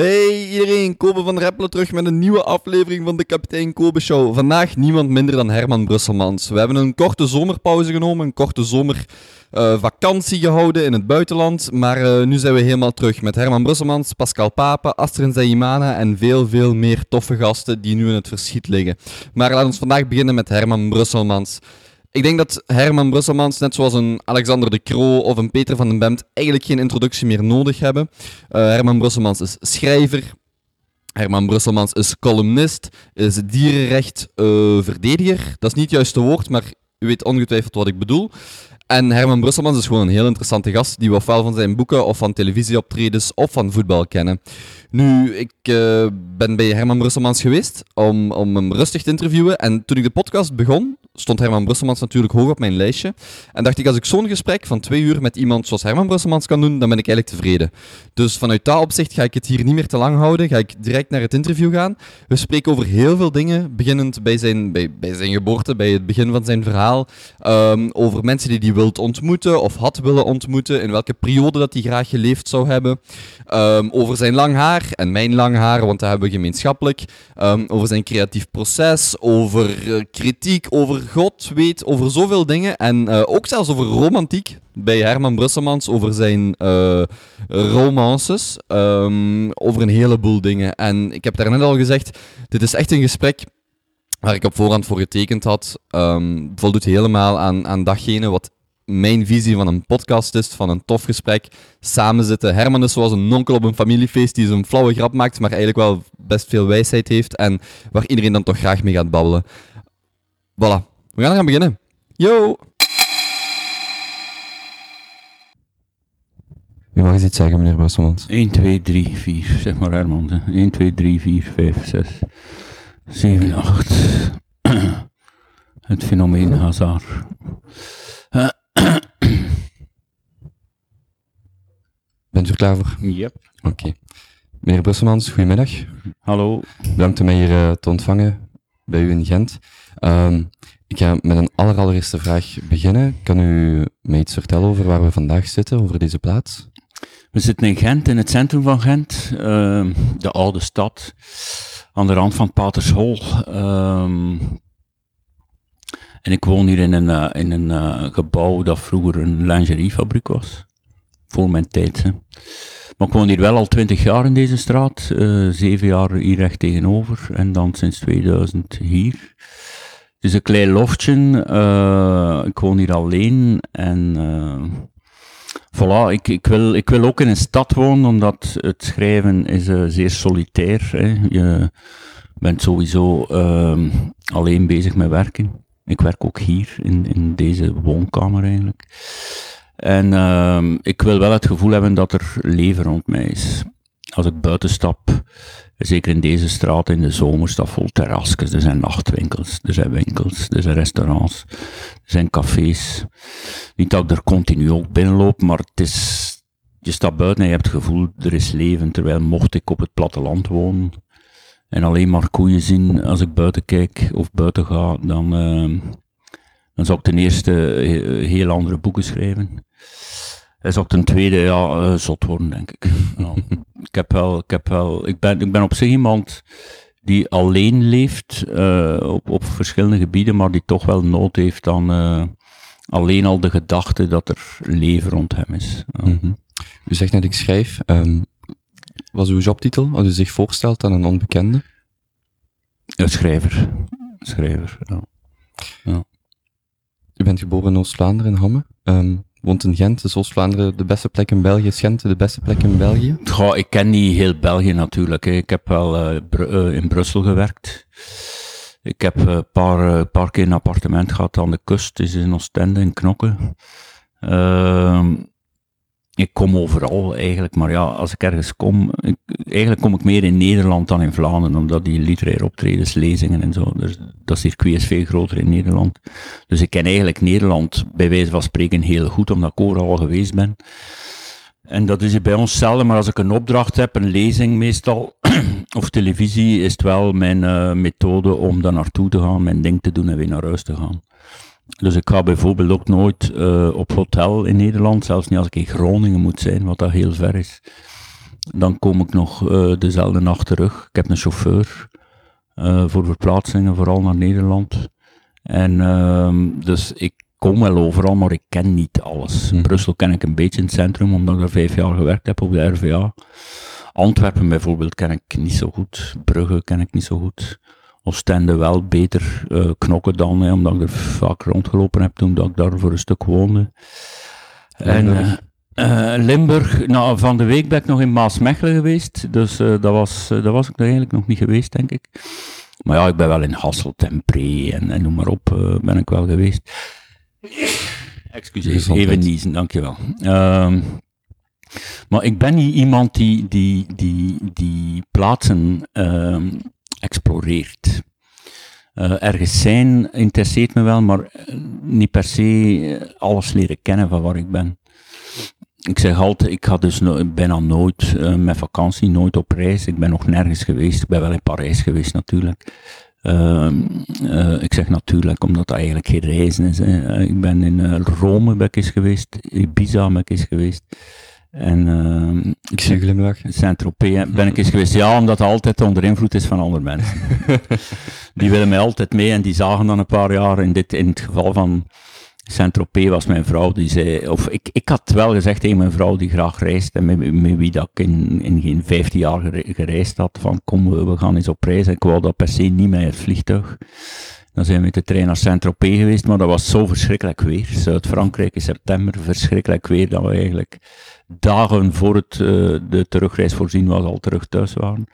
Hey iedereen, Kobe van Rappelen terug met een nieuwe aflevering van de Kapitein Kobe Show. Vandaag niemand minder dan Herman Brusselmans. We hebben een korte zomerpauze genomen, een korte zomervakantie gehouden in het buitenland. Maar uh, nu zijn we helemaal terug met Herman Brusselmans, Pascal Pape, Astrid Zaimana en veel, veel meer toffe gasten die nu in het verschiet liggen. Maar laten we vandaag beginnen met Herman Brusselmans. Ik denk dat Herman Brusselmans, net zoals een Alexander de Croo of een Peter van den Bemt, eigenlijk geen introductie meer nodig hebben. Uh, Herman Brusselmans is schrijver. Herman Brusselmans is columnist, is dierenrechtverdediger. Uh, dat is niet het juiste woord, maar u weet ongetwijfeld wat ik bedoel. En Herman Brusselmans is gewoon een heel interessante gast die we ofwel van zijn boeken of van televisieoptredens of van voetbal kennen. Nu, ik uh, ben bij Herman Brusselmans geweest om, om hem rustig te interviewen. En toen ik de podcast begon, stond Herman Brusselmans natuurlijk hoog op mijn lijstje. En dacht ik, als ik zo'n gesprek van twee uur met iemand zoals Herman Brusselmans kan doen, dan ben ik eigenlijk tevreden. Dus vanuit dat opzicht ga ik het hier niet meer te lang houden. Ga ik direct naar het interview gaan. We spreken over heel veel dingen, beginnend bij zijn, bij, bij zijn geboorte, bij het begin van zijn verhaal. Um, over mensen die hij wilt ontmoeten of had willen ontmoeten, in welke periode dat hij graag geleefd zou hebben. Um, over zijn lang haar en mijn lang haar, want dat hebben we gemeenschappelijk. Um, over zijn creatief proces, over uh, kritiek, over God weet, over zoveel dingen. En uh, ook zelfs over romantiek bij Herman Brusselmans, over zijn uh, romances, um, over een heleboel dingen. En ik heb daarnet al gezegd, dit is echt een gesprek waar ik op voorhand voor getekend had. Um, voldoet helemaal aan, aan datgene wat mijn visie van een podcast is, van een tof gesprek, samen zitten. Herman is zoals een nonkel op een familiefeest die zo'n flauwe grap maakt, maar eigenlijk wel best veel wijsheid heeft en waar iedereen dan toch graag mee gaat babbelen. Voilà, we gaan gaan beginnen. Yo! U mag eens iets zeggen, meneer Brusselmans. 1, 2, 3, 4, zeg maar Herman. 1, 2, 3, 4, 5, 6, 7, 8. Het fenomeen Hazard. Bent u er klaar voor? Yep. Oké. Okay. Meneer Brusselmans, goedemiddag. Hallo. Bedankt om mij hier uh, te ontvangen bij u in Gent. Um, ik ga met een allerallereerste vraag beginnen. Kan u mij iets vertellen over waar we vandaag zitten, over deze plaats? We zitten in Gent, in het centrum van Gent, uh, de oude stad, aan de rand van Patershol. Um, en ik woon hier in een, uh, in een uh, gebouw dat vroeger een lingeriefabriek was. Voor mijn tijd. Hè. Maar ik woon hier wel al twintig jaar in deze straat. Uh, zeven jaar hier recht tegenover. En dan sinds 2000 hier. Het is een klein loftje. ik woon hier alleen. En voilà, ik, ik, wil, ik wil ook in een stad wonen, omdat het schrijven is zeer solitair. Hè. Je bent sowieso alleen bezig met werken. Ik werk ook hier in, in deze woonkamer eigenlijk. En uh, ik wil wel het gevoel hebben dat er leven rond mij is. Als ik buiten stap, zeker in deze straat in de zomer, staat vol terrasjes. Er zijn nachtwinkels, er zijn winkels, er zijn restaurants, er zijn cafés. Niet dat ik er continu ook binnenloop, maar het is, je staat buiten en je hebt het gevoel, er is leven. Terwijl mocht ik op het platteland wonen, en alleen maar koeien zien als ik buiten kijk of buiten ga, dan, uh, dan zou ik ten eerste heel andere boeken schrijven. En zou ik ten tweede, ja, uh, zot worden, denk ik. ik heb wel, ik heb wel, ik ben, ik ben op zich iemand die alleen leeft, uh, op, op verschillende gebieden, maar die toch wel nood heeft aan alleen al de gedachte dat er leven rond hem is. Mm -hmm. U zegt net, ik schrijf. Um, was uw jobtitel als u zich voorstelt aan een onbekende? Een schrijver. Schrijver, ja. ja. U bent geboren in Oost-Vlaanderen, in Hamme. Um, woont in Gent. Is Oost-Vlaanderen de beste plek in België? Is Gent de beste plek in België? Goh, ik ken niet heel België natuurlijk. Hè. Ik heb wel uh, Br uh, in Brussel gewerkt. Ik heb een uh, paar, paar keer een appartement gehad aan de kust. is in Oostende, in Knokke. Ik kom overal eigenlijk, maar ja, als ik ergens kom, eigenlijk kom ik meer in Nederland dan in Vlaanderen, omdat die literaire optredens, lezingen en zo, dus dat circuit is veel groter in Nederland. Dus ik ken eigenlijk Nederland bij wijze van spreken heel goed, omdat ik overal geweest ben. En dat is bij ons zelden, maar als ik een opdracht heb, een lezing meestal, of televisie, is het wel mijn uh, methode om daar naartoe te gaan, mijn ding te doen en weer naar huis te gaan. Dus ik ga bijvoorbeeld ook nooit uh, op hotel in Nederland, zelfs niet als ik in Groningen moet zijn, wat dat heel ver is. Dan kom ik nog eh, dezelfde nacht terug. Ik heb een chauffeur eh, voor verplaatsingen, vooral naar Nederland. En ehm, dus ik kom wel overal, maar ik ken niet alles. Mhm. Brussel ken ik een beetje in het centrum, omdat ik daar vijf jaar gewerkt heb op de RVA. Antwerpen bijvoorbeeld ken ik niet zo goed. Brugge ken ik niet zo goed. Oostende wel beter eh, knokken dan, hè, omdat ik er vaak rondgelopen heb toen dat ik daar voor een stuk woonde. En Limburg. eh, eh, Limburg, nou, van de week ben ik nog in Maasmechelen geweest, dus dat, was, dat was ik eigenlijk nog niet geweest, denk ik. Maar ja, ik ben wel in Hasselt en Pre en, en noem maar op, ben ik wel geweest. Excuseer, even niezen, dankjewel. Ehm maar ik ben niet iemand die, die, die, die plaatsen ehm, exploreert. Eh, ergens zijn interesseert me wel, maar eh, niet per se eh, alles leren kennen van waar ik ben. Ik zeg altijd, ik ga dus bijna nooit eh, met vakantie, nooit op reis. Ik ben nog nergens geweest. Ik ben wel in Parijs geweest natuurlijk. Ehm, eh, ik zeg natuurlijk, omdat dat eigenlijk geen reizen is. Hè. Ik ben in Rome geweest, Ibiza ben ik geweest. En ehm, Ik zie je glimlachen. Saint-Tropez ben ik eens geweest. Ja, omdat het altijd onder invloed is van andere mensen. die willen mij altijd mee en die zagen dan een paar jaar. In, dit, in het geval van Saint-Tropez was mijn vrouw die zei, of ik, ik had wel gezegd tegen mijn vrouw die graag reist en met, met wie dat ik in, in geen 15 jaar gere- gereisd had, van kom, we, we gaan eens op reis. En ik wou dat per se niet met het vliegtuig. Dan zijn we met de trein naar Saint-Tropez geweest, maar dat was zo verschrikkelijk weer. Zuid-Frankrijk in september, verschrikkelijk weer, dat we eigenlijk dagen voor het, eh, de terugreis voorzien was al terug thuis waren.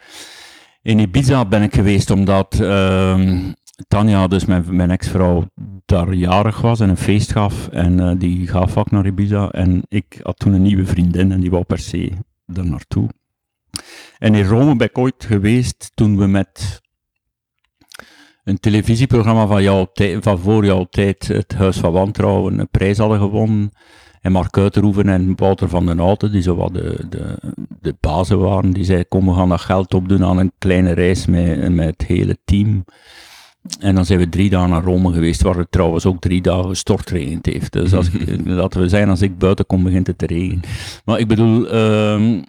In Ibiza ben ik geweest omdat ehm, Tanja, dus mijn, mijn ex-vrouw, daar jarig was en een feest gaf. En eh, die gaf ook naar Ibiza. En ik had toen een nieuwe vriendin en die wou per se daar naartoe. En in Rome ben ik ooit geweest toen we met een televisieprogramma van, jouw tij- van voor jouw tijd, het Huis van Wantrouwen, een prijs hadden gewonnen. En Mark Uiterhoeven en Wouter van den Houten, die zo wat de, de, de bazen waren, die zeiden, kom, we gaan dat geld opdoen aan een kleine reis met, met het hele team. En dan zijn we drie dagen naar Rome geweest, waar het trouwens ook drie dagen stortregend heeft. Dus als ik, laten we zeggen, als ik buiten kom, begint het te regenen. Maar ik bedoel, ehm,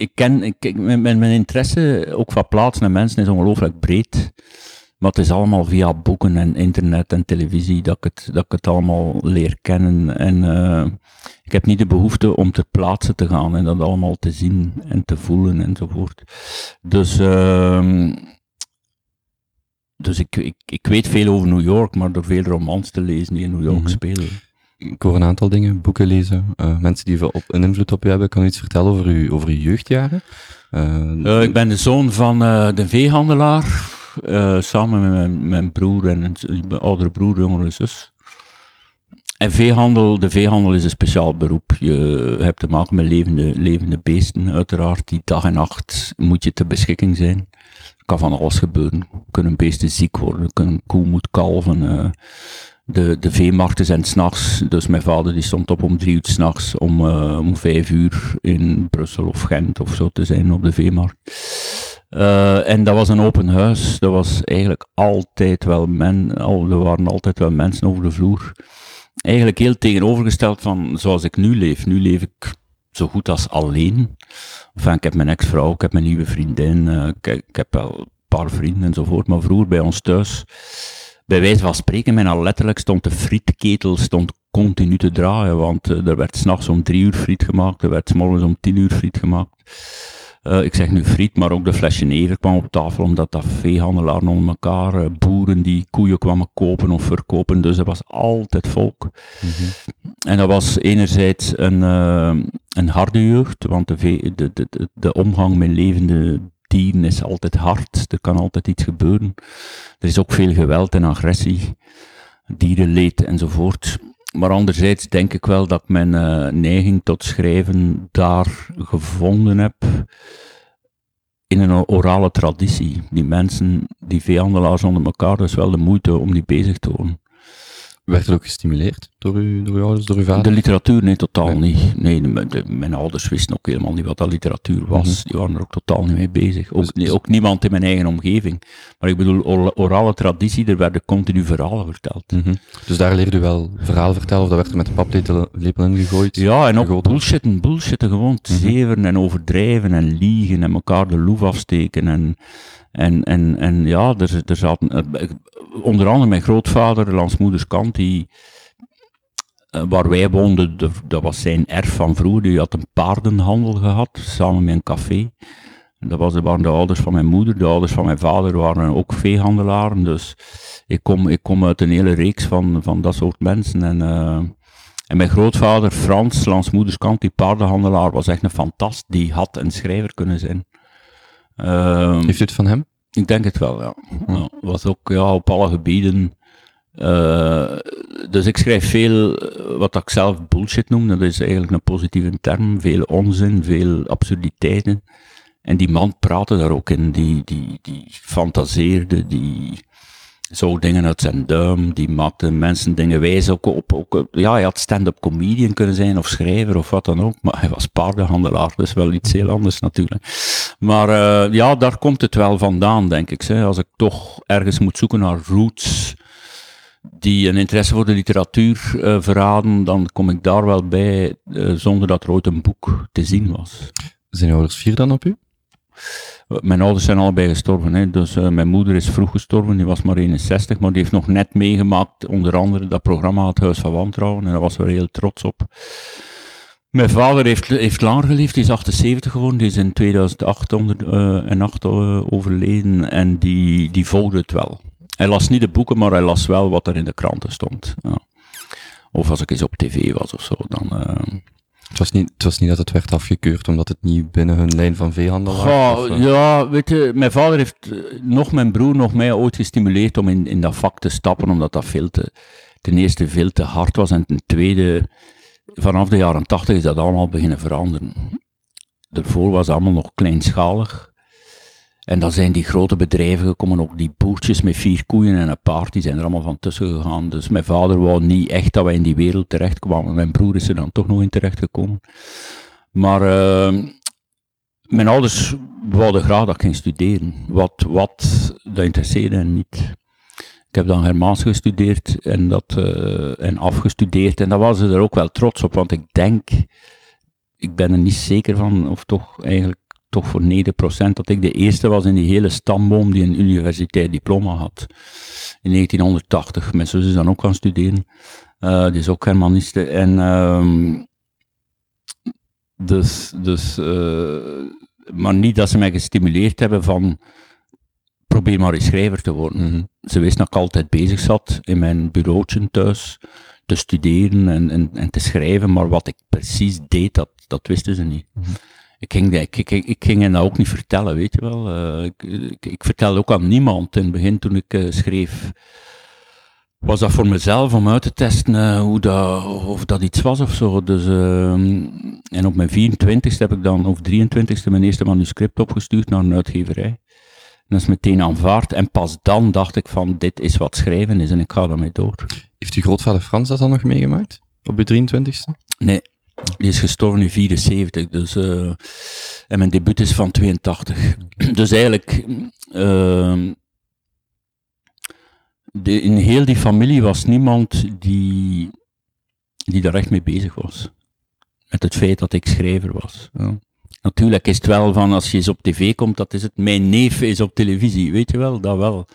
ik ken, ik, mijn, mijn interesse ook van plaatsen en mensen is ongelooflijk breed. Maar het is allemaal via boeken en internet en televisie dat ik het, dat ik het allemaal leer kennen. En eh, ik heb niet de behoefte om ter plaatse te gaan en dat allemaal te zien en te voelen enzovoort. Dus, ehm, dus ik, ik, ik weet veel over New York, maar door veel romans te lezen die in New York Mhm. spelen. Ik hoor een aantal dingen, boeken lezen, eh, mensen die veel op, een invloed op je hebben. Kan je iets vertellen over je, over je jeugdjaren? Eh, Eh, ik ben de zoon van de veehandelaar, eh, samen met mijn, broer en mijn oudere broer, jongere zus. En veehandel, de veehandel is een speciaal beroep. Je hebt te maken met levende, levende beesten, uiteraard. Die dag en nacht moet je ter beschikking zijn. Er kan van alles gebeuren. Kunnen beesten ziek worden, kunnen koe moet kalven. De, de veemarkten zijn s'nachts, dus mijn vader die stond op om drie uur s'nachts om, eh, om vijf uur in Brussel of Gent of zo te zijn op de veemarkt. Eh, en dat was een open huis. Dat was eigenlijk altijd wel men, al, er waren altijd wel mensen over de vloer. Eigenlijk heel tegenovergesteld van zoals ik nu leef. Nu leef ik zo goed als alleen. Enfin, ik heb mijn ex-vrouw, ik heb mijn nieuwe vriendin, eh, ik, ik heb wel een paar vrienden enzovoort. Maar vroeger bij ons thuis, bij wijze van spreken, mijn letterlijk stond de frietketel stond continu te draaien. Want eh, er werd s'nachts om drie uur friet gemaakt, er werd 's morgens om tien uur friet gemaakt. Eh, ik zeg nu friet, maar ook de flesje never kwam op tafel, omdat dat veehandelaren onder elkaar, eh, boeren die koeien kwamen kopen of verkopen, dus er was altijd volk. En dat was enerzijds een, een harde jeugd, want de, de, de, de omgang met levende dieren is altijd hard, er kan altijd iets gebeuren. Er is ook veel geweld en agressie, dierenleed enzovoort. Maar anderzijds denk ik wel dat ik mijn eh, neiging tot schrijven daar gevonden heb in een orale traditie. Die mensen, die veehandelaars onder elkaar, is wel de moeite om die bezig te houden. Werd er ook gestimuleerd? door, u, door uw ouders, door uw vader? De literatuur, nee, totaal Nee. niet. Nee, de- de- mijn ouders wisten ook helemaal niet wat dat literatuur was. Mhm. Die waren er ook totaal niet mee bezig. Ook, Dus- nee, ook niemand in mijn eigen omgeving. Maar ik bedoel, or- orale traditie, er werden continu verhalen verteld. Mhm. Dus daar leerde u wel verhalen vertellen, of dat werd er met de paplepel lepel ingegooid? Ja, en ook Gegoten. bullshitten, bullshitten, gewoon zeveren en overdrijven en liegen en elkaar de loef afsteken. En, en, en, en ja, er, er zaten, eh, onder andere mijn grootvader, langs moeders kant, die, eh, waar wij woonden, de- dat was zijn erf van vroeger, die had een paardenhandel gehad, samen met een café. Dat was, waren de ouders van mijn moeder, de ouders van mijn vader waren ook veehandelaren, dus ik kom, ik kom uit een hele reeks van, van dat soort mensen. En, eh, en mijn grootvader Frans, langs moeders kant, die paardenhandelaar, was echt een fantast. Die had een schrijver kunnen zijn. Ehm, Heeft u het van hem? ik denk het wel, ja. ja was ook ja, op alle gebieden. eh, dus ik schrijf veel eh, wat ik zelf bullshit noem. Dat is eigenlijk een positieve term. Veel onzin, veel absurditeiten. En die man praatte daar ook in. Die, die, die fantaseerde, die zo dingen uit zijn duim. Die maakte mensen dingen wijs. Ook op, ook, ja, hij had stand-up comedian kunnen zijn, of schrijver, of wat dan ook. Maar hij was paardenhandelaar, dus wel iets heel anders natuurlijk. Maar eh, ja, daar komt het wel vandaan, denk ik. Als ik toch ergens moet zoeken naar roots die een interesse voor de literatuur eh, verraden, dan kom ik daar wel bij, eh, zonder dat er ooit een boek te zien was. Zijn ouders vier dan op u? Mijn ouders zijn allebei gestorven. Hè. Dus eh, mijn moeder is vroeg gestorven, die was maar 61, maar die heeft nog net meegemaakt, onder andere dat programma Het Huis van Wantrouwen, en daar was we heel trots op. Mijn vader heeft, heeft langer geleefd, die is 78 geworden, die is in 2008 onder, eh, eh, overleden en die, die volgde het wel. Hij las niet de boeken, maar hij las wel wat er in de kranten stond. Ja. Of als ik eens op tv was of zo, dan... Het was, niet, het was niet dat het werd afgekeurd omdat het niet binnen hun lijn van veehandel of, eh? ja, weet je, mijn vader heeft eh, nog mijn broer, nog mij ooit gestimuleerd om in, in dat vak te stappen, omdat dat veel te, ten eerste veel te hard was en ten tweede, vanaf de jaren tachtig is dat allemaal beginnen veranderen. Daarvoor was het allemaal nog kleinschalig. En dan zijn die grote bedrijven gekomen, ook die boertjes met vier koeien en een paard, die zijn er allemaal van tussen gegaan. Dus mijn vader wou niet echt dat wij in die wereld terechtkwamen. Mijn broer is er dan toch nog in terechtgekomen. Maar eh, mijn ouders wouden graag dat ik ging studeren. Wat, wat dat interesseerde hen niet. Ik heb dan Germaans gestudeerd en, dat, eh, en afgestudeerd. En daar waren ze er ook wel trots op, want ik denk, ik ben er niet zeker van, of toch eigenlijk toch voor 90% dat ik de eerste was in die hele stamboom die een universitair diploma had. In 1980. Mijn zus is dan ook gaan studeren. Eh, die is ook Germaniste. En ehm, dus, dus eh, maar niet dat ze mij gestimuleerd hebben van probeer maar eens schrijver te worden. Mhm. Ze wist dat ik altijd bezig zat in mijn bureautje thuis te studeren en, en, en te schrijven, maar wat ik precies deed, dat, dat wisten ze niet. Mhm. Ik ging, ik, ik, ik ging hen dat ook niet vertellen, weet je wel. Eh, ik, ik, ik vertelde ook aan niemand in het begin toen ik eh, schreef. Was dat voor mezelf om uit te testen eh, hoe dat, of dat iets was of zo. Dus, ehm, en op mijn 24ste heb ik dan, of 23ste, mijn eerste manuscript opgestuurd naar een uitgeverij. En dat is meteen aanvaard. En pas dan dacht ik van, dit is wat schrijven is en ik ga daarmee door. Heeft uw grootvader Frans dat dan nog meegemaakt? Op uw 23ste? Nee, die is gestorven in 74, dus, eh, en mijn debuut is van 82. Dus eigenlijk, ehm, de, in heel die familie was niemand die, die daar echt mee bezig was. Met het feit dat ik schrijver was. Ja. Natuurlijk is het wel van, als je eens op tv komt, dat is het, mijn neef is op televisie, weet je wel, dat wel.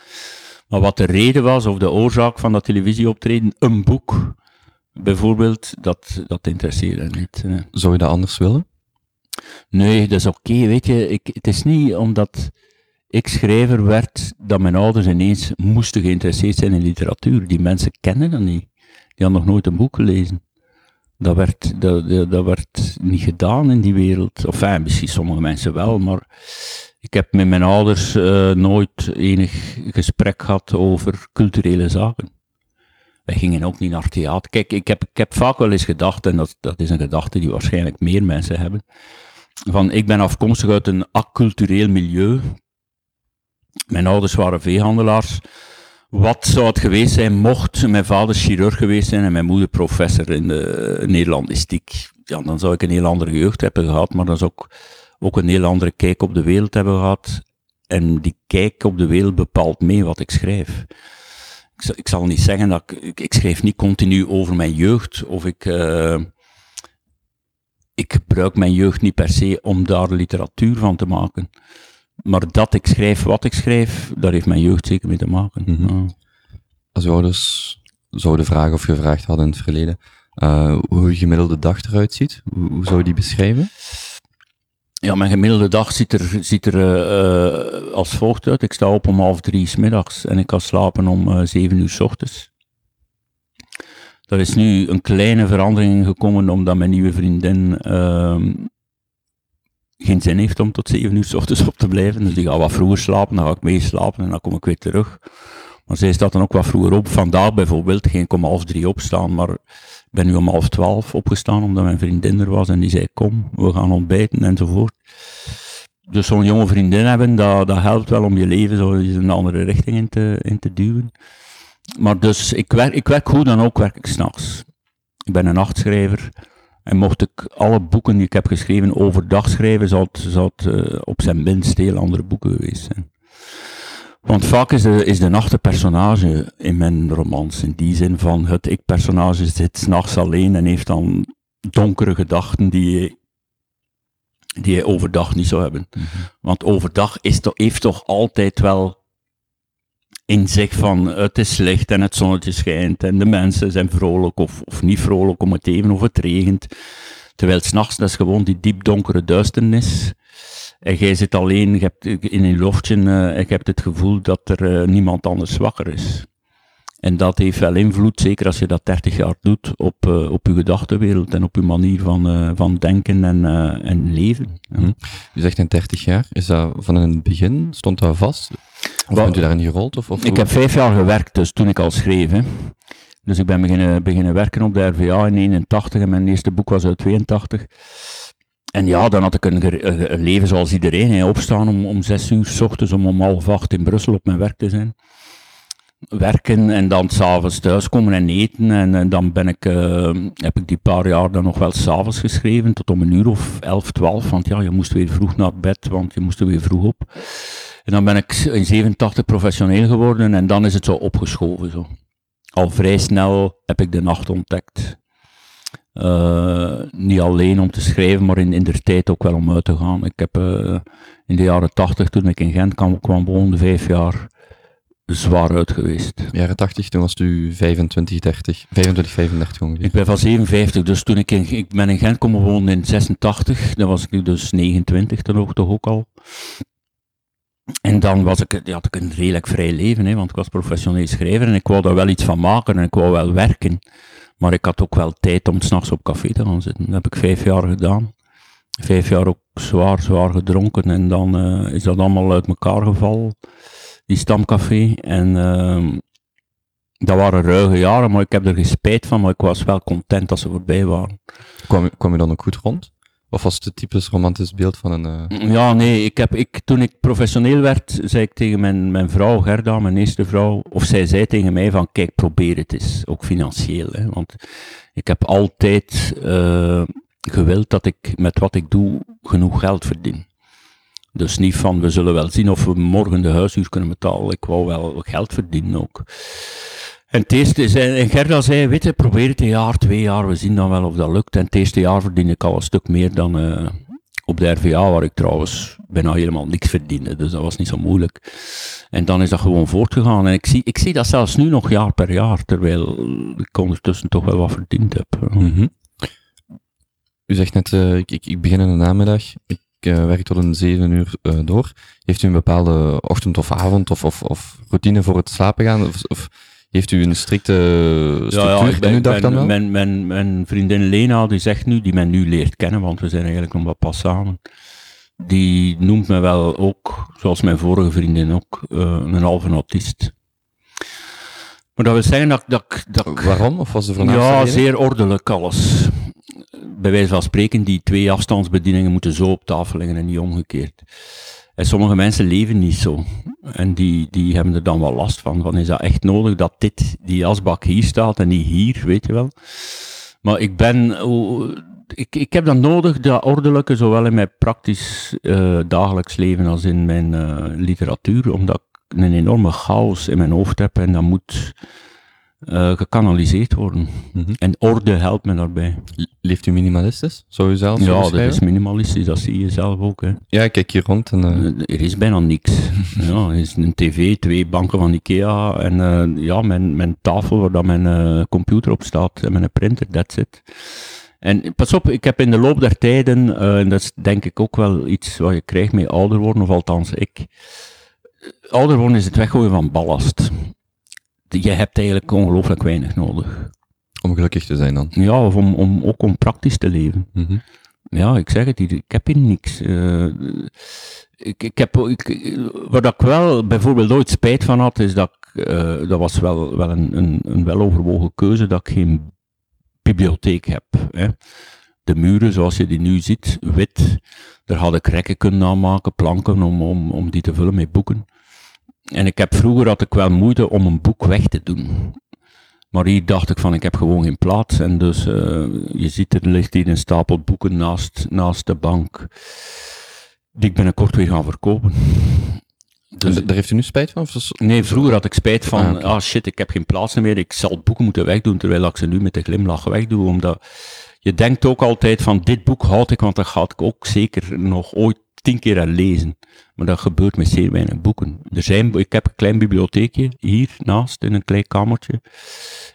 Maar wat de reden was, of de oorzaak van dat televisieoptreden, een boek, bijvoorbeeld, dat, dat interesseerde niet. eh. Zou je dat anders willen? Nee, dat is oké, weet je. Ik, het is niet omdat ik schrijver werd, dat mijn ouders ineens moesten geïnteresseerd zijn in literatuur. Die mensen kennen dat niet. Die hadden nog nooit een boek gelezen. Dat werd, dat, dat, dat werd niet gedaan in die wereld. Of enfin, misschien sommige mensen wel, maar ik heb met mijn ouders eh, nooit enig gesprek gehad over culturele zaken. Wij gingen ook niet naar theater. Kijk, ik heb, ik heb vaak wel eens gedacht, en dat, dat is een gedachte die waarschijnlijk meer mensen hebben, van ik ben afkomstig uit een accultureel milieu. Mijn ouders waren veehandelaars, Wat zou het geweest zijn mocht mijn vader chirurg geweest zijn en mijn moeder professor in de Nederlandistiek? Ja, dan zou ik een heel andere jeugd hebben gehad, maar dan zou ik ook een heel andere kijk op de wereld hebben gehad. En die kijk op de wereld bepaalt mee wat ik schrijf. Ik, zal, ik zal niet zeggen dat ik, ik, schrijf niet continu over mijn jeugd, of ik, uh, ik gebruik mijn jeugd niet per se om daar literatuur van te maken. Maar dat ik schrijf wat ik schrijf, daar heeft mijn jeugd zeker mee te maken. Mm -hmm. Als je ouders zouden vragen of gevraagd hadden in het verleden, uh, hoe je gemiddelde dag eruit ziet, hoe, hoe zou je die beschrijven? Ja, mijn gemiddelde dag ziet er, er uh, als volgt uit. Ik sta op om half drie s middags en ik kan slapen om uh, zeven uur s ochtends. Er is nu een kleine verandering gekomen omdat mijn nieuwe vriendin uh, geen zin heeft om tot zeven uur s ochtends op te blijven. Dus die gaat wat vroeger slapen, dan ga ik meeslapen en dan kom ik weer terug. Maar zij staat dan ook wat vroeger op. Vandaag bijvoorbeeld ging ik om half drie opstaan, maar ik ben nu om half twaalf opgestaan omdat mijn vriendin er was en die zei kom, we gaan ontbijten enzovoort. Dus zo'n jonge vriendin hebben, dat, dat helpt wel om je leven zo in een andere richting in te, in te duwen. Maar dus, ik werk, ik werk hoe dan ook, werk ik s'nachts. Ik ben een nachtschrijver. En mocht ik alle boeken die ik heb geschreven overdag schrijven, zou het, zou het uh, op zijn minst heel andere boeken geweest zijn. Want vaak is de, is de nacht een personage in mijn romans. In die zin van het ik-personage zit s'nachts alleen en heeft dan donkere gedachten die hij, die hij overdag niet zou hebben. Mm -hmm. Want overdag is heeft toch altijd wel in zich van het is licht en het zonnetje schijnt en de mensen zijn vrolijk of, of niet vrolijk om het even of het regent. Terwijl s'nachts, dat is gewoon die diepdonkere duisternis. En jij zit alleen, je hebt in een loftje, uh, ik heb het gevoel dat er uh, niemand anders wakker is. En dat heeft wel invloed, zeker als je dat 30 jaar doet, op, uh, op je gedachtenwereld en op je manier van, van denken en, en leven. Hm. Je zegt in 30 jaar, is dat van in het begin, stond dat vast? Of bent u daarin gerold? Of, of ik heb vijf jaar gewerkt, dus toen ik al schreef. Hè. Dus ik ben beginnen, beginnen werken op de RVA in 81 en mijn eerste boek was uit 82. En ja, dan had ik een, leven zoals iedereen. Opstaan om, om zes uur s ochtends, om om half acht in Brussel op mijn werk te zijn. Werken en dan s'avonds thuiskomen en eten. En, en dan ben ik, uh, heb ik die paar jaar dan nog wel s'avonds geschreven, tot om een uur of elf, twaalf. Want ja, je moest weer vroeg naar bed, want je moest er weer vroeg op. En dan ben ik in 87 professioneel geworden en dan is het zo opgeschoven. Zo. Al vrij snel heb ik de nacht ontdekt. Uh, niet alleen om te schrijven, maar in, in de tijd ook wel om uit te gaan. Ik heb uh, in de jaren 80, toen ik in Gent kwam, kwam woonde, vijf jaar zwaar uit geweest. Jaren 80, toen was u 25, 30, 25, 35 ongeveer. Ik ben van 57, dus toen ik in, ik ben in Gent komen wonen in 86, dan was ik nu dus 29 dan ook toch ook al. En dan was ik, had ik een redelijk vrij leven, hè, want ik was professioneel schrijver en ik wou daar wel iets van maken en ik wou wel werken. Maar ik had ook wel tijd om s'nachts op café te gaan zitten. Dat heb ik vijf jaar gedaan. Vijf jaar ook zwaar, zwaar gedronken. En dan uh, is dat allemaal uit elkaar gevallen, die stamcafé. En uh, dat waren ruige jaren, maar ik heb er geen spijt van. Maar ik was wel content dat ze voorbij waren. Kwam, kwam je dan ook goed rond? Of was het typisch romantisch beeld van een... Uh... Ja, nee, ik heb, ik, toen ik professioneel werd, zei ik tegen mijn, mijn vrouw, Gerda, mijn eerste vrouw, of zij zei tegen mij van, kijk, probeer het eens, ook financieel. Hè, want ik heb altijd uh, gewild dat ik met wat ik doe genoeg geld verdien. Dus niet van, we zullen wel zien of we morgen de huishuur kunnen betalen. Ik wou wel geld verdienen ook. En het eerste, en Gerda zei, weet je, probeer het een jaar, twee jaar, we zien dan wel of dat lukt. En het eerste jaar verdien ik al een stuk meer dan uh, op de RVA, waar ik trouwens bijna helemaal niks verdiende. Dus dat was niet zo moeilijk. En dan is dat gewoon voortgegaan. En ik zie, ik zie dat zelfs nu nog jaar per jaar, terwijl ik ondertussen toch wel wat verdiend heb. -hmm. U zegt net, uh, ik, ik, begin in de namiddag. Ik werk tot een zeven uur door. Heeft u een bepaalde ochtend of avond of, of, of routine voor het slapen gaan? Of, of heeft u een strikte structuur ja, ben, in uw dag dan wel? Mijn, mijn, mijn vriendin Lena, die zegt nu, die men nu leert kennen, want we zijn eigenlijk nog wat pas samen. Die noemt me wel ook, zoals mijn vorige vriendin ook, uh, een halve autist. Maar dat wil zeggen dat, dat, dat Waarom? Of was de Ja, zeer ordelijk alles. Bij wijze van spreken, die twee afstandsbedieningen moeten zo op tafel liggen en niet omgekeerd. En sommige mensen leven niet zo. En die, die hebben er dan wel last van. Van is dat echt nodig dat dit, die asbak hier staat en niet hier, weet je wel. Maar ik ben, ik, ik heb dat nodig, dat ordelijke, zowel in mijn praktisch uh, dagelijks leven als in mijn uh, literatuur, omdat ik een enorme chaos in mijn hoofd heb en dat moet uh, gekanaliseerd worden. Mm -hmm. En orde helpt me daarbij. Leeft u minimalistisch? Zou u zelf Ja, dat is minimalistisch, dat zie je zelf ook. Hè. Ja, ik kijk hier rond. En, uh... Er is bijna niks. ja, er is een tv, twee banken van Ikea en uh, ja, mijn, mijn tafel waar dan mijn computer op staat en mijn printer, that's it. En pas op, ik heb in de loop der tijden, en dat is denk ik ook wel iets wat je krijgt met ouder worden, of althans ik. Ouder worden is het weggooien van ballast je hebt eigenlijk ongelooflijk weinig nodig. Om gelukkig te zijn dan? Ja, of om, om, ook om praktisch te leven. Mm -hmm. Ja, ik zeg het, ik heb hier niks. Uh, ik, ik heb, ik, waar ik wel bijvoorbeeld ooit spijt van had, is dat ik, uh, dat was wel, wel een, een, een weloverwogen keuze, dat ik geen bibliotheek heb. Hè. De muren, zoals je die nu ziet, wit, daar had ik rekken kunnen aanmaken, planken, om, om, om die te vullen met boeken. En ik heb vroeger had ik wel moeite om een boek weg te doen. Maar hier dacht ik van, ik heb gewoon geen plaats. En dus, uh, je ziet, er ligt hier een stapel boeken naast, naast de bank. Die ik binnenkort weer gaan verkopen. Dus, daar heeft u nu spijt van? Nee, vroeger had ik spijt van, ah, ah, shit, ik heb geen plaats meer. Ik zal boeken moeten wegdoen, terwijl ik ze nu met de glimlach wegdoe. Omdat je denkt ook altijd van, dit boek houd ik, want dat ga ik ook zeker nog ooit tien keer aan lezen. Maar dat gebeurt met zeer weinig boeken. Er zijn, ik heb een klein bibliotheekje hier naast, in een klein kamertje.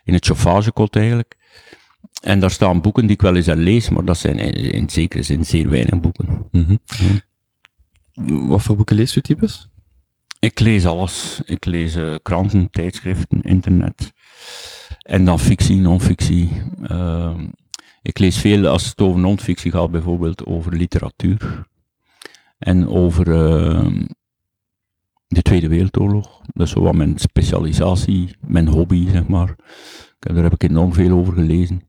In het chauffagekot eigenlijk. En daar staan boeken die ik wel eens aan lees, maar dat zijn in, in zekere zin zeer weinig boeken. Mm -hmm. Wat voor boeken leest u types? Ik lees alles. Ik lees uh, kranten, tijdschriften, internet. En dan fictie, non-fictie. Uh, ik lees veel, als het over non-fictie gaat, bijvoorbeeld over literatuur. En over uh, de Tweede Wereldoorlog. Dat is wat mijn specialisatie, mijn hobby, zeg maar. Daar heb ik enorm veel over gelezen.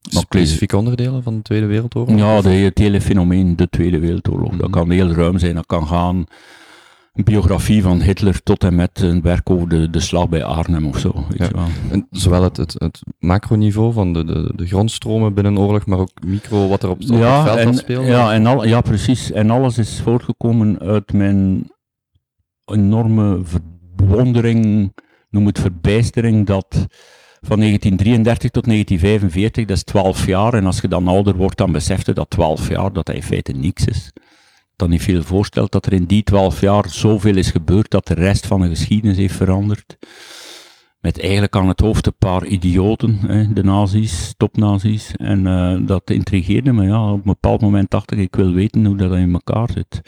Specifieke onderdelen van de Tweede Wereldoorlog? Ja, de, het hele fenomeen de Tweede Wereldoorlog. Dat kan heel ruim zijn. Dat kan gaan een biografie van Hitler tot en met een werk over de, de slag bij Arnhem of zo. Weet je wel. En zowel het, het, het macroniveau van de, de, de grondstromen binnen oorlog, maar ook micro wat er op, ja, het veld en, speelde. Ja, en al, ja, precies. En alles is voortgekomen uit mijn enorme verwondering, noem het verbijstering, dat van 1933 tot 1945, dat is 12 jaar. En als je dan ouder wordt, dan beseft je dat 12 jaar, dat dat in feite niks is dan niet veel voorstelt dat er in die twaalf jaar zoveel is gebeurd dat de rest van de geschiedenis heeft veranderd. Met eigenlijk aan het hoofd een paar idioten, hè, de nazi's, topnazi's. En uh, dat intrigeerde me. Ja, op een bepaald moment dacht ik, ik wil weten hoe dat in elkaar zit.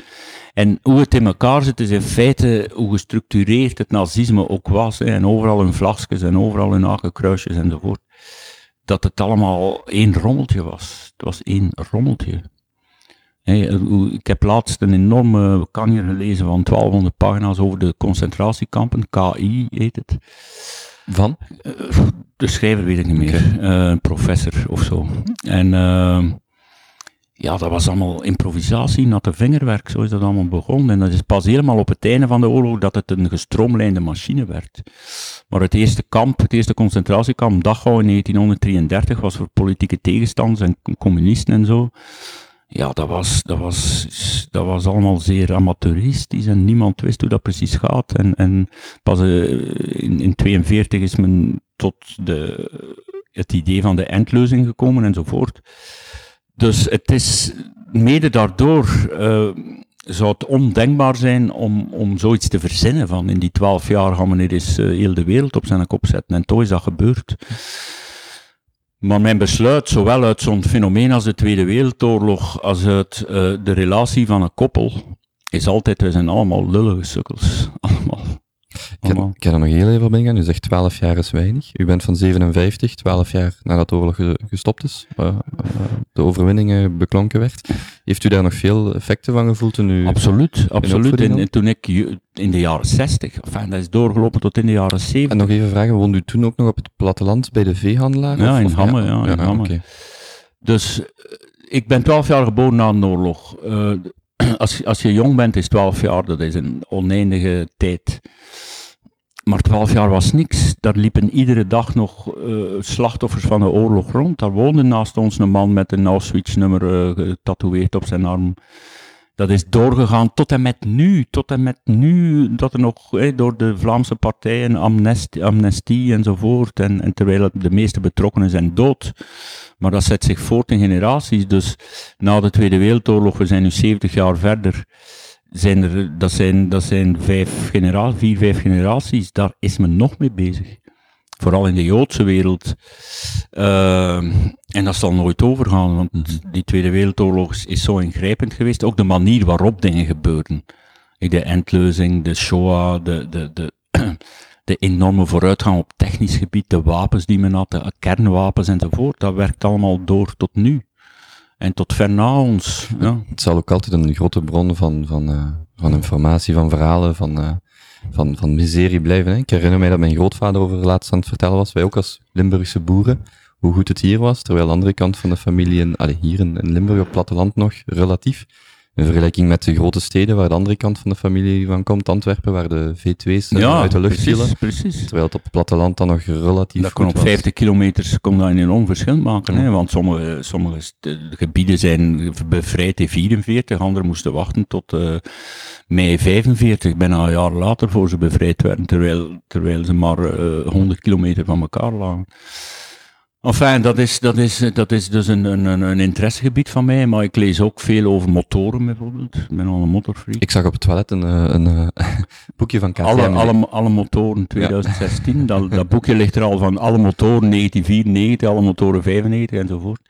En hoe het in elkaar zit, is in feite hoe gestructureerd het nazisme ook was. Hè, en overal hun vlagjes en overal hun hakenkruisjes enzovoort. Dat het allemaal één rommeltje was. Het was één rommeltje. Hey, ik heb laatst een enorme kanjer gelezen van 1200 pagina's over de concentratiekampen, KI heet het. Van? Eh, de schrijver weet ik niet meer, okay. uh, een professor of zo. En uh, ja, dat was allemaal improvisatie, natte vingerwerk, zo is dat allemaal begonnen. En dat is pas helemaal op het einde van de oorlog dat het een gestroomlijnde machine werd. Maar het eerste kamp, het eerste concentratiekamp, Dachau in 1933, was voor politieke tegenstanders en communisten en zo ja, dat was, dat, was, dat was allemaal zeer amateuristisch en niemand wist hoe dat precies gaat. En, en pas uh, in 1942 is men tot de, het idee van de endlozing gekomen enzovoort. Dus het is mede daardoor uh, zou het ondenkbaar zijn om, om zoiets te verzinnen van in die twaalf jaar gaan we hier eens uh, heel de wereld op zijn kop zetten. En toch is dat gebeurd. Maar mijn besluit, zowel uit zo'n fenomeen als de Tweede Wereldoorlog, als uit uh, de relatie van een koppel, is altijd, we zijn allemaal lullige sukkels. Allemaal. Ik kan er nog heel even op ingaan. U zegt 12 jaar is weinig. U bent van 57, 12 jaar nadat de oorlog gestopt is, uh, uh, de overwinningen beklonken werd. Heeft u daar nog veel effecten van gevoeld toen u... Absoluut, absoluut. In, toen ik in de jaren 60, enfin, dat is doorgelopen tot in de jaren 70. En nog even vragen, woonde u toen ook nog op het platteland bij de veehandelaar? Ja, in Hamme, ja, in Hamme. Dus ik ben 12 jaar geboren na de oorlog. Uh, als, als je jong bent, is 12 jaar, dat is een oneindige tijd. Maar 12 jaar was niks. Daar liepen iedere dag nog uh, slachtoffers van de oorlog rond. Daar woonde naast ons een man met een Auschwitz-nummer uh, getatoeëerd op zijn arm dat is doorgegaan tot en met nu. Tot en met nu, dat er nog door de Vlaamse partijen amnestie, amnestie enzovoort. En, en terwijl de meeste betrokkenen zijn dood. Maar dat zet zich voort in generaties. Dus na de Tweede Wereldoorlog, we zijn nu 70 jaar verder. Zijn er, dat zijn, dat zijn vijf generaties, vier, vijf generaties. Daar is men nog mee bezig vooral in de Joodse wereld. Uh, en dat zal nooit overgaan, want mhm. die Tweede Wereldoorlog is zo ingrijpend geweest. Ook de manier waarop dingen gebeurden. De endleuzing, de Shoah, de, de, de, de enorme vooruitgang op technisch gebied, de wapens die men had, de kernwapens enzovoort. Dat werkt allemaal door tot nu. En tot ver na ons. Ja. Het zal ook altijd een grote bron van, van, uh, van informatie, van verhalen, van, uh, van, van miserie blijven. Hè. Ik herinner mij dat mijn grootvader over laatst aan het vertellen was, wij ook als Limburgse boeren, hoe goed het hier was, terwijl de andere kant van de familie, in, hier in, in Limburg op platteland nog, relatief, in vergelijking met de grote steden waar de andere kant van de familie van komt, Antwerpen, waar de V2's eh, ja, uit de lucht vielen. Precies. Terwijl het op het platteland dan nog relatief dat kon op 50 kilometer kon dat een enorm verschil maken. Hè? Want sommige, sommige gebieden zijn bevrijd in 44, anderen moesten wachten tot uh, mei 45, bijna een jaar later voor ze bevrijd werden, terwijl, terwijl ze maar uh, eh, 100 kilometer van elkaar lagen. Enfin, dat is, dat is, dat is dus een, een, een interessegebied van mij, maar ik lees ook veel over motoren bijvoorbeeld. Ik ben al een motorfreak. Ik zag op het toilet een, eh, een, een eh, boekje van KTM. Alle, alle, alle motoren 2016, dat, dat boekje ligt er al van alle motoren 1994, alle motoren 95 enzovoort.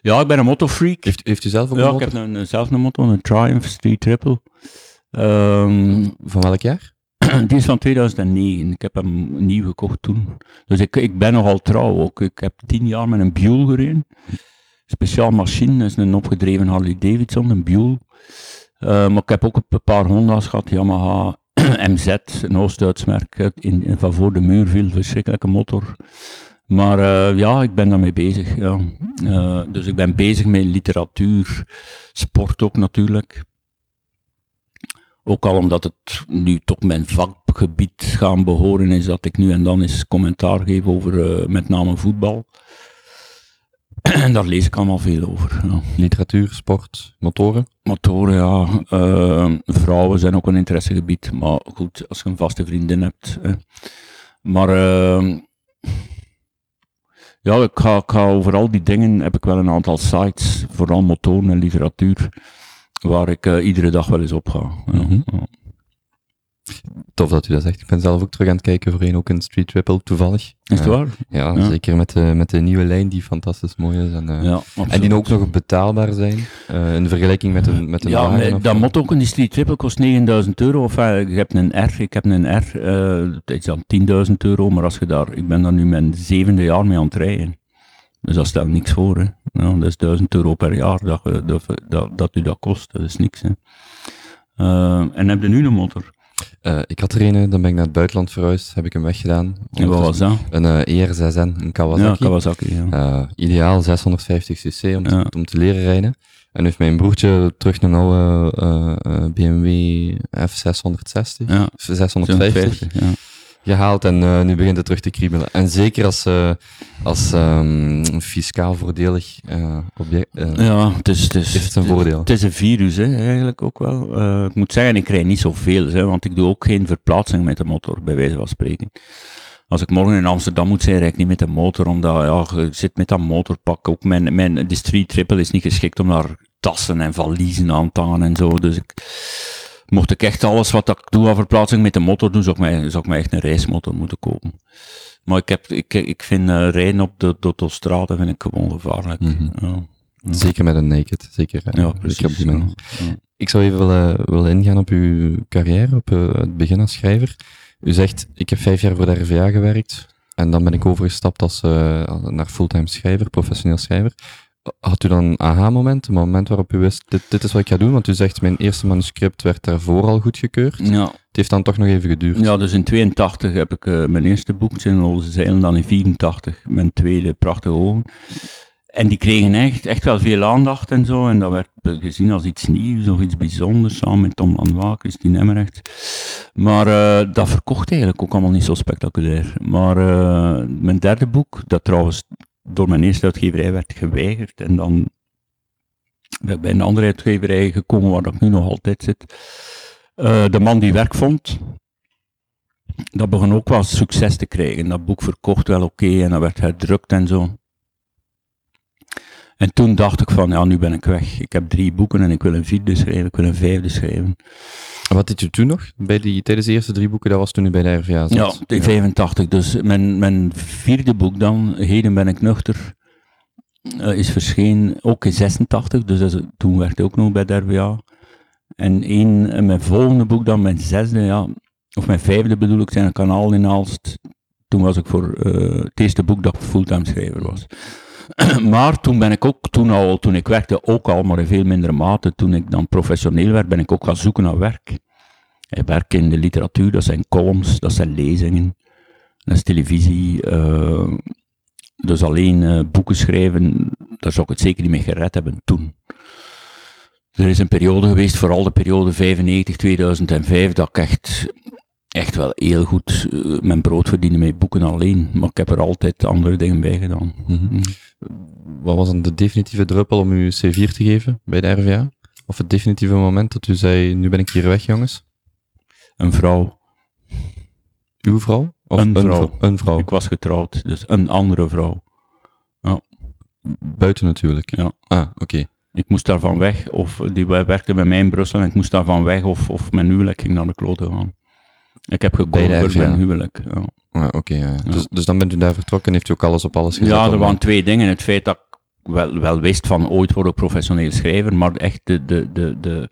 Ja, ik ben een motorfreak. Heeft, heeft u zelf ook ja, een motor? Ja, ik heb een, zelf een motor, een Triumph Street Triple. Um, van welk jaar? Die is van 2009. Ik heb hem nieuw gekocht toen. Dus ik, ik ben nogal trouw ook. Ik heb tien jaar met een Buell gereden. Speciaal machine, dat is een opgedreven Harley Davidson, een Buell. Uh, maar ik heb ook een paar Honda's gehad, Yamaha MZ, een Oost-Duits merk, in, van voor de muur viel, verschrikkelijke motor. Maar uh, ja, ik ben daarmee bezig. Ja. Uh, dus ik ben bezig met literatuur, sport ook natuurlijk. Ook al omdat het nu tot mijn vakgebied gaan behoren is, dat ik nu en dan eens commentaar geef over uh, met name voetbal. En daar lees ik allemaal veel over. Ja. Literatuur, sport, motoren? Motoren, ja. Uh, vrouwen zijn ook een interessegebied. Maar goed, als je een vaste vriendin hebt. Maar uh, ja, ik ga, ik ga over al die dingen heb ik wel een aantal sites, vooral motoren en literatuur waar ik uh, iedere dag wel eens op ga. Ja. Mm -hmm. Tof dat u dat zegt. Ik ben zelf ook terug aan het kijken voor een, ook een Street Triple, toevallig. Is het uh, waar? Ja, ja, zeker met de, met de nieuwe lijn die fantastisch mooi is. En, uh, ja, en die ook nog betaalbaar zijn, in vergelijking met een, met een Ja, wagen, dat moet ook, een Street Triple kost 9000 euro. Of ik heb een R, ik heb een R, dat is dan 10.000 euro, maar als je daar, ik ben daar nu mijn zevende jaar mee aan het rijden. Dus dat stelt niks voor. Hè. Nou, dat is 1000 euro per jaar dat, dat, dat, dat u dat kost. Dat is niks. Hè. Uh, en heb je nu een motor? Uh, ik had er een, dan ben ik naar het buitenland verhuisd, heb ik hem weggedaan. En wat was dat? Een uh, ER6N, een Kawasaki. Ja, Kawasaki, ja. ideaal 650 cc om, ja. te, om te leren rijden. En heeft mijn broertje terug een oude BMW F660, ja. 650. ja gehaald en uh, nu begint het terug te kriebelen. En zeker als, uh, als um, fiscaal voordelig uh, object. ja, het is, het is, heeft een voordeel. Het is een virus, hè, eigenlijk ook wel. ik moet zeggen, ik krijg niet zoveel, hè, want ik doe ook geen verplaatsing met de motor, bij wijze van spreken. Als ik morgen in Amsterdam moet zijn, rijd ik niet met de motor, omdat ja, ik zit met dat motorpak. Ook mijn, mijn, de street triple is niet geschikt om daar tassen en valiezen aan te hangen en zo. Dus ik, mocht ik echt alles wat ik doe aan verplaatsing met de motor doen, zou ik mij, zou ik mij echt een reismotor moeten kopen. Maar ik, heb, ik, ik vind uh, rijden op de, de autostrade vind ik gewoon gevaarlijk. Mm -hmm. ja. Ja. Zeker met een naked, zeker. Ja, precies. Op die ja. Ik zou even willen, willen ingaan op uw carrière, op uh, het begin als schrijver. U zegt, ik heb vijf jaar voor de RVA gewerkt en dan ben ik overgestapt als, uh, naar fulltime schrijver, professioneel schrijver. Had u dan een aha-moment, een moment waarop u wist, dit, dit is wat ik ga doen? Want u zegt, mijn eerste manuscript werd daarvoor al goedgekeurd. Ja. Het heeft dan toch nog even geduurd. Ja, dus in 82 heb ik uh, mijn eerste boek, Zinloze Zeilen, dan in 84 mijn tweede Prachtige Ogen. en die kregen echt, echt wel veel aandacht en zo. En dat werd gezien als iets nieuws of iets bijzonders, samen met Tom Lanois, Christine Emmerrecht. Maar uh, dat verkocht eigenlijk ook allemaal niet zo spectaculair. Maar uh, mijn derde boek, dat trouwens door mijn eerste uitgeverij werd geweigerd. En dan ben bij een andere uitgeverij gekomen waar ik nu nog altijd zit. Uh, de man die werk vond. Dat begon ook wel succes te krijgen. Dat boek verkocht wel oké en dat werd herdrukt en zo. En toen dacht ik van, ja, nu ben ik weg. Ik heb drie boeken en ik wil een vierde schrijven, ik wil een vijfde schrijven. Wat deed je toen nog? Bij die, tijdens de eerste drie boeken, dat was toen u bij de RVA zat? Ja, in 85. Dus mijn, mijn vierde boek dan, Heden ben ik nuchter, uh, is verschenen ook in 86. Dus toen werkte ik ook nog bij de RVA. En één, mijn volgende boek dan, mijn zesde, ja, of mijn vijfde bedoel ik, zijn een kanaal in Aalst. Toen was ik voor uh, het eerste boek dat ik fulltime schrijver was. maar toen ben ik ook, toen al, toen ik werkte ook al, maar in veel mindere mate, toen ik dan professioneel werd, ben ik ook gaan zoeken naar werk. Ik werk in de literatuur, dat zijn columns, dat zijn lezingen, dat is televisie. Uh, dus alleen uh, boeken schrijven, daar zou ik het zeker niet mee gered hebben toen. Er is een periode geweest, vooral de periode 95-2005, dat ik echt echt wel heel goed uh, mijn brood verdienen met boeken alleen. Maar ik heb er altijd andere dingen bij gedaan. Mm -hmm. Wat was dan de definitieve druppel om u C4 te geven bij de RVA? Of het definitieve moment dat u zei, nu ben ik hier weg, jongens? Een vrouw. Uw vrouw? Of een, een vrouw. Een vrouw. Ik was getrouwd, dus een andere vrouw. Ja. Buiten natuurlijk? Ja. Ah, oké. Okay. Ik moest daarvan weg, of die werkte bij mij in Brussel en ik moest daarvan weg, of, of mijn huwelijk ging naar de klote gaan. Ik heb gekozen voor mijn huwelijk. Ja. Ah, Oké, okay, ja. dus, dus dan bent u daar vertrokken en heeft u ook alles op alles gezet? Ja, er waren twee dingen. Het feit dat ik wel, wel wist van ooit word ik professioneel schrijver, maar echt de, de, de, de,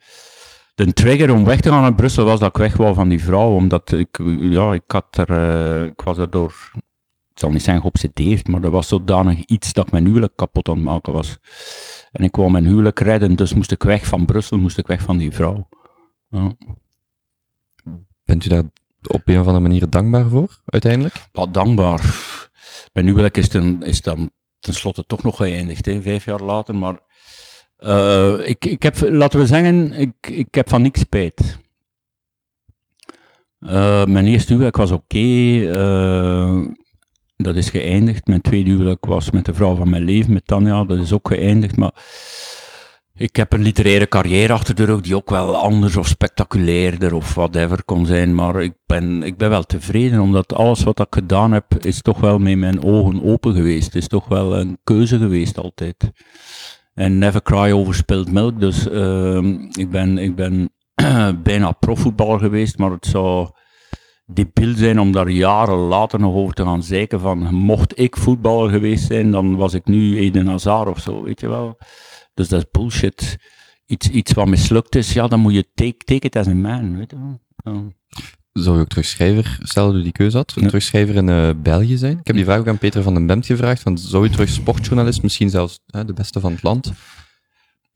de trigger om weg te gaan naar Brussel was dat ik weg wou van die vrouw, omdat ik, ja, ik had er, uh, ik was erdoor, ik zal niet zeggen geobsedeerd, maar er was zodanig iets dat mijn huwelijk kapot aan het maken was. En ik wou mijn huwelijk redden, dus moest ik weg van Brussel, moest ik weg van die vrouw. Ja. Bent u daar op een of andere manier dankbaar voor, uiteindelijk? Wat dankbaar. Mijn huwelijk is, ten, is dan tenslotte toch nog geëindigd, hè, vijf jaar later. Maar uh, ik, ik heb, laten we zeggen, ik, ik heb van niks spijt. Uh, mijn eerste huwelijk was oké. Uh, dat is geëindigd. Mijn tweede huwelijk was met de vrouw van mijn leven, met Tanja. Dat is ook geëindigd. Maar ik heb een literaire carrière achter de rug die ook wel anders of spectaculairder of whatever kon zijn, maar ik ben, ik ben wel tevreden, omdat alles wat ik gedaan heb, is toch wel met mijn ogen open geweest. Het is toch wel een keuze geweest altijd. En never cry over spilled milk, dus uh, ik ben, ik ben bijna profvoetballer geweest, maar het zou debiel zijn om daar jaren later nog over te gaan zeiken van, mocht ik voetballer geweest zijn, dan was ik nu Eden Hazard of zo, weet je wel. Dus dat is bullshit. Iets, iets wat mislukt is, ja, dan moet je take, take it as a man, weet je wel. Ja. Zou je ook terugschrijver, stel dat u die keuze had, ja. terugschrijver in uh, België zijn? Ik heb die vraag ook aan Peter van den Bemt gevraagd, van, zou je terug sportjournalist, misschien zelfs hè, de beste van het land,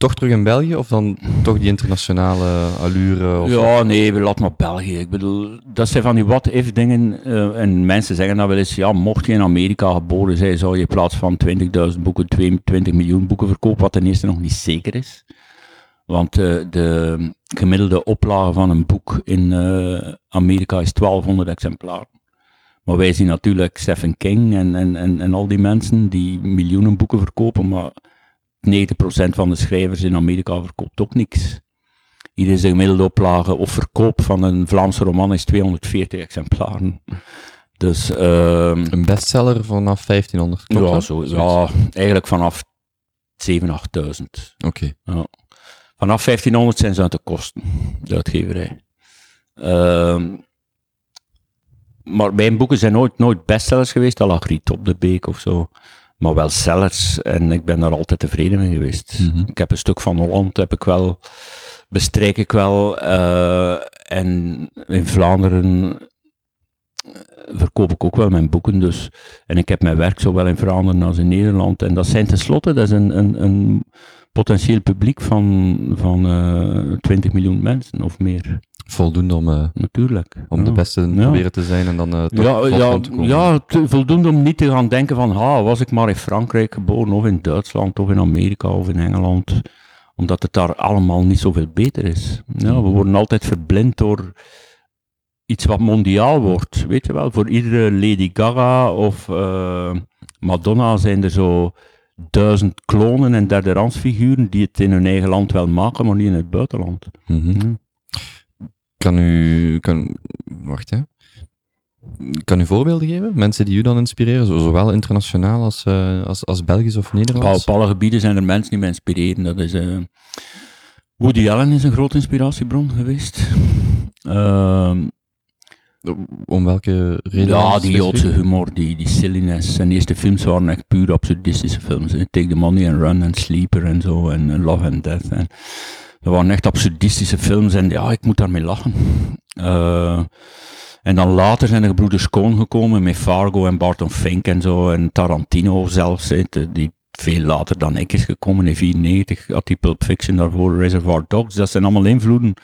toch terug in België of dan toch die internationale allure? Of ja, nee, laat maar België. Ik bedoel, dat zijn van die what-if dingen. Uh, en mensen zeggen dan wel eens, ja, mocht je in Amerika geboren zijn, zou je in plaats van 20.000 boeken 20 miljoen boeken verkopen, wat ten eerste nog niet zeker is. Want uh, de gemiddelde oplage van een boek in uh, Amerika is 1200 exemplaren. Maar wij zien natuurlijk Stephen King en, en, en, en al die mensen die miljoenen boeken verkopen, maar 90% van de schrijvers in Amerika verkoopt ook niks. Hier is de gemiddelde oplage of verkoop van een Vlaamse roman is 240 exemplaren. Dus, uh, een bestseller vanaf 1500, klopt ja, zo, ja, eigenlijk vanaf 7.000, 8.000. Oké. Okay. Ja. Vanaf 1500 zijn ze aan te kosten, de uitgeverij. Uh, maar mijn boeken zijn nooit, nooit bestsellers geweest, al lag Riet op de Beek of zo maar wel sellers. En ik ben daar altijd tevreden mee geweest. Mm -hmm. Ik heb een stuk van Holland, heb ik wel, bestrijk ik wel. Uh, en in Vlaanderen verkoop ik ook wel mijn boeken. Dus. En ik heb mijn werk zowel in Vlaanderen als in Nederland. En dat zijn tenslotte, dat is een, een, een potentieel publiek van, van uh, 20 miljoen mensen of meer. Voldoende om, uh, Natuurlijk. om ja. de beste Ja. proberen te zijn en dan uh, toch Ja, ja, te komen. ja te- voldoende om niet te gaan denken van, ah, was ik maar in Frankrijk geboren, of in Duitsland, of in Amerika, of in Engeland. Omdat het daar allemaal niet zoveel beter is. Ja, we worden altijd verblind door iets wat mondiaal wordt. Weet je wel, voor iedere Lady Gaga of eh, Madonna zijn er zo duizend klonen en derde die het in hun eigen land wel maken, maar niet in het buitenland. Mhm. Ja. Kan u, kan, wacht hè. Kan u voorbeelden geven? Mensen die u dan inspireren, zo- zowel internationaal als, eh, als, als Belgisch of Nederlands? op alle gebieden zijn er mensen die mij inspireren. Dat is, eh, Woody Allen is een grote inspiratiebron geweest. Ehm, Om welke reden? ja, die? Joodse humor, die, die silliness. Zijn eerste films waren echt puur absurdistische films. hè. Take the Money and Run en Sleeper en zo. En Love and Death. En dat waren echt absurdistische films. En ja, ik moet daarmee lachen. Eh, en dan later zijn de gebroeders Coen gekomen met Fargo en Barton Fink en zo. En Tarantino zelfs, de- die veel later dan ik is gekomen. In 94 had die Pulp Fiction daarvoor, Reservoir Dogs. Dat zijn allemaal invloeden.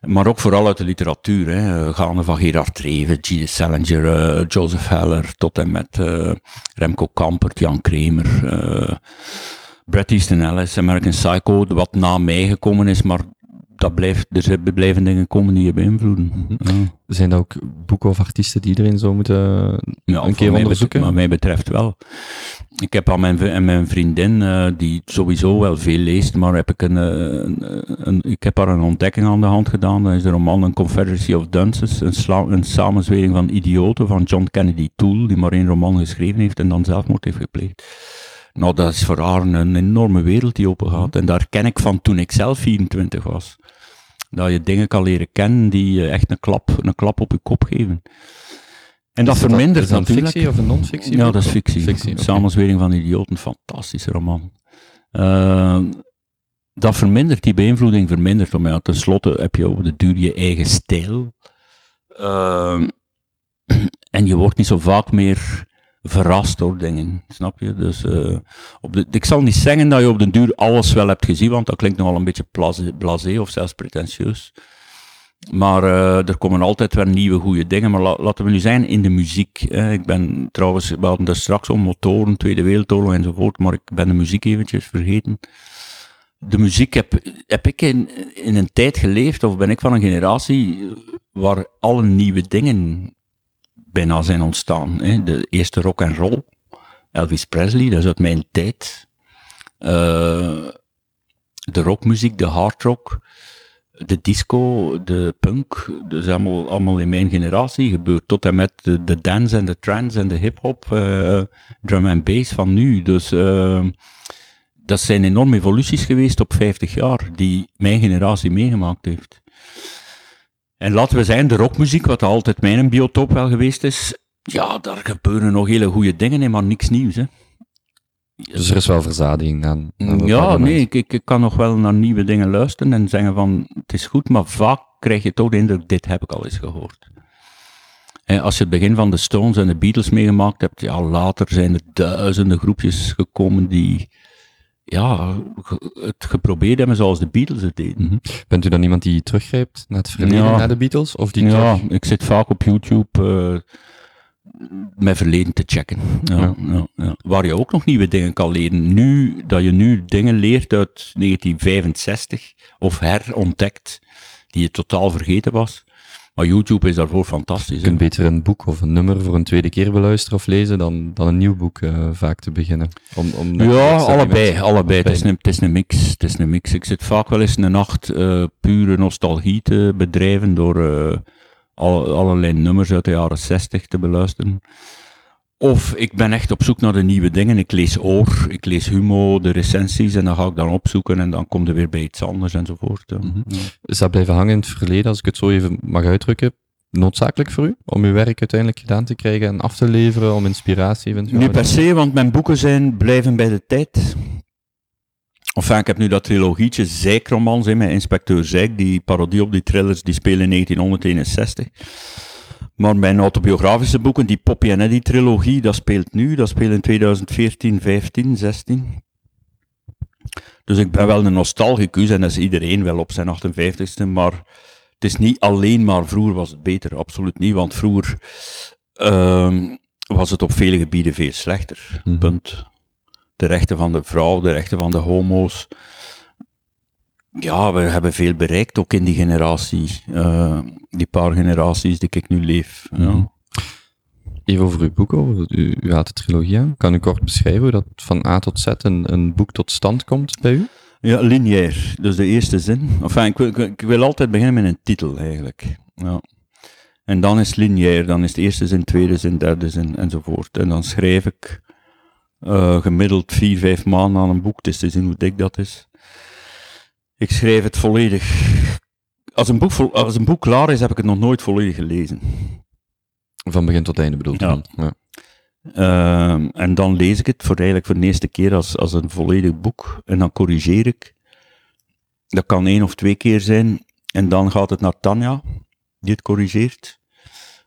Maar ook vooral uit de literatuur. Hè. Gaande van Gerard Reven, G.D. Salinger, eh, Joseph Heller, tot en met eh, Remco Kampert, Jan Kramer, eh Bret Easton Ellis, American Psycho, wat na mij gekomen is, maar dat blijft, er blijven dingen komen die je beïnvloeden. Ja. Zijn dat ook boeken of artiesten die iedereen zou moeten Ja, een keer onderzoeken? Wat mij betreft wel. Ik heb aan mijn, en mijn vriendin, eh, die sowieso wel veel leest, maar heb ik, een, eh, een, een- ik heb haar een ontdekking aan de hand gedaan. Dat is de roman Een Confederacy of Dunces, een, sla- een samenzwering van idioten van John Kennedy Toole, die maar één roman geschreven heeft en dan zelfmoord heeft gepleegd. Nou, dat is voor haar een enorme wereld die open gaat. En daar ken ik van toen ik zelf 24 was. Dat je dingen kan leren kennen die je echt een klap, een klap op je kop geven. En dat Is vermindert is dat natuurlijk. fictie of een non-fictie? Ja, dat is fictie. Fictie. Samenzwering van idioten, fantastische roman. Eh, dat vermindert, die beïnvloeding vermindert. Maar ja, tenslotte heb je op de duur je eigen stijl. Eh, en je wordt niet zo vaak meer verrast door dingen, snap je? Dus eh, op de, ik zal niet zeggen dat je op de duur alles wel hebt gezien, want dat klinkt nogal een beetje blasé, of zelfs pretentieus. Maar eh, er komen altijd weer nieuwe goede dingen. Maar la- laten we nu zijn in de muziek. Ik ben trouwens, we hadden daar straks om motoren, Tweede Wereldoorlog enzovoort, maar ik ben de muziek eventjes vergeten. De muziek heb, heb ik in, in een tijd geleefd, of ben ik van een generatie waar alle nieuwe dingen bijna zijn ontstaan. Hè. De eerste rock en roll, Elvis Presley, dat is uit mijn tijd. Eh, de rockmuziek, de hardrock de disco, de punk, dat is allemaal, allemaal in mijn generatie gebeurd. Tot en met de, de dance en de trance en de hip-hop, eh, drum en bass van nu. Dus eh, dat zijn enorme evoluties geweest op 50 jaar, die mijn generatie meegemaakt heeft. En laten we zijn, de rockmuziek, wat altijd mijn biotoop wel geweest is, ja, daar gebeuren nog hele goede dingen in, maar niks nieuws. Hè. Dus er is wel verzadiging aan. aan dat Ja, nee, ik, ik, ik kan nog wel naar nieuwe dingen luisteren en zeggen van, het is goed, maar vaak krijg je toch de indruk, dit heb ik al eens gehoord. En als je het begin van de Stones en de Beatles meegemaakt hebt, ja, later zijn er duizenden groepjes gekomen die, ja, het geprobeerd hebben zoals de Beatles het deden. Mhm. Bent u dan iemand die teruggrijpt naar het verleden, Ja. naar de Beatles? Of die Ja, terug- ik zit vaak op YouTube eh mijn verleden te checken. Ja. Ja, Waar je ook nog nieuwe dingen kan leren. Nu, dat je nu dingen leert uit 1965 of herontdekt, die je totaal vergeten was. Maar YouTube is daarvoor fantastisch. Je kunt beter een boek of een nummer voor een tweede keer beluisteren of lezen dan, dan een nieuw boek eh, vaak te beginnen. Om, om Ja, allebei, allebei. Het is, een, het is een mix. Het is een mix. Ik zit vaak wel eens een nacht eh, pure nostalgie te bedrijven door eh, al, allerlei nummers uit de jaren 60 te beluisteren. Of ik ben echt op zoek naar de nieuwe dingen. Ik lees Oor, ik lees Humo, de recensies en dan ga ik dan opzoeken en dan kom er weer bij iets anders enzovoort. Mhm. Ja. Is dat blijven hangen in het verleden, als ik het zo even mag uitdrukken, noodzakelijk voor u? Om uw werk uiteindelijk gedaan te krijgen en af te leveren, om inspiratie eventueel? Niet per se, want mijn boeken zijn blijven bij de tijd. Enfin, ik heb nu dat trilogietje Zijkromans in met Inspecteur Zijk, die parodie op die thrillers, die spelen in 1961. Maar mijn autobiografische boeken, die Poppy en Eddie trilogie, dat speelt nu, dat speelt in 2014, 15, 16. Dus ik ben wel een nostalgicus en dat is iedereen wel op zijn 58ste, maar Het is niet alleen maar vroeger was het beter, absoluut niet, want vroeger ehm, was het op vele gebieden veel slechter. Mhm. Punt. De rechten van de vrouw, de rechten van de homo's. Ja, we hebben veel bereikt, ook in die generatie, eh, die paar generaties die ik nu leef. Ja. Mhm. Even over uw boek, over u, u haalt de trilogie aan. Kan u kort beschrijven hoe dat van A tot Z een, een boek tot stand komt bij u? Ja, lineair. Dus de eerste zin. Enfin, ik wil, ik wil- altijd beginnen met een titel, eigenlijk. Ja. En dan is het lineair. Dan is de eerste zin, tweede zin, derde zin, enzovoort. En dan schrijf ik eh, gemiddeld vier, vijf maanden aan een boek. Het is te zien hoe dik dat is. Ik schrijf het volledig. Als een boek, als een boek klaar is, heb ik het nog nooit volledig gelezen. Van begin tot einde bedoelt u Ja. dan? Ja. Ehm, en dan lees ik het voor eigenlijk voor de eerste keer als, als een volledig boek. En dan corrigeer ik. Dat kan één of twee keer zijn. En dan gaat het naar Tanja, die het corrigeert.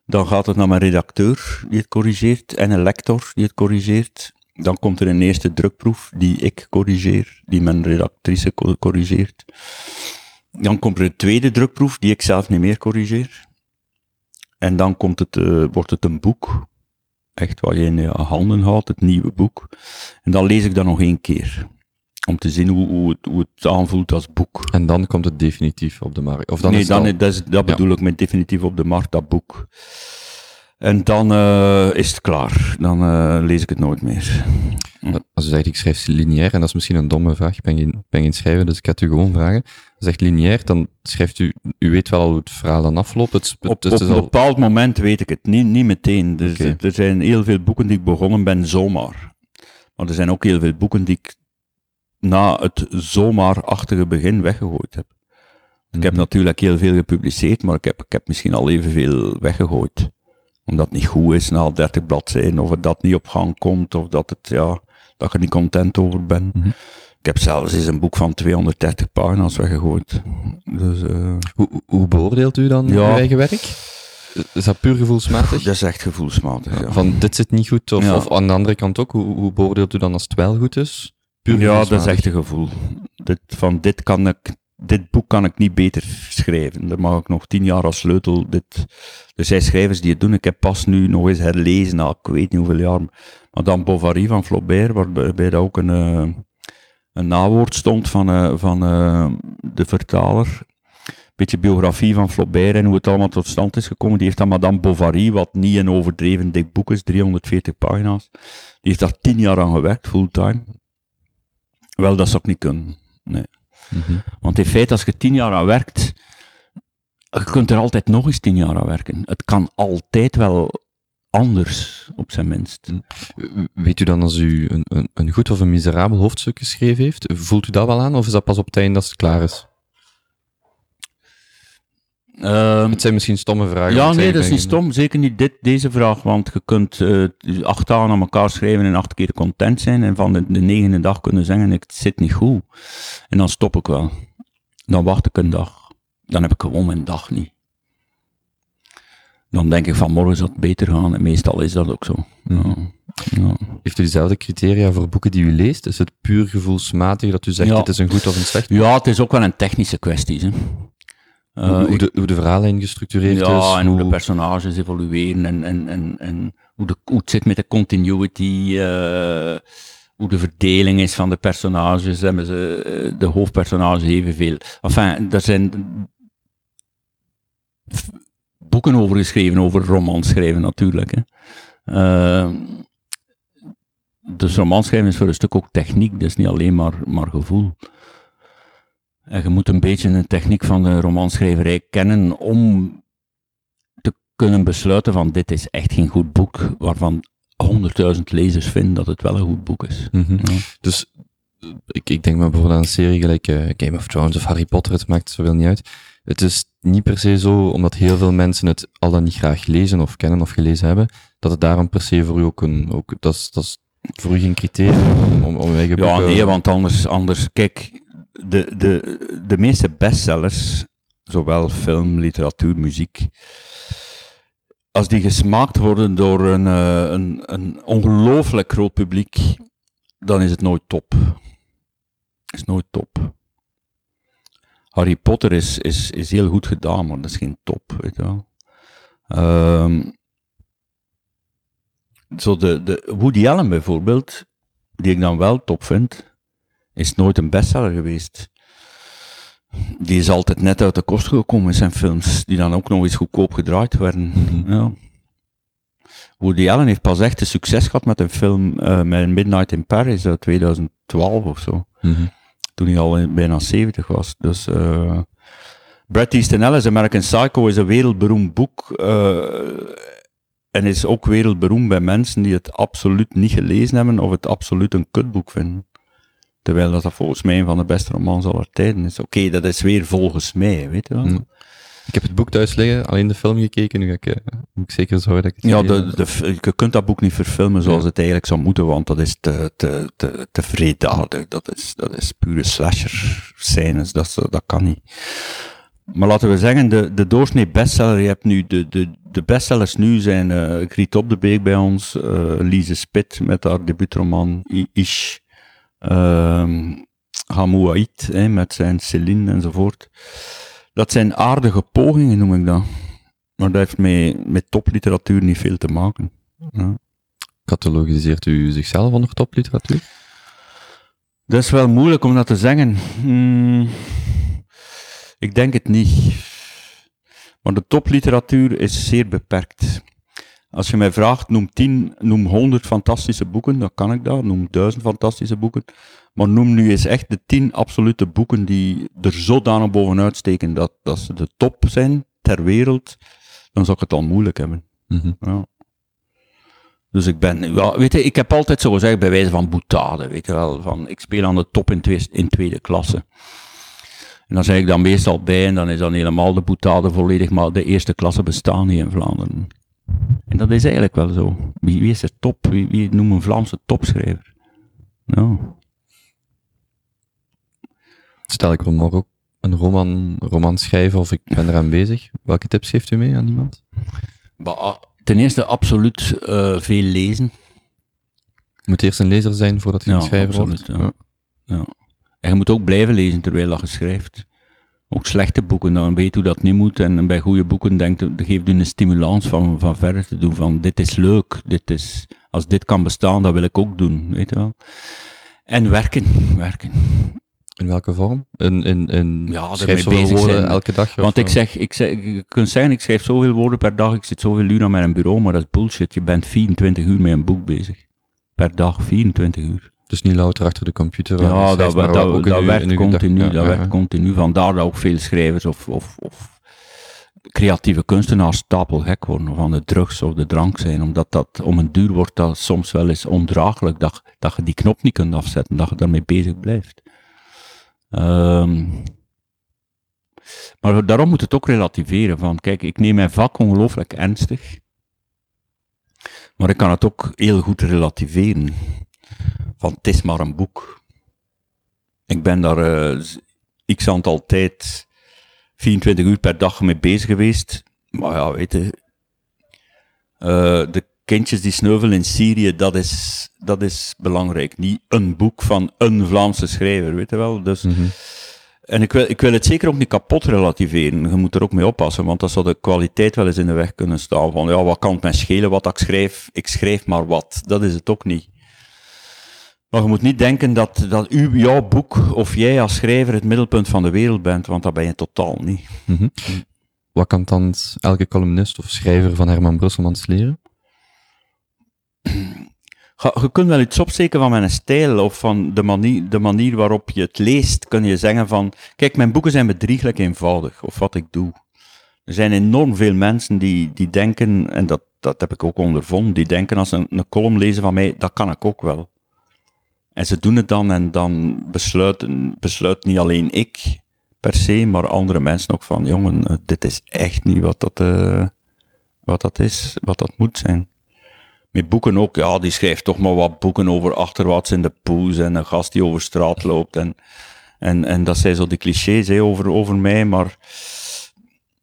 Dan gaat het naar mijn redacteur, die het corrigeert. En een lector, die het corrigeert. Dan komt er een eerste drukproef, die ik corrigeer. Die mijn redactrice co- corrigeert. Dan komt er een tweede drukproef, die ik zelf niet meer corrigeer. En dan komt het, eh, wordt het een boek echt wat je in je handen houdt, het nieuwe boek. En dan lees ik dat nog één keer. Om te zien hoe, hoe, het, hoe het aanvoelt als boek. En dan komt het definitief op de markt. Of dan nee, is dan, al- dat, is, dat Ja. bedoel ik met definitief op de markt, dat boek. En dan eh, is het klaar. Dan eh, lees ik het nooit meer. Als u zegt, ik schrijf lineair, en dat is misschien een domme vraag, ik ben geen, ben geen schrijver, dus ik ga het u gewoon vragen. Als u zegt lineair, dan schrijft u, u weet wel hoe het verhaal dan afloopt. Het, het, Op, het op is een al, bepaald moment weet ik het. Niet, niet meteen. Dus. Er zijn heel veel boeken die ik begonnen ben zomaar. Maar er zijn ook heel veel boeken die ik na het zomaarachtige begin weggegooid heb. Ik heb Mhm. natuurlijk heel veel gepubliceerd, maar ik heb, ik heb misschien al evenveel weggegooid. Omdat het niet goed is na al 30 bladzijden, of het dat niet op gang komt, of dat, het, ja, dat ik er niet content over ben. Mhm. Ik heb zelfs eens een boek van 230 pagina's weggegooid. Dus, eh, hoe, beoordeelt u dan Ja. uw eigen werk? Is dat puur gevoelsmatig? dat is echt gevoelsmatig. Ja. Van dit zit niet goed, of, Ja. of aan de andere kant ook, hoe, hoe beoordeelt u dan als het wel goed is? Puur Ja, dat is echt een gevoel. Dit, van dit, kan ik, dit boek kan ik niet beter schrijven. Daar mag ik nog tien jaar als sleutel. Dit, er zijn schrijvers die het doen. Ik heb pas nu nog eens herlezen, na ik weet niet hoeveel jaar. Madame Bovary van Flaubert, waarbij daar ook een, eh, een nawoord stond van, eh, van eh, de vertaler. Beetje biografie van Flaubert en hoe het allemaal tot stand is gekomen. Die heeft dan Madame Bovary, wat niet een overdreven dik boek is, 340 pagina's. Die heeft daar tien jaar aan gewerkt, fulltime. Wel, dat zou ik niet kunnen. Nee. Want in feite, als je tien jaar aan werkt, je kunt er altijd nog eens tien jaar aan werken. Het kan altijd wel anders, op zijn minst. Weet u dan als u een, een, een goed of een miserabel hoofdstuk geschreven heeft? Voelt u dat wel aan, of is dat pas op het einde als het klaar is? Ehm, Het zijn misschien stomme vragen. ja, nee, dat is niet stom. Zeker niet dit, deze vraag, want je kunt eh, acht dagen aan elkaar schrijven en acht keer content zijn. En van de, de negende dag kunnen zeggen, ik zit niet goed. En dan stop ik wel. Dan wacht ik een dag. Dan heb ik gewoon mijn dag niet. Dan denk ik van morgen zal het beter gaan. En meestal is dat ook zo. Ja. Ja. Heeft u dezelfde criteria voor boeken die u leest? Is het puur gevoelsmatig dat u zegt Ja. het is een goed of een slecht? ja, het is ook wel een technische kwestie. Hè. Eh, hoe, de, hoe de verhaallijn gestructureerd ja, is? en hoe de personages evolueren en, en, en, en hoe, de, hoe het zit met de continuity, eh, hoe de verdeling is van de personages. Hebben ze eh, de hoofdpersonages evenveel. Enfin, er zijn boeken over geschreven, over romans schrijven natuurlijk. Hè. Eh, dus romans schrijven is voor een stuk ook techniek, is niet alleen maar, maar gevoel. En je moet een beetje de techniek van de romanschrijverij kennen om te kunnen besluiten van dit is echt geen goed boek, waarvan 100.000 lezers vinden dat het wel een goed boek is. Mhm. Ja. Dus eh, ik, ik denk maar bijvoorbeeld aan een serie gelijk eh, Game of Thrones of Harry Potter, het maakt zoveel niet uit. Het is niet per se zo, omdat heel veel mensen het al dan niet graag lezen of kennen of gelezen hebben, dat het daarom per se voor u ook een, ook, dat is, dat is voor u geen criterium om, om, eigen Ja, boeken... nee, want anders, anders kijk, de, de, de meeste bestsellers, zowel film, literatuur, muziek, als die gesmaakt worden door een, eh, een, een ongelooflijk groot publiek, dan is het nooit top. Is nooit top. Harry Potter is, is, is heel goed gedaan, maar dat is geen top, weet je wel. Ehm, zo de, de Woody Allen bijvoorbeeld, die ik dan wel top vind, is nooit een bestseller geweest. Die is altijd net uit de kost gekomen in zijn films, die dan ook nog eens goedkoop gedraaid werden. Ja. Woody Allen heeft pas echt een succes gehad met een film uh, met Midnight in Paris uit 2012 of zo. Mhm. Toen hij al in- bijna 70 was. Dus eh Bret Easton Ellis, American Psycho, is een wereldberoemd boek. eh, en is ook wereldberoemd bij mensen die het absoluut niet gelezen hebben of het absoluut een kutboek vinden. Terwijl dat, dat volgens mij een van de beste romans aller tijden is. Oké, dat is weer volgens mij, weet je wel. Mm. Ik heb het boek thuis liggen, alleen de film gekeken. Nu ga ik, eh, moet ik zeker zorgen dat ik het Ja, de, de, je kunt dat boek niet verfilmen zoals Ja. het eigenlijk zou moeten, want dat is te, te, te, te. Dat is, dat is pure slasher scènes, dat, dat kan niet. Maar laten we zeggen, de, de doorsnee bestseller, je hebt nu, de, de, de bestsellers nu zijn eh Griet op de Beek bij ons, eh Lise Spit met haar debuutroman I- Ish, ehm Hamouaït hè, met zijn Céline enzovoort. Dat zijn aardige pogingen, noem ik dat. Maar dat heeft met, met topliteratuur niet veel te maken. Ja. Catalogiseert u zichzelf onder topliteratuur? Dat is wel moeilijk om dat te zeggen. Hmm, ik denk het niet. Maar de topliteratuur is zeer beperkt. Als je mij vraagt, noem 10, noem 100 fantastische boeken, dan kan ik dat. Noem 1000 fantastische boeken. Maar noem nu eens echt de 10 absolute boeken die er zodanig bovenuit steken dat, dat ze de top zijn ter wereld, dan zou ik het al moeilijk hebben. Mhm. Ja. Dus ik ben, ja, weet je, ik heb altijd zo gezegd bij wijze van boetade, weet je wel, van ik speel aan de top in, twee, in tweede klasse. En dan zeg ik dan meestal bij en dan is dan helemaal de boetade volledig, maar de eerste klasse bestaan niet in Vlaanderen. Dat is eigenlijk wel zo. Wie, wie is de top? Wie, wie noemt een Vlaamse topschrijver? Nou, Stel ik wil morgen ook een roman, roman schrijven of ik ben eraan bezig. Welke tips geeft u mee aan iemand? maar, ah, ten eerste absoluut eh, veel lezen. Moet eerst een lezer zijn voordat je Ja, een schrijver absoluut, wordt? ja. Ja. En je moet ook blijven lezen terwijl dat je schrijft. Ook slechte boeken, dan weet hoe dat niet moet. En bij goede boeken denkt, geeft u een stimulans van, van verder te doen. Van dit is leuk, dit is, als dit kan bestaan, dat wil ik ook doen. Weet je wel. En werken, werken. In welke vorm? In, in, in Ja, schrijf zoveel bezig woorden zijn. elke dag? Want ik eh, zeg, ik zeg, je kunt zeggen, ik schrijf zoveel woorden per dag, ik zit zoveel uur aan mijn bureau, maar dat is bullshit. Je bent 24 uur met een boek bezig. Per dag, 24 uur. Dus niet louter achter de computer. Ja, dat, maar dat, ook dat, uw- uw continu, dat Ja, werkt ja. continu. Vandaar dat ook veel schrijvers of, of, of creatieve kunstenaars stapelgek worden, aan de drugs of de drank zijn, omdat dat om een duur wordt dat soms wel eens ondraaglijk, dat, dat je die knop niet kunt afzetten, dat je daarmee bezig blijft. Ehm, maar daarom moet het ook relativeren, van kijk, ik neem mijn vak ongelooflijk ernstig, maar ik kan het ook heel goed relativeren. Van het is maar een boek. Ik ben daar z- x aantal tijd, 24 uur per dag mee bezig geweest. Maar ja, weet je, eh, de kindjes die sneuvelen in Syrië, dat is, dat is belangrijk. Niet een boek van een Vlaamse schrijver, weet je wel. Dus, Mhm. En ik wil, ik wil het zeker ook niet kapot relativeren. Je moet er ook mee oppassen, want dat zou de kwaliteit wel eens in de weg kunnen staan. Van ja, wat kan het mij schelen wat ik schrijf? Ik schrijf maar wat. Dat is het ook niet. Maar je moet niet denken dat, dat u, jouw boek of jij als schrijver het middelpunt van de wereld bent, want dat ben je totaal niet. Mhm. Wat kan dan elke columnist of schrijver van Herman Brusselmans leren? Je kunt wel iets opsteken van mijn stijl of van de manier, de manier waarop je het leest. Kun je zeggen van, kijk, mijn boeken zijn bedrieglijk eenvoudig, of wat ik doe. Er zijn enorm veel mensen die, die denken, en dat, dat heb ik ook ondervonden, die denken als ze een, een column lezen van mij, dat kan ik ook wel. En ze doen het dan en dan besluiten, besluit niet alleen ik per se, maar andere mensen ook van, jongen, eh, dit is echt niet wat dat, eh, wat dat is, wat dat moet zijn. Met boeken ook, ja, die schrijft toch maar wat boeken over achterwaarts in de poes en een gast die over straat loopt. En, en, en dat zijn zo die clichés hè, over, over mij, maar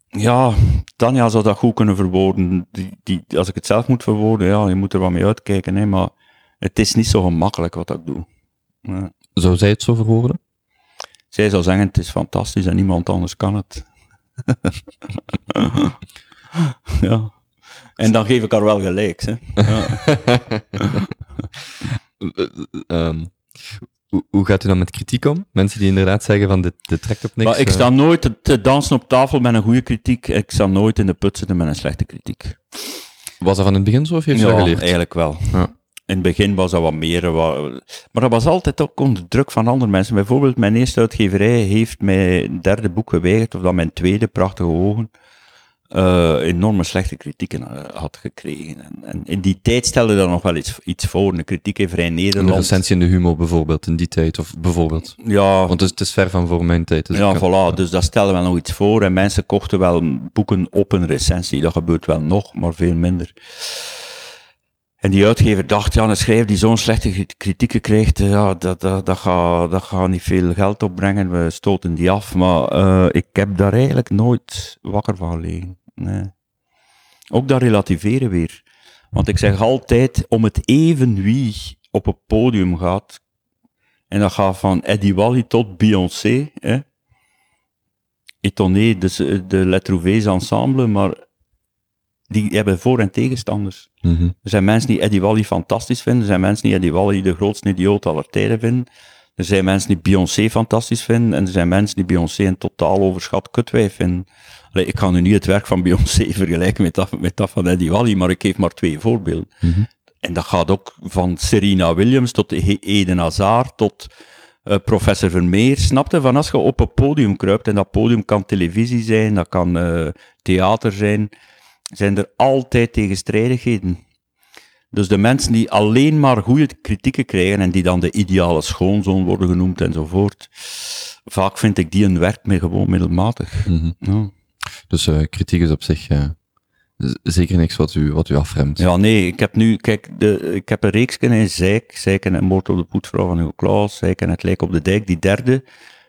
ja, Tanja zou dat goed kunnen verwoorden. Die, die, als ik het zelf moet verwoorden, ja, je moet er wat mee uitkijken, hè, maar het is niet zo gemakkelijk wat ik doe. Ja. Zou zij het zo verwoorden? Zij zou zeggen, het is fantastisch en niemand anders kan het. ja. En dan geef ik haar wel gelijk. Hè. Ja. Ehm, hoe, hoe gaat u dan met kritiek om? Mensen die inderdaad zeggen van dit, dit trekt op niks. Maar ik eh. sta nooit te, te dansen op tafel met een goede kritiek. Ik sta nooit in de put zitten met een slechte kritiek. Was dat van het begin zo of heeft dat Ja, geleerd? eigenlijk wel. Ja. In het begin was dat wat meer. wat- maar dat was altijd ook onder druk van andere mensen. Bijvoorbeeld, mijn eerste uitgeverij heeft mijn derde boek geweigerd, of dat mijn tweede, Prachtige Ogen, eh, enorme slechte kritieken eh, had gekregen. En, en in die tijd stelde dat nog wel iets, iets voor. Een kritiek in Vrij Een Nederland. recensie in de humor bijvoorbeeld, in die tijd. Of bijvoorbeeld. Ja, Want het is, het is ver van voor mijn tijd. Dus ja, kan- voilà. Dus dat stelde wel nog iets voor. En mensen kochten wel boeken op een recensie. Dat gebeurt wel nog, maar veel minder. En die uitgever dacht, ja, een schrijver die zo'n slechte kri- kritieken krijgt, ja, dat, dat, dat, gaat, dat gaat niet veel geld opbrengen. We stoten die af. Maar eh, ik heb daar eigenlijk nooit wakker van gelegen. Nee. Ook dat relativeren weer. Want ik zeg altijd, om het even wie op het podium gaat, en dat gaat van Eddie Wally tot Beyoncé, hè. Eh, de Les Trouvés ensemble, maar die hebben voor- en tegenstanders. Mhm. Er zijn mensen die Eddie Wally fantastisch vinden, er zijn mensen die Eddie Wally de grootste idioot aller tijden vinden, er zijn mensen die Beyoncé fantastisch vinden, en er zijn mensen die Beyoncé een totaal overschat kutwijf vinden. Allee, ik ga nu niet het werk van Beyoncé vergelijken met dat, met dat van Eddie Wally, maar ik geef maar twee voorbeelden. Mhm. En dat gaat ook van Serena Williams tot Eden Hazard tot eh, professor Vermeer. Snapte? Van als je op een podium kruipt, en dat podium kan televisie zijn, dat kan eh, theater zijn, zijn er altijd tegenstrijdigheden. Dus de mensen die alleen maar goede kritieken krijgen en die dan de ideale schoonzoon worden genoemd enzovoort, vaak vind ik die een werk mee gewoon middelmatig. Mhm. Ja. Dus eh, kritiek is op zich eh, zeker niks wat u, wat u afremt. Ja, nee, ik heb nu, kijk, de, ik heb een reeks in Zijk, Zijk en het moord op de poetvrouw van Hugo Claus, Zijk en het lijk op de dijk, die derde,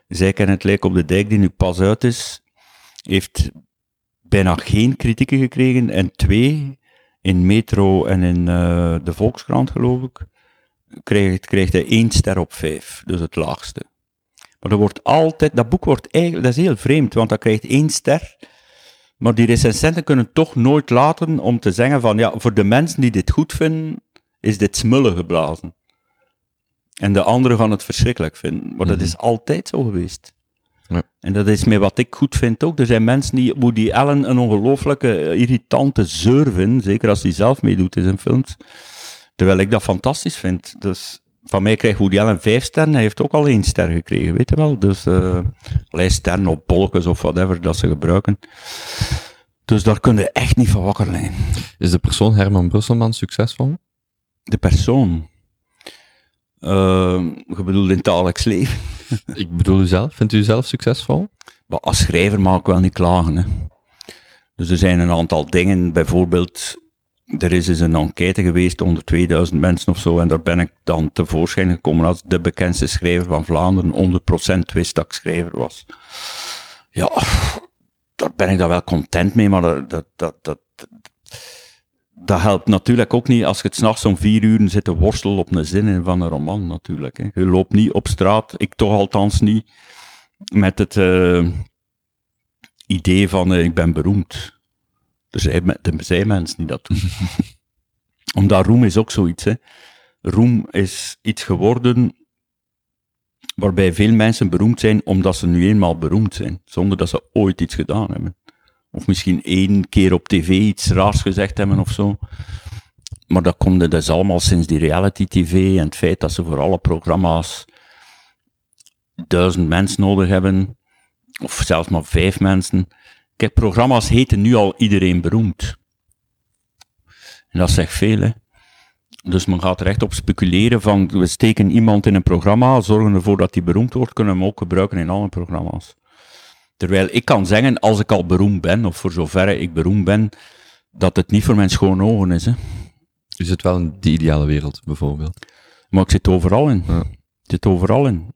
Zijk en het lijk op de dijk, die nu pas uit is, heeft bijna geen kritieken gekregen en twee, in Metro en in eh, de Volkskrant geloof ik, krijgt, krijgt hij één ster op vijf, dus het laagste. Maar er wordt altijd, dat boek wordt eigenlijk, dat is heel vreemd, want dat krijgt één ster, maar die recensenten kunnen toch nooit laten om te zeggen van, ja, voor de mensen die dit goed vinden, is dit smullen geblazen. En de anderen gaan het verschrikkelijk vinden. Maar dat Mhm. is altijd zo geweest. Ja. En dat is met wat ik goed vind ook. Er zijn mensen die Woody Allen een ongelooflijke, eh, irritante zeur vinden, zeker als hij zelf meedoet in zijn films. Terwijl ik dat fantastisch vind. Dus van mij krijgt Woody Allen vijf sterren. Hij heeft ook al één ster gekregen, weet je wel. Dus eh allerlei sterren op bolletjes of whatever dat ze gebruiken. Dus daar kun je echt niet van wakker liggen. Is de persoon Herman Brusselman succesvol? De persoon. Uh, je bedoelt in het dagelijks leven. Ik bedoel u zelf. Vindt u zelf succesvol? Maar als schrijver mag ik wel niet klagen. Hè. Dus er zijn een aantal dingen, bijvoorbeeld, er is eens een enquête geweest onder 2000 mensen of zo, en daar ben ik dan tevoorschijn gekomen als de bekendste schrijver van Vlaanderen, 100% wist dat ik schrijver was. Ja, daar ben ik dan wel content mee, maar dat, dat, dat, dat, helpt natuurlijk ook niet als je het s'nachts om vier uur zit te worstelen op een zin van een roman, natuurlijk. Hè. Je loopt niet op straat, ik toch althans niet, met het uh, idee van uh, ik ben beroemd. Er zijn, er zijn mensen die dat doen. Omdat roem is ook zoiets. Hè. Roem is iets geworden waarbij veel mensen beroemd zijn omdat ze nu eenmaal beroemd zijn, zonder dat ze ooit iets gedaan hebben. Of misschien één keer op tv iets raars gezegd hebben of zo. Maar dat komt is allemaal sinds die reality tv en het feit dat ze voor alle programma's duizend mensen nodig hebben, of zelfs maar vijf mensen. Kijk, programma's heten nu al iedereen beroemd. En dat zegt veel, hè. Dus men gaat er echt op speculeren van, we steken iemand in een programma, zorgen ervoor dat hij beroemd wordt, kunnen we hem ook gebruiken in alle programma's. Terwijl ik kan zeggen, als ik al beroemd ben, of voor zover ik beroemd ben, dat het niet voor mijn schone ogen is, hè. U zit wel in die ideale wereld, bijvoorbeeld. Maar ik zit overal in. Ja. Ik zit overal in.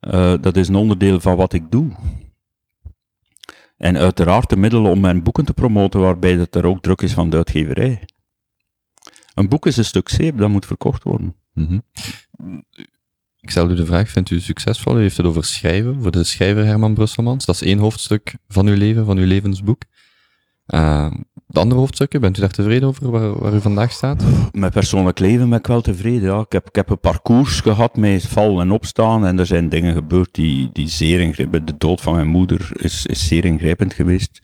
Uh, dat is een onderdeel van wat ik doe. En uiteraard de middelen om mijn boeken te promoten, waarbij het er ook druk is van de uitgeverij. Een boek is een stuk zeep, dat moet verkocht worden. Mm -hmm. Ik stel u de vraag, vindt u succesvol? U heeft het over schrijven, voor de schrijver Herman Brusselmans. Dat is één hoofdstuk van uw leven, van uw levensboek. Uh, de andere hoofdstukken, bent u daar tevreden over, waar, waar u vandaag staat? Mijn persoonlijk leven ben ik wel tevreden, ja. Ik heb, ik heb een parcours gehad met vallen en opstaan en er zijn dingen gebeurd die, die zeer ingrijpend... De dood van mijn moeder is, is zeer ingrijpend geweest.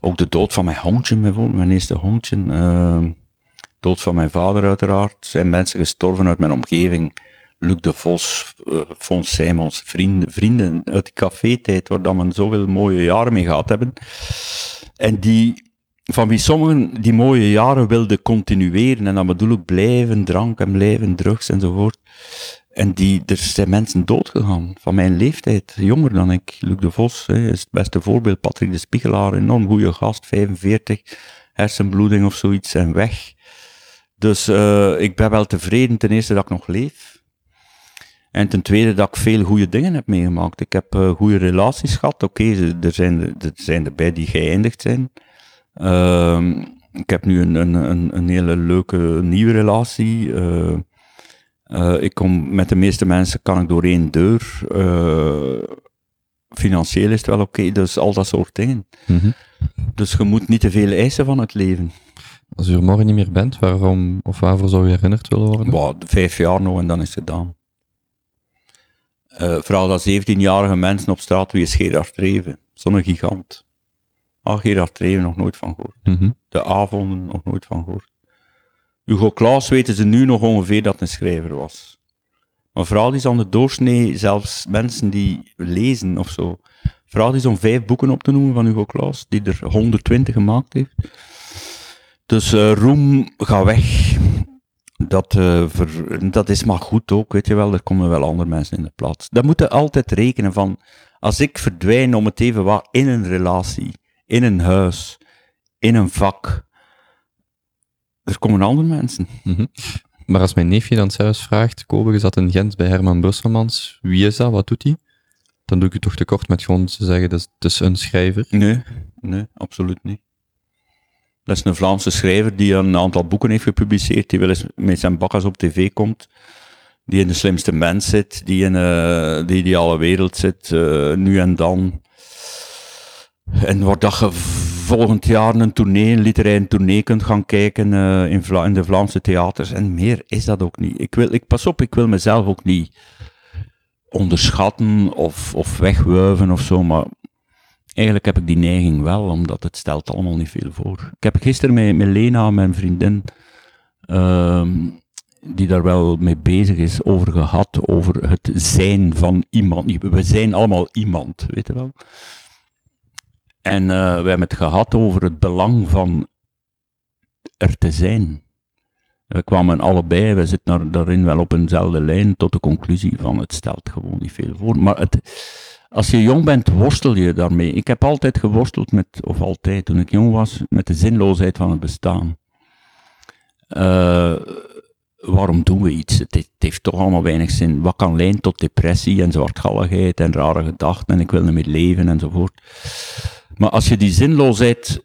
Ook de dood van mijn hondje bijvoorbeeld, mijn eerste hondje. Uh, dood van mijn vader uiteraard. Er zijn mensen gestorven uit mijn omgeving Luc de Vos, uh, Fons Simons, vrienden, vrienden uit die café-tijd, waar dan we zoveel mooie jaren mee gehad hebben. En die, van wie sommigen die mooie jaren wilden continueren, en dan bedoel ik blijven drank en blijven drugs enzovoort. En die, er zijn mensen doodgegaan, van mijn leeftijd, jonger dan ik. Luc de Vos hè, is het beste voorbeeld, Patrick de Spiegelaar, enorm goede gast, 45, hersenbloeding of zoiets, en weg. Dus uh, ik ben wel tevreden ten eerste dat ik nog leef. En ten tweede dat ik veel goede dingen heb meegemaakt. Ik heb uh, goede relaties gehad. Oké, okay, er, zijn, er zijn erbij die geëindigd zijn. Uh, ik heb nu een, een, een, een, hele leuke nieuwe relatie. Uh, ik kom met de meeste mensen kan ik door één deur. financieel is het wel oké, okay, dus al dat soort dingen. Mm -hmm. Dus je moet niet te veel eisen van het leven. Als u er morgen niet meer bent, waarom of waarvoor zou u herinnerd willen worden? Bah, vijf jaar nog en dan is het gedaan. Uh, vooral dat 17-jarige mensen op straat, wie is Gerard Treven? Zo'n gigant. Ah, Gerard Treven nog nooit van gehoord. Mm -hmm. De avonden nog nooit van gehoord. Hugo Claus weten ze nu nog ongeveer dat een schrijver was. Maar vooral is aan de doorsnee, zelfs mensen die lezen of zo. Vooral is om vijf boeken op te noemen van Hugo Claus, die er 120 gemaakt heeft. Dus uh, roem, ga weg dat, uh, ver, dat is maar goed ook, weet je wel, er komen wel andere mensen in de plaats. Dat moeten altijd rekenen van, als ik verdwijn om het even wat in een relatie, in een huis, in een vak, er komen andere mensen. Mm -hmm. Maar als mijn neefje dan zelfs vraagt, Kobe, je zat in Gent bij Herman Brusselmans, wie is dat, wat doet hij? Dan doe ik het toch te kort met gewoon te zeggen, dat is een schrijver. Nee, nee, absoluut niet. Dat is een Vlaamse schrijver die een aantal boeken heeft gepubliceerd, die wel eens met zijn bakkers op tv komt, die in de slimste mens zit, die in uh, de ideale wereld zit, uh, nu en dan. En waar dat je volgend jaar een tournee, een literaire tournee kunt gaan kijken in, Vla in, de Vlaamse theaters. En meer is dat ook niet. Ik wil, ik, pas op, ik wil mezelf ook niet onderschatten of, of wegwuiven of zo, maar Eigenlijk heb ik die neiging wel, omdat het stelt allemaal niet veel voor. Ik heb gisteren met, Lena, mijn vriendin, uh, die daar wel mee bezig is, over gehad, over het zijn van iemand. We zijn allemaal iemand, weet je wel. En uh, we hebben het gehad over het belang van er te zijn. We kwamen allebei, we zitten daarin wel op eenzelfde lijn, tot de conclusie van het stelt gewoon niet veel voor. Maar het, als je jong bent, worstel je daarmee. Ik heb altijd geworsteld met, of altijd toen ik jong was, met de zinloosheid van het bestaan. Uh, waarom doen we iets? Het, het, heeft toch allemaal weinig zin. Wat kan leiden tot depressie en zwartgalligheid en rare gedachten en ik wil niet meer leven enzovoort. Maar als je die zinloosheid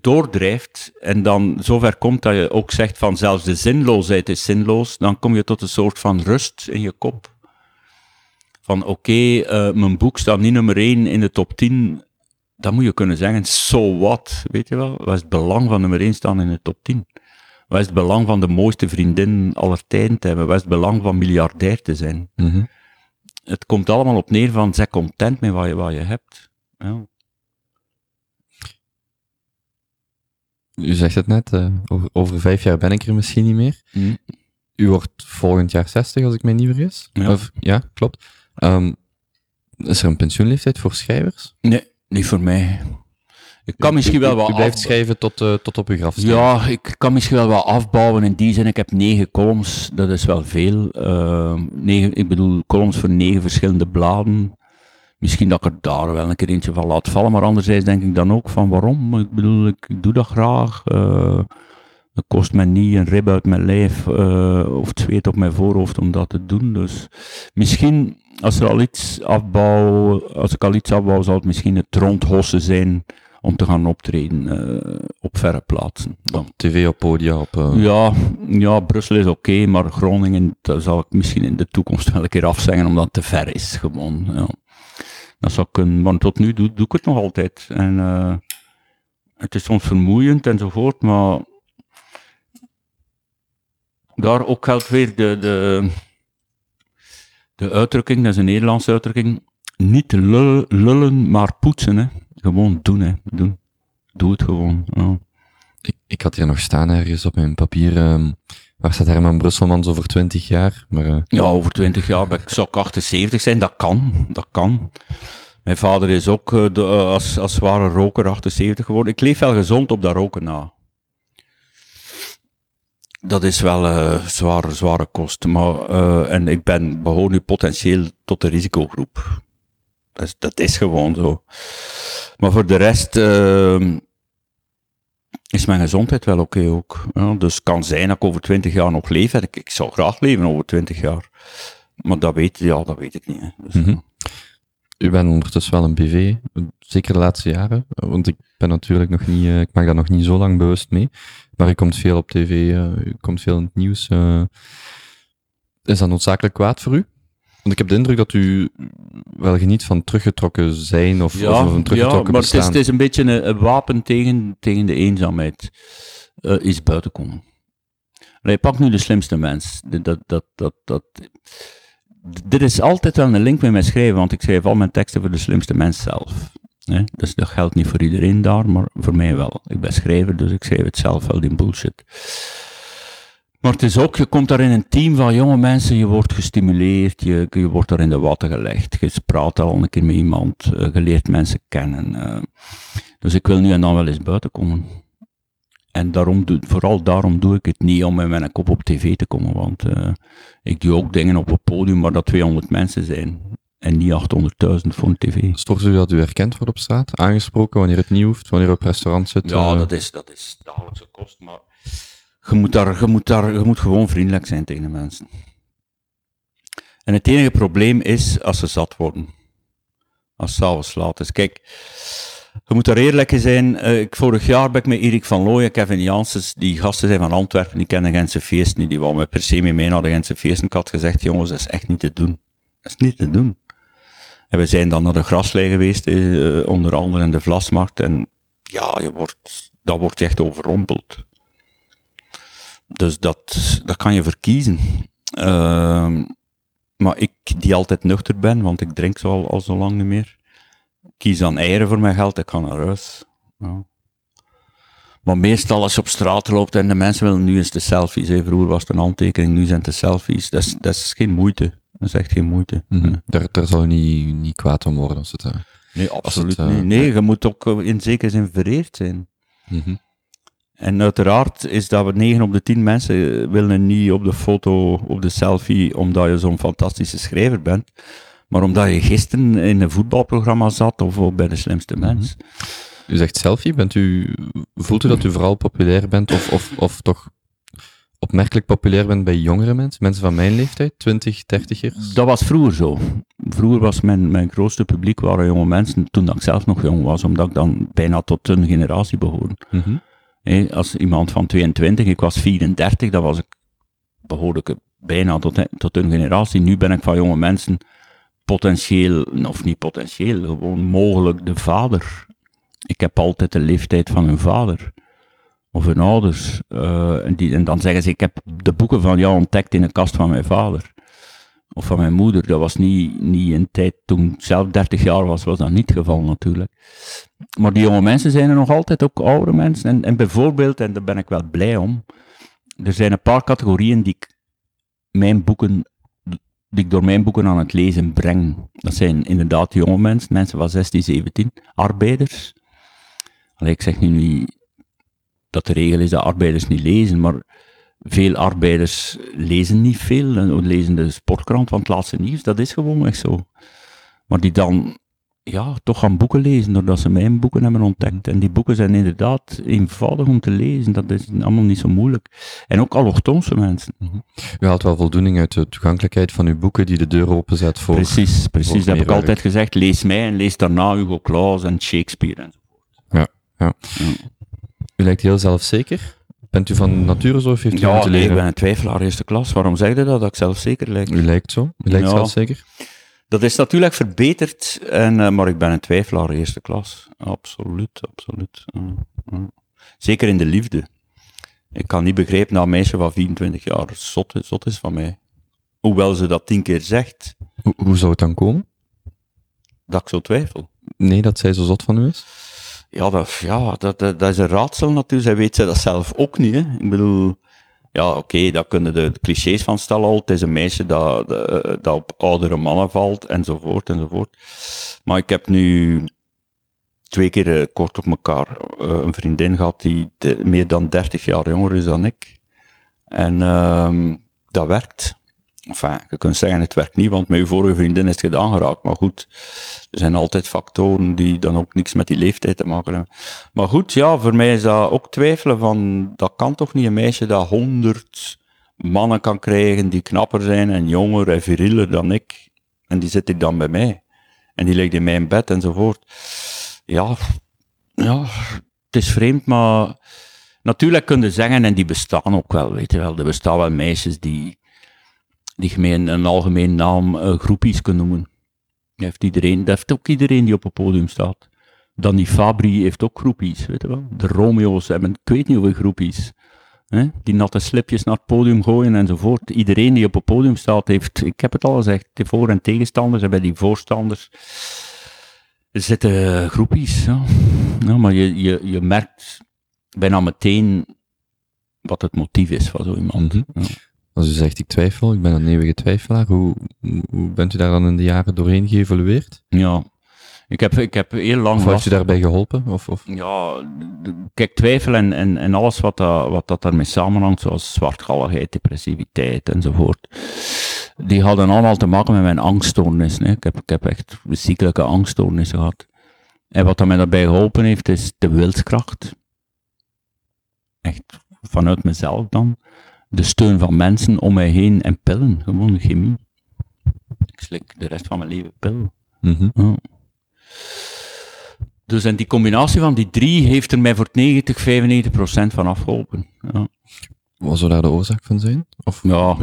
doordrijft en dan zover komt dat je ook zegt van zelfs de zinloosheid is zinloos, dan kom je tot een soort van rust in je kop van oké, okay, uh, mijn boek staat niet nummer 1 in de top 10, dan moet je kunnen zeggen, so what, weet je wel? Wat is het belang van nummer 1 staan in de top 10? Wat is het belang van de mooiste vriendin aller tijden te hebben? Wat is het belang van miljardair te zijn? Mm -hmm. Het komt allemaal op neer van, zeg content met wat je, wat je hebt. Ja. U zegt het net, uh, over, over, vijf jaar ben ik er misschien niet meer. Mm. U wordt volgend jaar 60, als ik mij niet vergis. Ja, of, ja klopt. Um, is er een pensioenleeftijd voor schrijvers? Nee, niet voor mij. Ik kan misschien wel wat. U blijft schrijven tot, uh, tot op uw graf. Ja, ik kan misschien wel wat afbouwen in die zin. Ik heb negen columns, dat is wel veel. Uh, negen, ik bedoel, columns voor negen verschillende bladen. Misschien dat ik er daar wel een keer eentje van laat vallen, maar anderzijds denk ik dan ook van waarom? Ik bedoel, ik, doe dat graag. Uh, het kost me niet een rib uit mijn lijf uh, of het zweet op mijn voorhoofd om dat te doen. Dus misschien als er al iets afbouw, als ik al iets afbouw, zal het misschien het rondhossen zijn om te gaan optreden eh, op verre plaatsen. Op tv, op podia, op... eh, Ja, ja, Brussel is oké, maar Groningen, zal ik misschien in de toekomst wel een keer afzeggen, omdat het te ver is, gewoon. Ja. Dat zou kunnen, maar tot nu doe, doe ik het nog altijd. En eh, het is soms vermoeiend enzovoort, maar daar ook geldt weer de, de, de uitdrukking, dat is een Nederlandse uitdrukking, niet lullen, lullen maar poetsen. Hè. Gewoon doen, hè. doen. Doe het gewoon. Ja. Ik, ik had hier nog staan ergens op mijn papier. ehm, waar staat Herman Brusselmans over 20 jaar? Maar eh, Ja, over 20 jaar ik, zou ik 78 zijn. Dat kan, dat kan. Mijn vader is ook eh, de, eh, als, als zware roker 78 geworden. Ik leef wel gezond op dat roken na. Dat is wel eh zware, zware kost. Maar, eh, en ik ben, behoor nu potentieel tot de risicogroep. Dat is, dat is gewoon zo. Maar voor de rest eh, is mijn gezondheid wel oké ook. Ja, dus het kan zijn dat ik over 20 jaar nog leef. En ik, ik zou graag leven over 20 jaar. Maar dat weet, ja, dat weet ik niet. Hè. Dus, Mhm. u bent ondertussen wel een BV, zeker de laatste jaren. Want ik ben natuurlijk nog niet, ik maak daar nog niet zo lang bewust mee. Maar u komt veel op tv, eh, u komt veel in het nieuws. eh. is dat noodzakelijk kwaad voor u? Want ik heb de indruk dat u wel geniet van teruggetrokken zijn of, ja, of een teruggetrokken ja, maar het is, bestaan. het is een beetje een, een wapen tegen, tegen de eenzaamheid. eh, is buiten komen. Allee, pak nu de slimste mens. Dit- Dat, dat, dat, dat, dit is altijd wel een link met mijn schrijven, want ik schrijf al mijn teksten voor de slimste mens zelf. Dus dat geldt niet voor iedereen daar, maar voor mij wel. Ik ben schrijver, dus ik schrijf het zelf wel, die bullshit. Maar het is ook, je komt daar in een team van jonge mensen, je wordt gestimuleerd, je, je wordt daar in de watten gelegd. Je praat al een keer met iemand, eh, je leert mensen kennen. eh. dus ik wil nu en dan wel eens buiten komen. En daarom doe, vooral daarom doe ik het niet om met mijn kop op tv te komen, want eh, ik doe ook dingen op het podium waar dat 200 mensen zijn. En niet 800.000 voor een tv. Stoort u dat u herkend wordt op straat? Aangesproken wanneer het niet hoeft, wanneer u op restaurant zit? Ja, eh, dat is, dat is dagelijkse kost, maar je moet, daar, je, moet daar, je moet gewoon vriendelijk zijn tegen de mensen. En het enige probleem is als ze zat worden. Als het s'avonds laat is. Kijk, je moet daar eerlijk in zijn. Eh, ik, vorig jaar ben ik met Erik van Looyen, Kevin Janssens, die gasten zijn van Antwerpen, die kennen Gentse feesten niet, die wou me per se mee mee naar de Gentse feesten. Ik had gezegd, jongens, dat is echt niet te doen. Dat is niet te doen. En we zijn dan naar de graslei geweest, eh, onder andere in de Vlasmarkt, en ja, je wordt, dat wordt echt overrompeld. Dus dat, dat kan je verkiezen. Ehm, maar ik, die altijd nuchter ben, want ik drink zo al, al zo lang niet meer, kies dan eieren voor mijn geld, ik ga naar. Maar meestal als je op straat loopt en de mensen willen nu eens de selfies, hè. vroeger was het een handtekening, nu zijn het de selfies, dat is, dat is geen moeite. Dat is echt geen moeite. mhm. daar, daar zal u niet, niet kwaad om worden als het... eh, Nee, absoluut het, eh, niet. Nee, je moet ook in zekere zin vereerd zijn. mhm. En uiteraard is dat we 9 op de 10 mensen willen niet op de foto, op de selfie, omdat je zo'n fantastische schrijver bent. Maar omdat je gisteren in een voetbalprogramma zat of bij de slimste mens. U zegt selfie, bent u, voelt u dat u vooral populair bent of, of, of toch opmerkelijk populair bent bij jongere mensen? Mensen van mijn leeftijd, 20, 30ers? Dat was vroeger zo. Vroeger was mijn, mijn grootste publiek waren jonge mensen, toen ik zelf nog jong was, omdat ik dan bijna tot een generatie behoorde. Mhm. Als iemand van 22, ik was 34, dan was ik, behoorde ik bijna tot, tot een generatie. Nu ben ik van jonge mensen potentieel, of niet potentieel, gewoon mogelijk de vader. Ik heb altijd de leeftijd van hun vader. Of hun ouders. Eh, en, die, en dan zeggen ze, ik heb de boeken van jou ontdekt in de kast van mijn vader. Of van mijn moeder. Dat was niet, niet een tijd toen zelf 30 jaar was, was dat niet het geval natuurlijk. Maar die jonge mensen zijn er nog altijd, ook oudere mensen. En, en bijvoorbeeld, en daar ben ik wel blij om, er zijn een paar categorieën die ik, mijn boeken, die ik door mijn boeken aan het lezen breng. Dat zijn inderdaad jonge mensen, mensen van 16, 17, arbeiders. Allee, ik zeg nu niet dat de regel is dat arbeiders niet lezen, maar veel arbeiders lezen niet veel, en lezen de sportkrant van het laatste nieuws, dat is gewoon echt zo. Maar die dan ja, toch gaan boeken lezen, doordat ze mijn boeken hebben ontdekt. En die boeken zijn inderdaad eenvoudig om te lezen, dat is allemaal niet zo moeilijk. En ook allochtonse mensen. U haalt wel voldoening uit de toegankelijkheid van uw boeken die de deur openzet voor... Precies, precies. voor Dat heb ik altijd gezegd. Lees mij en lees daarna Hugo Claus en Shakespeare. En zo. Ja. U lijkt heel zelfzeker. Bent u van nature zo of heeft u Ja, moeten nee, ik leren? ben een twijfelaar eerste klas. Waarom zeg je dat? Dat ik zelf zeker lijk? U lijkt zo. U lijkt Ja. zelfzeker. Dat is natuurlijk verbeterd, en, eh, maar ik ben een twijfelaar eerste klas. Absoluut, absoluut. Zeker in de liefde. Ik kan niet begrijpen dat een meisje van 24 jaar zot is, zot is van mij. Hoewel ze dat tien keer zegt, Hoe, hoe zou het dan komen? dat ik zo twijfel. Nee, dat zij zo zot van u is? Ja, dat, ja dat, dat, is een raadsel natuurlijk. Zij weet ze dat zelf ook niet. Hè. Ik bedoel, ja, oké, daar kunnen de clichés van stellen al. Het is een meisje dat, dat, dat op oudere mannen valt, enzovoort, enzovoort. Maar ik heb nu twee keer eh, kort op elkaar eh, een vriendin gehad die meer dan 30 jaar jonger is dan ik. En ehm, dat werkt. Enfin, je kunt zeggen het werkt niet, want uw vorige vriendin is het geraakt. Maar goed, er zijn altijd factoren die dan ook niks met die leeftijd te maken hebben. Maar goed, ja, voor mij is dat ook twijfelen van, dat kan toch niet een meisje dat honderd mannen kan krijgen die knapper zijn en jonger en virieler dan ik. En die zit ik dan bij mij. En die ligt in mijn bed enzovoort. Ja, ja, het is vreemd, maar natuurlijk kun je zeggen, en die bestaan ook wel, weet je wel. Er bestaan wel meisjes die, die gemeen, een algemeen naam eh, groepies kunnen noemen. Dat heeft, iedereen, dat heeft ook iedereen die op het podium staat. Danny Fabri heeft ook groepies, weet je wel. De Romeo's hebben, ik weet niet hoeveel groepies. Hè? Die natte slipjes naar het podium gooien enzovoort. Iedereen die op het podium staat heeft, ik heb het al gezegd, de voor- en tegenstanders en bij die voorstanders er zitten groepies. Ja. Ja, maar je, je, je merkt bijna meteen wat het motief is van zo iemand. Mhm. Ja. Als u zegt, ik twijfel, ik ben een eeuwige twijfelaar, hoe, hoe- bent u daar dan in de jaren doorheen geëvolueerd? Ja, ik heb, ik heb heel lang Of heeft u daarbij geholpen? Of, of? Ja, kijk, twijfel en, en, en alles wat, dat, wat dat daarmee samenhangt, zoals zwartgalligheid, depressiviteit enzovoort, die hadden allemaal te maken met mijn angststoornis. hè. Ik, heb, ik heb echt ziekelijke angststoornissen gehad. En wat dat mij daarbij geholpen heeft, is de wilskracht. Echt vanuit mezelf dan. De steun van mensen om mij heen en pillen, gewoon chemie. Ik slik de rest van mijn leven pillen. Mhm. Dus en die combinatie van die drie heeft er mij voor 90, 95 procent van afgeholpen. Ja. Wat zou daar de oorzaak van zijn? Of, ja,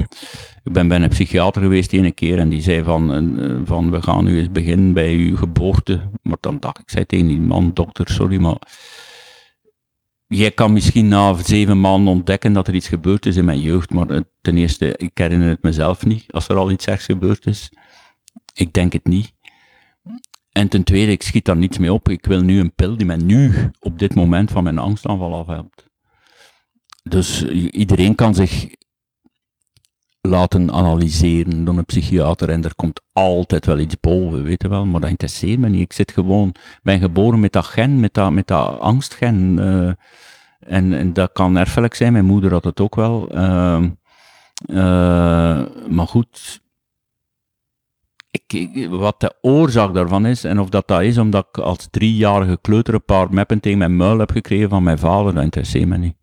ik ben bij een psychiater geweest die ene keer en die zei van, eh, van we gaan nu eens beginnen bij uw geboorte. Maar dan dacht ik, zei tegen die man, dokter, sorry, maar jij kan misschien na zeven maanden ontdekken dat er iets gebeurd is in mijn jeugd, maar eh, ten eerste, ik herinner het mezelf niet als er al iets ergs gebeurd is. Ik denk het niet. En ten tweede, ik schiet daar niets mee op. Ik wil nu een pil die mij nu, op dit moment, van mijn angstaanval afhelpt. Dus iedereen kan zich laten analyseren door een psychiater en er komt altijd wel iets boven, weet je wel. Maar dat interesseert me niet. Ik zit gewoon, ben geboren met dat gen, met dat, met dat angstgen. eh, en, en dat kan erfelijk zijn. Mijn moeder had het ook wel. Ehm, eh, maar goed, ik, wat de oorzaak daarvan is, en of dat dat is omdat ik als driejarige kleuter een paar meppen tegen mijn muil heb gekregen van mijn vader, dat interesseert me niet.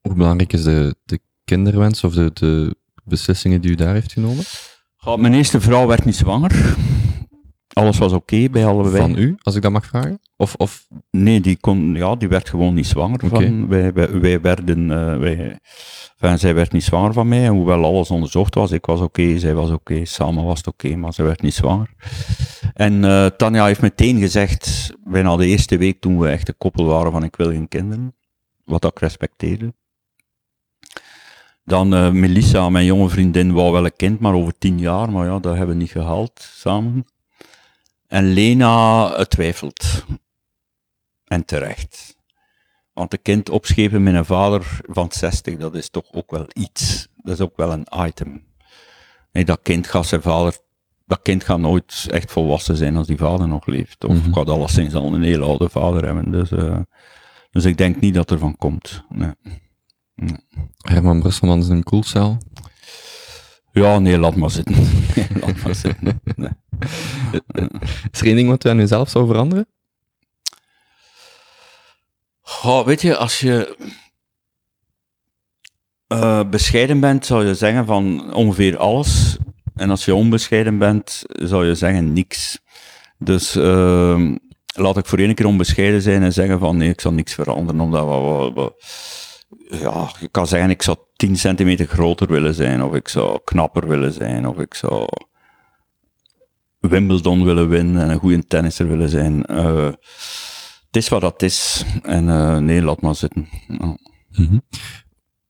Hoe belangrijk is de kinderwens of de, de beslissingen die u daar heeft genomen? Mijn eerste vrouw werd niet zwanger. Alles was oké bij allebei. Van u, als ik dat mag vragen? Of, of Nee, die, kon, ja, die werd gewoon niet zwanger Oké. van. Wij, wij, wij werden, eh, wij, enfin, zij werd niet zwanger van mij, en hoewel alles onderzocht was. Ik was oké, zij was oké, samen was het oké, maar ze werd niet zwanger. En eh, Tanja heeft meteen gezegd, bijna de eerste week toen we echt een koppel waren van ik wil geen kinderen, wat ik respecteerde. Dan eh, Melissa, mijn jonge vriendin, wou wel een kind, maar over tien jaar, maar ja, dat hebben we niet gehaald samen. En Lena eh, twijfelt. En terecht. Want een kind opschepen met een vader van 60, dat is toch ook wel iets. Dat is ook wel een item. Nee, dat kind gaat zijn vader, dat kind gaat nooit echt volwassen zijn als die vader nog leeft. Of Mhm. gaat alleszins al een hele oude vader hebben. Dus, eh, dus ik denk niet dat er van komt. Nee. Herman Brusselmans in een koelcel? Ja, nee, laat maar zitten. laat maar zitten. Nee. Is er één ding wat u aan uzelf zou veranderen? Goh, weet je, als je eh, bescheiden bent, zou je zeggen van ongeveer alles. En als je onbescheiden bent, zou je zeggen niks. Dus ehm, laat ik voor één keer onbescheiden zijn en zeggen van nee, ik zal niks veranderen, omdat ja, je kan zeggen ik zou 10 centimeter groter willen zijn, of ik zou knapper willen zijn, of ik zou Wimbledon willen winnen en een goede tennisser willen zijn. Eh, het is wat dat is. En eh, nee, laat maar zitten. Ja.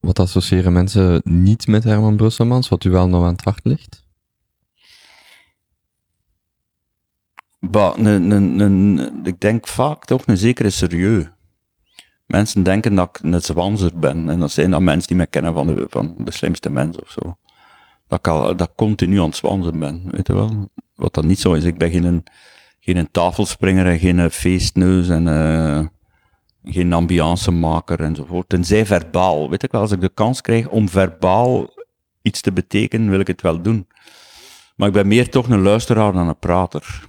Wat associëren mensen niet met Herman Brusselmans, wat u wel nog aan het hart ligt? Bah, een, ik denk vaak toch een zekere serieus. Mensen denken dat ik een zwanzer ben. En dat zijn dan mensen die mij kennen van de, de slimste mens of zo. Dat ik, al, dat continu aan het zwanzen ben, weet je wel. Wat dat niet zo is. Ik ben geen, geen tafelspringer en geen feestneus en eh, geen ambiancemaker enzovoort. Tenzij verbaal. Weet ik wel, als ik de kans krijg om verbaal iets te betekenen, wil ik het wel doen. Maar ik ben meer toch een luisteraar dan een prater.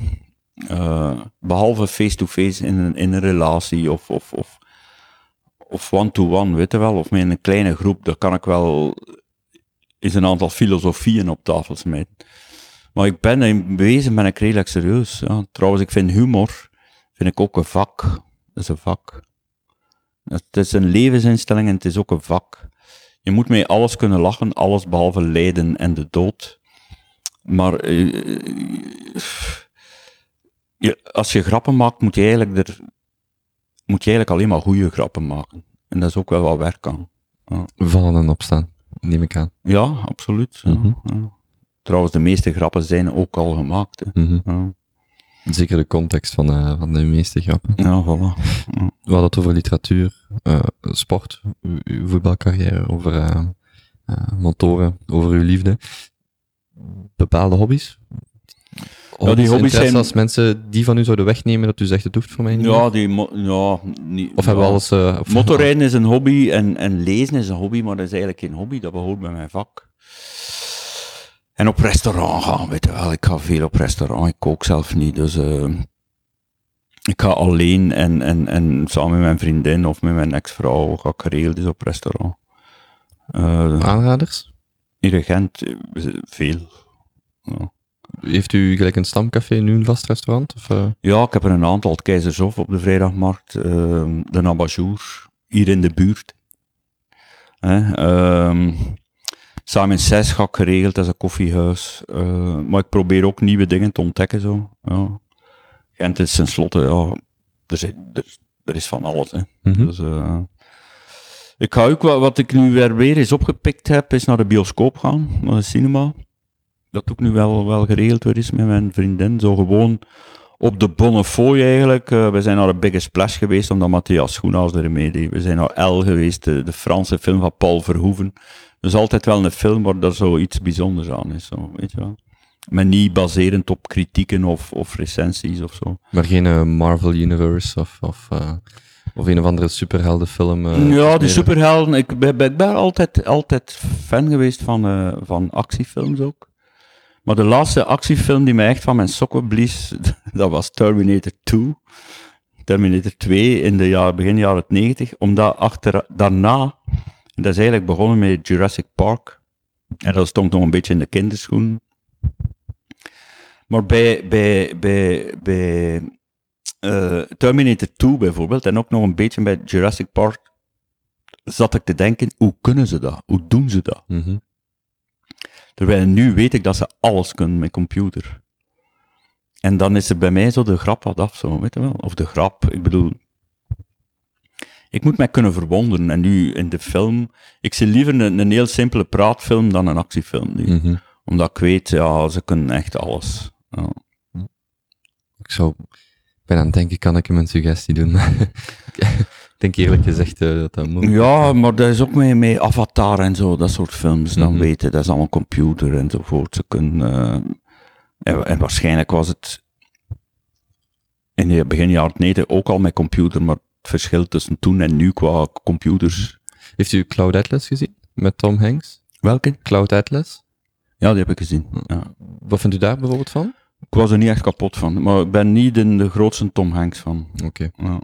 Eh, behalve face-to-face in een, in een relatie of, of, of, of one-to-one, weet je wel, of met een kleine groep, daar kan ik wel eens een aantal filosofieën op tafel smijten. Maar ik ben in wezen ben ik redelijk serieus. Ja. Trouwens, ik vind humor vind ik ook een vak. Dat is een vak. Het is een levensinstelling en het is ook een vak. Je moet mee alles kunnen lachen, alles behalve lijden en de dood. Maar eh, je, als je grappen maakt, moet je eigenlijk er, moet je eigenlijk alleen maar goede grappen maken. En dat is ook wel wat werk aan. Vallen en opstaan, neem ik aan. Ja, absoluut. ja, Mhm. ja. Trouwens, de meeste grappen zijn ook al gemaakt. Hè. Mhm. Ja, Zeker de context van, eh, van de meeste grappen. ja voilà. We hadden het over literatuur, eh, sport, uw, voetbalcarrière, over eh, motoren, over uw liefde. Bepaalde hobby's? Hobby's zijn- Als mensen die van u zouden wegnemen, dat u zegt, het hoeft voor mij niet Ja, meer? die ja, niet, Of hebben we ja. alles... eh, of- Motorrijden is een hobby en, en lezen is een hobby, maar dat is eigenlijk geen hobby, dat behoort bij mijn vak. En op restaurant gaan, weet je wel. Ik ga veel op restaurant, ik kook zelf niet, dus eh, ik ga alleen en, en, en samen met mijn vriendin of met mijn ex-vrouw ga ik geregeld eens op restaurant. Eh Aanraders? hier Gent, veel. Ja. Heeft u gelijk een stamcafé, nu een vast restaurant? Of, eh? Ja, ik heb er een aantal. Het Keizershof op de vrijdagmarkt, ehm, de Nabajour, hier in de buurt. Hè, ehm, Samen 6 ga ik geregeld, dat is een koffiehuis. Eh, maar ik probeer ook nieuwe dingen te ontdekken. Zo. Ja. Gent is tenslotte, ja, er, zit- er, er is van alles. Hè. Mhm. Dus, eh, ik ga ook, wat, wat ik nu weer weer eens opgepikt heb, is naar de bioscoop gaan, naar de cinema. Dat ook nu wel, wel geregeld weer is met mijn vriendin. Zo gewoon op de Bonnefoy eigenlijk. Eh, we zijn naar de Biggest Splash geweest, omdat Matthias Schoenaars er meedeed. We zijn naar L geweest, de, de Franse film van Paul Verhoeven. Dus altijd wel een film waar er zoiets bijzonders aan is, zo, weet je wel. Maar niet baserend op kritieken of, of recensies of zo. Maar geen eh, Marvel Universe of, of, eh, of een of andere superheldenfilm? eh, ja, de superhelden. Ik ben, ben- ik ben altijd, altijd fan geweest van, eh, van actiefilms ook. Maar de laatste actiefilm die mij echt van mijn sokken blies, dat was Terminator 2. Terminator 2 in de jaar, begin jaren 90. Omdat achter, daarna, dat is eigenlijk begonnen met Jurassic Park. En dat stond nog een beetje in de kinderschoen. Maar bij, bij, bij, bij eh, Terminator 2 bijvoorbeeld, en ook nog een beetje bij Jurassic Park, zat ik te denken, hoe kunnen ze dat? Hoe doen ze dat? Mhm. Terwijl nu weet ik dat ze alles kunnen met computer. En dan is er bij mij zo de grap wat af, zo, weet je wel? Of de grap, ik bedoel... Ik moet mij kunnen verwonderen. En nu in de film... Ik zie liever een, een heel simpele praatfilm dan een actiefilm nu. Mhm. Omdat ik weet, ja, ze kunnen echt alles. Ja. Ik zou ben aan het denken, kan ik hem een suggestie doen? denk eerlijk gezegd eh, dat dat moet. Ja, maar dat is ook met, met Avatar en zo, dat soort films. Dan Mhm. weten, dat is allemaal computer enzovoort. Ze kunnen, eh, en, en waarschijnlijk was het in de begin jaren 90 ook al met computer, maar het verschil tussen toen en nu qua computers. Heeft u Cloud Atlas gezien? Met Tom Hanks? Welke? Cloud Atlas? Ja, die heb ik gezien. Ja. Wat vindt u daar bijvoorbeeld van? Ik was er niet echt kapot van, maar ik ben niet de, de grootste Tom Hanks van. Oké. Ja.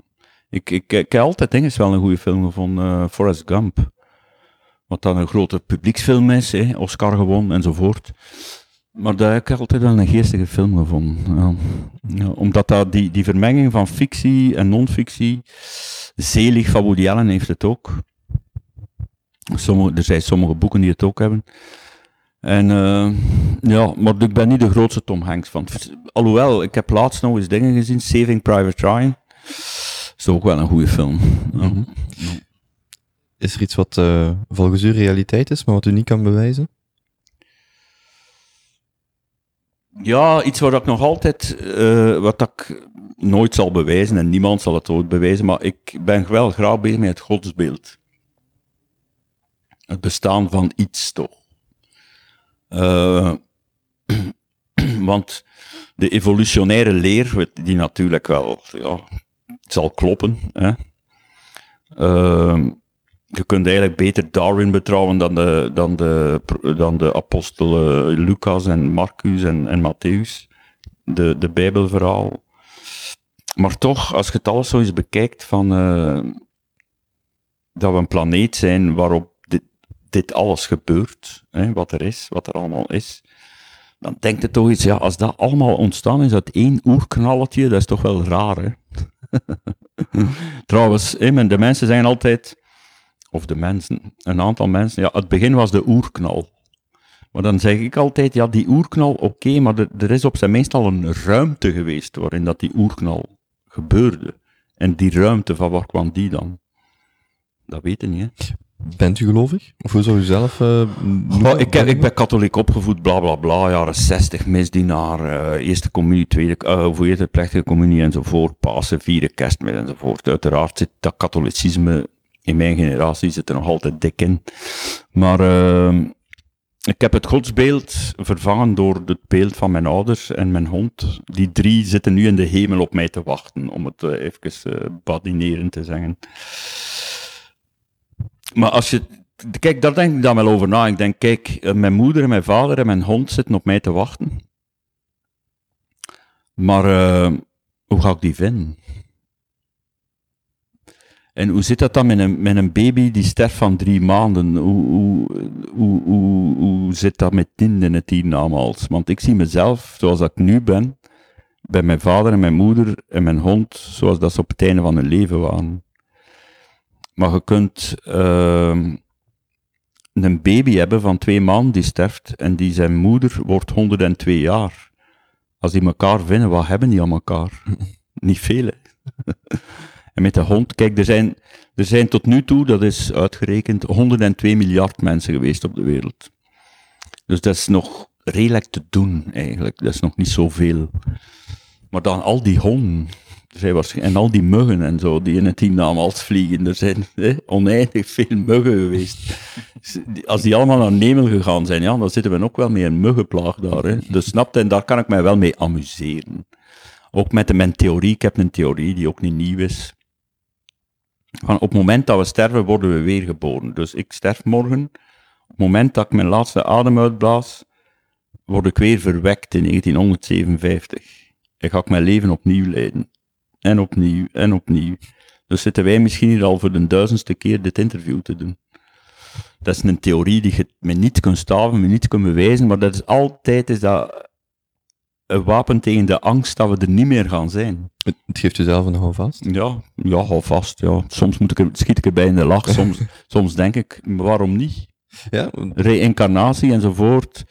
Ik, ik, ik heb altijd wel een goede film gevonden. eh Forrest Gump. Wat dan een grote publieksfilm is, hè, Oscar gewonnen enzovoort. Maar daar heb ik altijd wel een geestige film gevonden. Ja. Omdat dat die, die vermenging van fictie en non-fictie, Zelig van Allen heeft het ook. Sommige, er zijn sommige boeken die het ook hebben. En uh, ja, maar ik ben niet de grootste Tom Hanks van. Alhoewel, ik heb laatst nog eens dingen gezien. Saving Private Ryan. Is ook wel een goede film. Ja. Is er iets wat uh, volgens u realiteit is, maar wat u niet kan bewijzen? Ja, iets wat ik nog altijd, uh, wat ik nooit zal bewijzen en niemand zal het ooit bewijzen, maar ik ben wel graag bezig met het godsbeeld. Het bestaan van iets toch. Uh, want de evolutionaire leer, die natuurlijk wel ja, zal kloppen. Hè. Uh, je kunt eigenlijk beter Darwin betrouwen dan de, dan de, dan de apostelen Lucas en Marcus en, en Matthäus, de, de Bijbelverhaal. Maar toch, als je het alles zo eens bekijkt, van, uh, dat we een planeet zijn waarop dit, dit alles gebeurt, hè, wat er is, wat er allemaal is, dan denkt je toch iets, ja, als dat allemaal ontstaan is uit één oerknalletje, dat is toch wel raar, hè? Trouwens, de mensen zijn altijd of de mensen, een aantal mensen, ja, het begin was de oerknal. Maar dan zeg ik altijd, ja, die oerknal, oké, maar er, er, is op zijn minst al een ruimte geweest waarin dat die oerknal gebeurde. En die ruimte, van waar kwam die dan? Dat weet je niet, hè. Bent u gelovig? Of hoe zou u zelf... Uh, ik, ik, ben katholiek opgevoed, bla bla bla, jaren 60, misdienaar, uh, eerste communie, tweede, uh, of eerste plechtige communie enzovoort, Pasen, vieren, kerstmis enzovoort. Uiteraard zit dat katholicisme in mijn generatie zit er nog altijd dik in. Maar ik heb het godsbeeld vervangen door het beeld van mijn ouders en mijn hond. Die drie zitten nu in de hemel op mij te wachten, om het even badinerend te zeggen. Maar als je Kijk, daar denk ik dan wel over na. Ik denk, kijk, eh, mijn moeder en mijn vader en mijn hond zitten op mij te wachten. Maar uh, hoe ga ik die vinden? En hoe zit dat dan met een, met een baby die sterft van drie maanden? Hoe, hoe, hoe, hoe, zit dat met in het hiernamaals? Want ik zie mezelf zoals ik nu ben, bij mijn vader en mijn moeder en mijn hond, zoals dat ze op het einde van hun leven waren. Maar je kunt uh, een baby hebben van twee maanden die sterft en die zijn moeder wordt 102 jaar. Als die elkaar vinden, wat hebben die aan elkaar? Niet veel, En met de hond, kijk, er zijn, er zijn tot nu toe, dat is uitgerekend, 102 miljard mensen geweest op de wereld. Dus dat is nog redelijk te doen, eigenlijk. Dat is nog niet zoveel. Maar dan al die honden, en al die muggen en zo, die in het hiernamaals vliegen. Er zijn oneindig veel muggen geweest. Als die allemaal naar Nemel gegaan zijn, ja, dan zitten we ook wel met een muggenplaag daar. Dus snapte, en daar kan ik mij wel mee amuseren. Ook met de, mijn theorie, ik heb een theorie die ook niet nieuw is. Van op het moment dat we sterven, worden we weer geboren. Dus ik sterf morgen. Op het moment dat ik mijn laatste adem uitblaas, word ik weer verwekt in 1957. En ga ik mijn leven opnieuw leiden. En opnieuw, en opnieuw. Dus zitten wij misschien hier al voor de duizendste keer dit interview te doen. Dat is een theorie die je met niet kunt staven, met niet kunt bewijzen, maar dat is altijd is dat een wapen tegen de angst dat we er niet meer gaan zijn. Het, geeft jezelf een houvast? Ja, ja, houvast. Ja. Soms moet ik er, schiet ik erbij in de lach, soms, soms denk ik, waarom niet? Ja. Reïncarnatie enzovoort.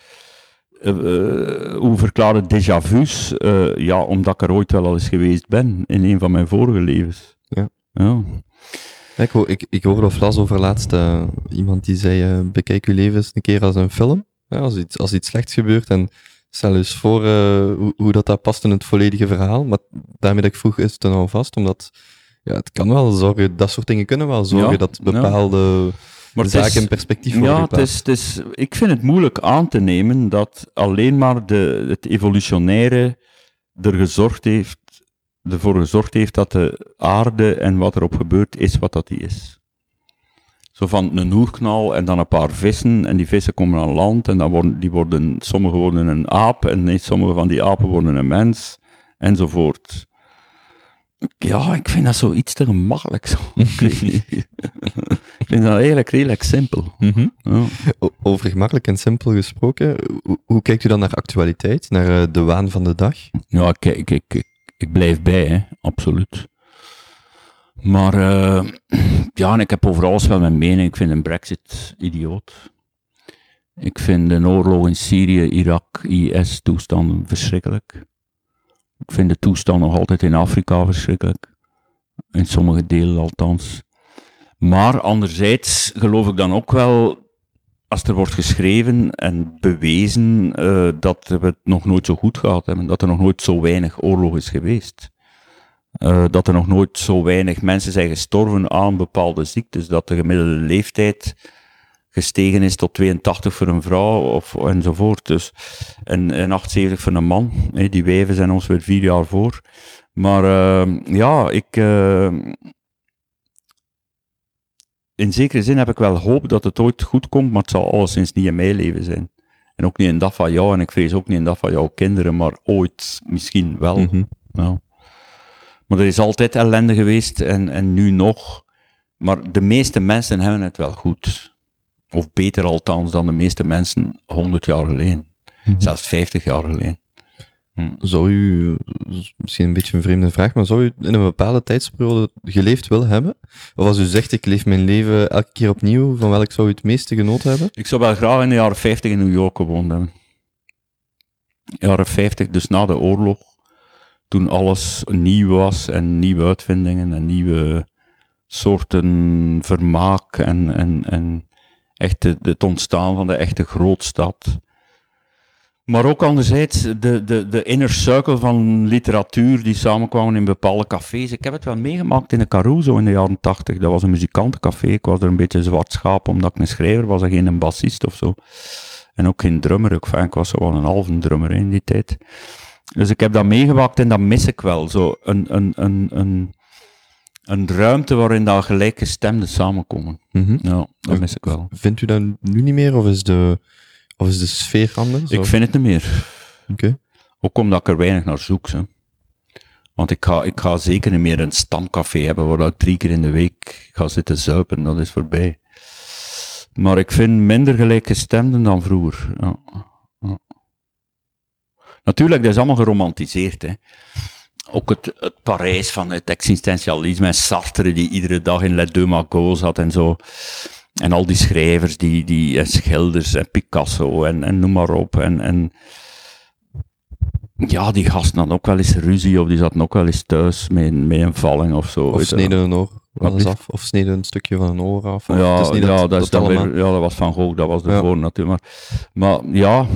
Uh, uh, hoe verklaren déjà vu's? Uh, ja, omdat ik er ooit wel al eens geweest ben, in een van mijn vorige levens. Ja. ja. Ik, ik, ik hoorde of las over laatst iemand die zei, bekijk je leven eens een keer als een film. Ja, als, iets, als iets slechts gebeurt en stel eens voor uh, hoe, hoe, dat, dat past in het volledige verhaal. Maar daarmee dat ik vroeg, is het dan al vast? Omdat ja, het kan wel zorgen, dat soort dingen kunnen wel zorgen ja, dat bepaalde ja. Zaken is, in perspectief worden Ja, het is, het is, ik vind het moeilijk aan te nemen dat alleen maar de, het evolutionaire er gezorgd heeft, ervoor gezorgd heeft dat de aarde en wat erop gebeurt is wat dat die is. Zo van een oerknal en dan een paar vissen. En die vissen komen aan land en dan worden, die worden, sommige worden een aap en nee, sommige van die apen worden een mens. Enzovoort. Ja, ik vind dat zoiets te gemakkelijk. Zo. ik, vind dat eigenlijk redelijk simpel. Mhm. Ja. Over gemakkelijk en simpel gesproken, hoe, hoe kijkt u dan naar actualiteit, naar eh, de waan van de dag? Ja, ik, ik, ik, ik, ik blijf bij, hè, absoluut. Maar eh, ja, en ik heb over alles wel mijn mening. Ik vind een brexit idioot. Ik vind de oorlog in Syrië, Irak, IS-toestanden verschrikkelijk. Ik vind de toestand nog altijd in Afrika verschrikkelijk. In sommige delen althans. Maar anderzijds geloof ik dan ook wel, als er wordt geschreven en bewezen eh, dat we het nog nooit zo goed gehad hebben, dat er nog nooit zo weinig oorlog is geweest. Eh, dat er nog nooit zo weinig mensen zijn gestorven aan bepaalde ziektes, dat de gemiddelde leeftijd gestegen is tot 82 voor een vrouw of, enzovoort. Dus, en, en 78 voor een man. Hè, die wijven zijn ons weer vier jaar voor. Maar eh, ja, ik. eh, in zekere zin heb ik wel hoop dat het ooit goed komt, maar het zal alleszins niet in mijn leven zijn. En ook niet in dat van jou, en ik vrees ook niet in dat van jouw kinderen, maar ooit misschien wel. Mhm. Ja. Maar er is altijd ellende geweest en, en nu nog. Maar de meeste mensen hebben het wel goed. Of beter althans dan de meeste mensen 100 jaar geleden. Mhm. Zelfs 50 jaar geleden. Zou u, misschien een beetje een vreemde vraag, maar zou u in een bepaalde tijdsperiode geleefd willen hebben? Of als u zegt, ik leef mijn leven elke keer opnieuw, van welk zou u het meeste genoten hebben? Ik zou wel graag in de jaren 50 in New York gewoond hebben. Jaren 50, dus na de oorlog. Toen alles nieuw was en nieuwe uitvindingen en nieuwe soorten vermaak en, en, en echt het ontstaan van de echte grootstad. Maar ook anderzijds de, de, de inner circle van literatuur die samenkwamen in bepaalde cafés. Ik heb het wel meegemaakt in de Caruso in de jaren tachtig. Dat was een muzikantencafé. Ik was er een beetje zwart schaap omdat ik een schrijver was en geen een bassist of zo. En ook geen drummer. Ik, was zo wel een halve drummer in die tijd. Dus ik heb dat meegemaakt en dat mis ik wel. Zo een, een, een, een, een ruimte waarin dat gelijkgestemden samenkomen. Mhm. Ja, dat mis ik wel. Vindt u dat nu niet meer, of is de, of is de sfeer anders? Ik Of- vind het niet meer. Oké. Ook omdat ik er weinig naar zoek. Hè. Want ik ga, ik ga zeker niet meer een stamcafé hebben waar ik drie keer in de week ga zitten zuipen. Dat is voorbij. Maar ik vind minder gelijkgestemden dan vroeger. Ja. Ja. Natuurlijk, dat is allemaal geromantiseerd. Hè. Ook het, het Parijs van het existentialisme en Sartre die iedere dag in Les Deux Magots zat en zo. En al die schrijvers die, die, en schilders en Picasso en, en noem maar op. En, en ja, die gasten hadden ook wel eens ruzie of die zaten ook wel eens thuis met, een- met een valling of zo. Of sneden een oor af, of sneden een stukje van een oor af. of- Ja, het is niet ja, dat, dat, is dat weer, ja, dat was Van Gogh, dat was de Ja. voor natuurlijk. Maar, maar ja,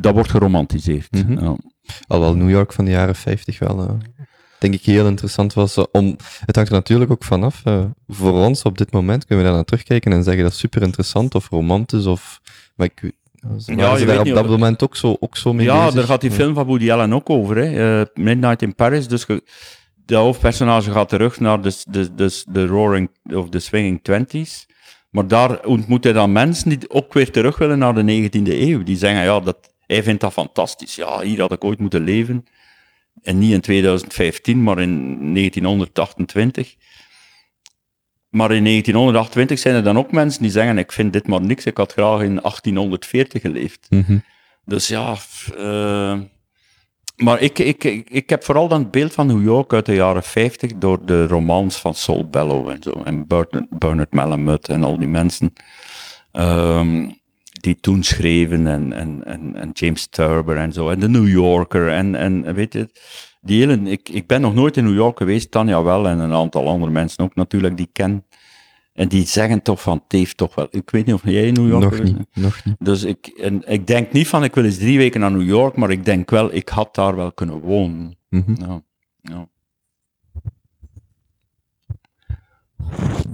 dat wordt geromantiseerd. Mhm. ja. Alhoewel New York van de jaren 50 wel, eh, denk ik, heel interessant was. eh, om, het hangt er natuurlijk ook vanaf. eh voor ons op dit moment kunnen we daar naar terugkijken en zeggen dat is super interessant of romantisch of. Maar ik, ze je daar weet op dat of- moment ook zo, ook zo mee Ja, bezig? daar gaat die film van Woody Allen ook over. Hè. Midnight in Paris. Dus ge- de hoofdpersonage gaat terug naar de, de, de, de Roaring of de Swinging Twenties. Maar daar ontmoet hij dan mensen die ook weer terug willen naar de 19e eeuw. Die zeggen, ja, dat, hij vindt dat fantastisch. Ja, hier had ik ooit moeten leven. En niet in 2015, maar in 1928. Maar in 1928 zijn er dan ook mensen die zeggen, ik vind dit maar niks, ik had graag in 1840 geleefd. Mhm. Dus ja, eh, maar ik, ik, ik, ik heb vooral dan het beeld van New York uit de jaren 50 door de romans van Saul Bellow en zo. En Bernard, Bernard Malamud en al die mensen ehm, die toen schreven en, en, en, en James Turber en zo. En de New Yorker en, en weet je, die hele, ik, ik ben nog nooit in New York geweest, Tanja wel en een aantal andere mensen ook natuurlijk die ik ken. En die zeggen toch van, het heeft toch wel, ik weet niet of jij in New York Nog niet, nog niet. dus ik, en ik denk niet van ik wil eens drie weken naar New York, maar ik denk wel, ik had daar wel kunnen wonen. Mhm. Ja, ja. Ik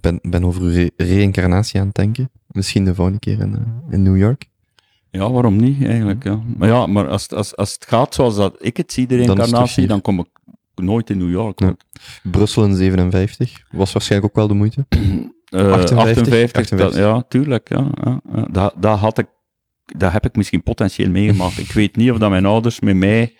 ben, ben over uw re- reïncarnatie aan het denken. Misschien de volgende keer in, eh, in New York. ja waarom niet eigenlijk? Ja. Maar ja, maar als, het- als, als het gaat zoals dat ik het zie, de reïncarnatie, dan kom ik nooit in New York. Ja. Brussel in 57 was waarschijnlijk ook wel de moeite. Eh, 58, 58, dat- 58. ja, tuurlijk. Ja, ja, ja. Dat, dat, had ik, dat heb ik misschien potentieel meegemaakt. ik weet niet of dat mijn ouders met mij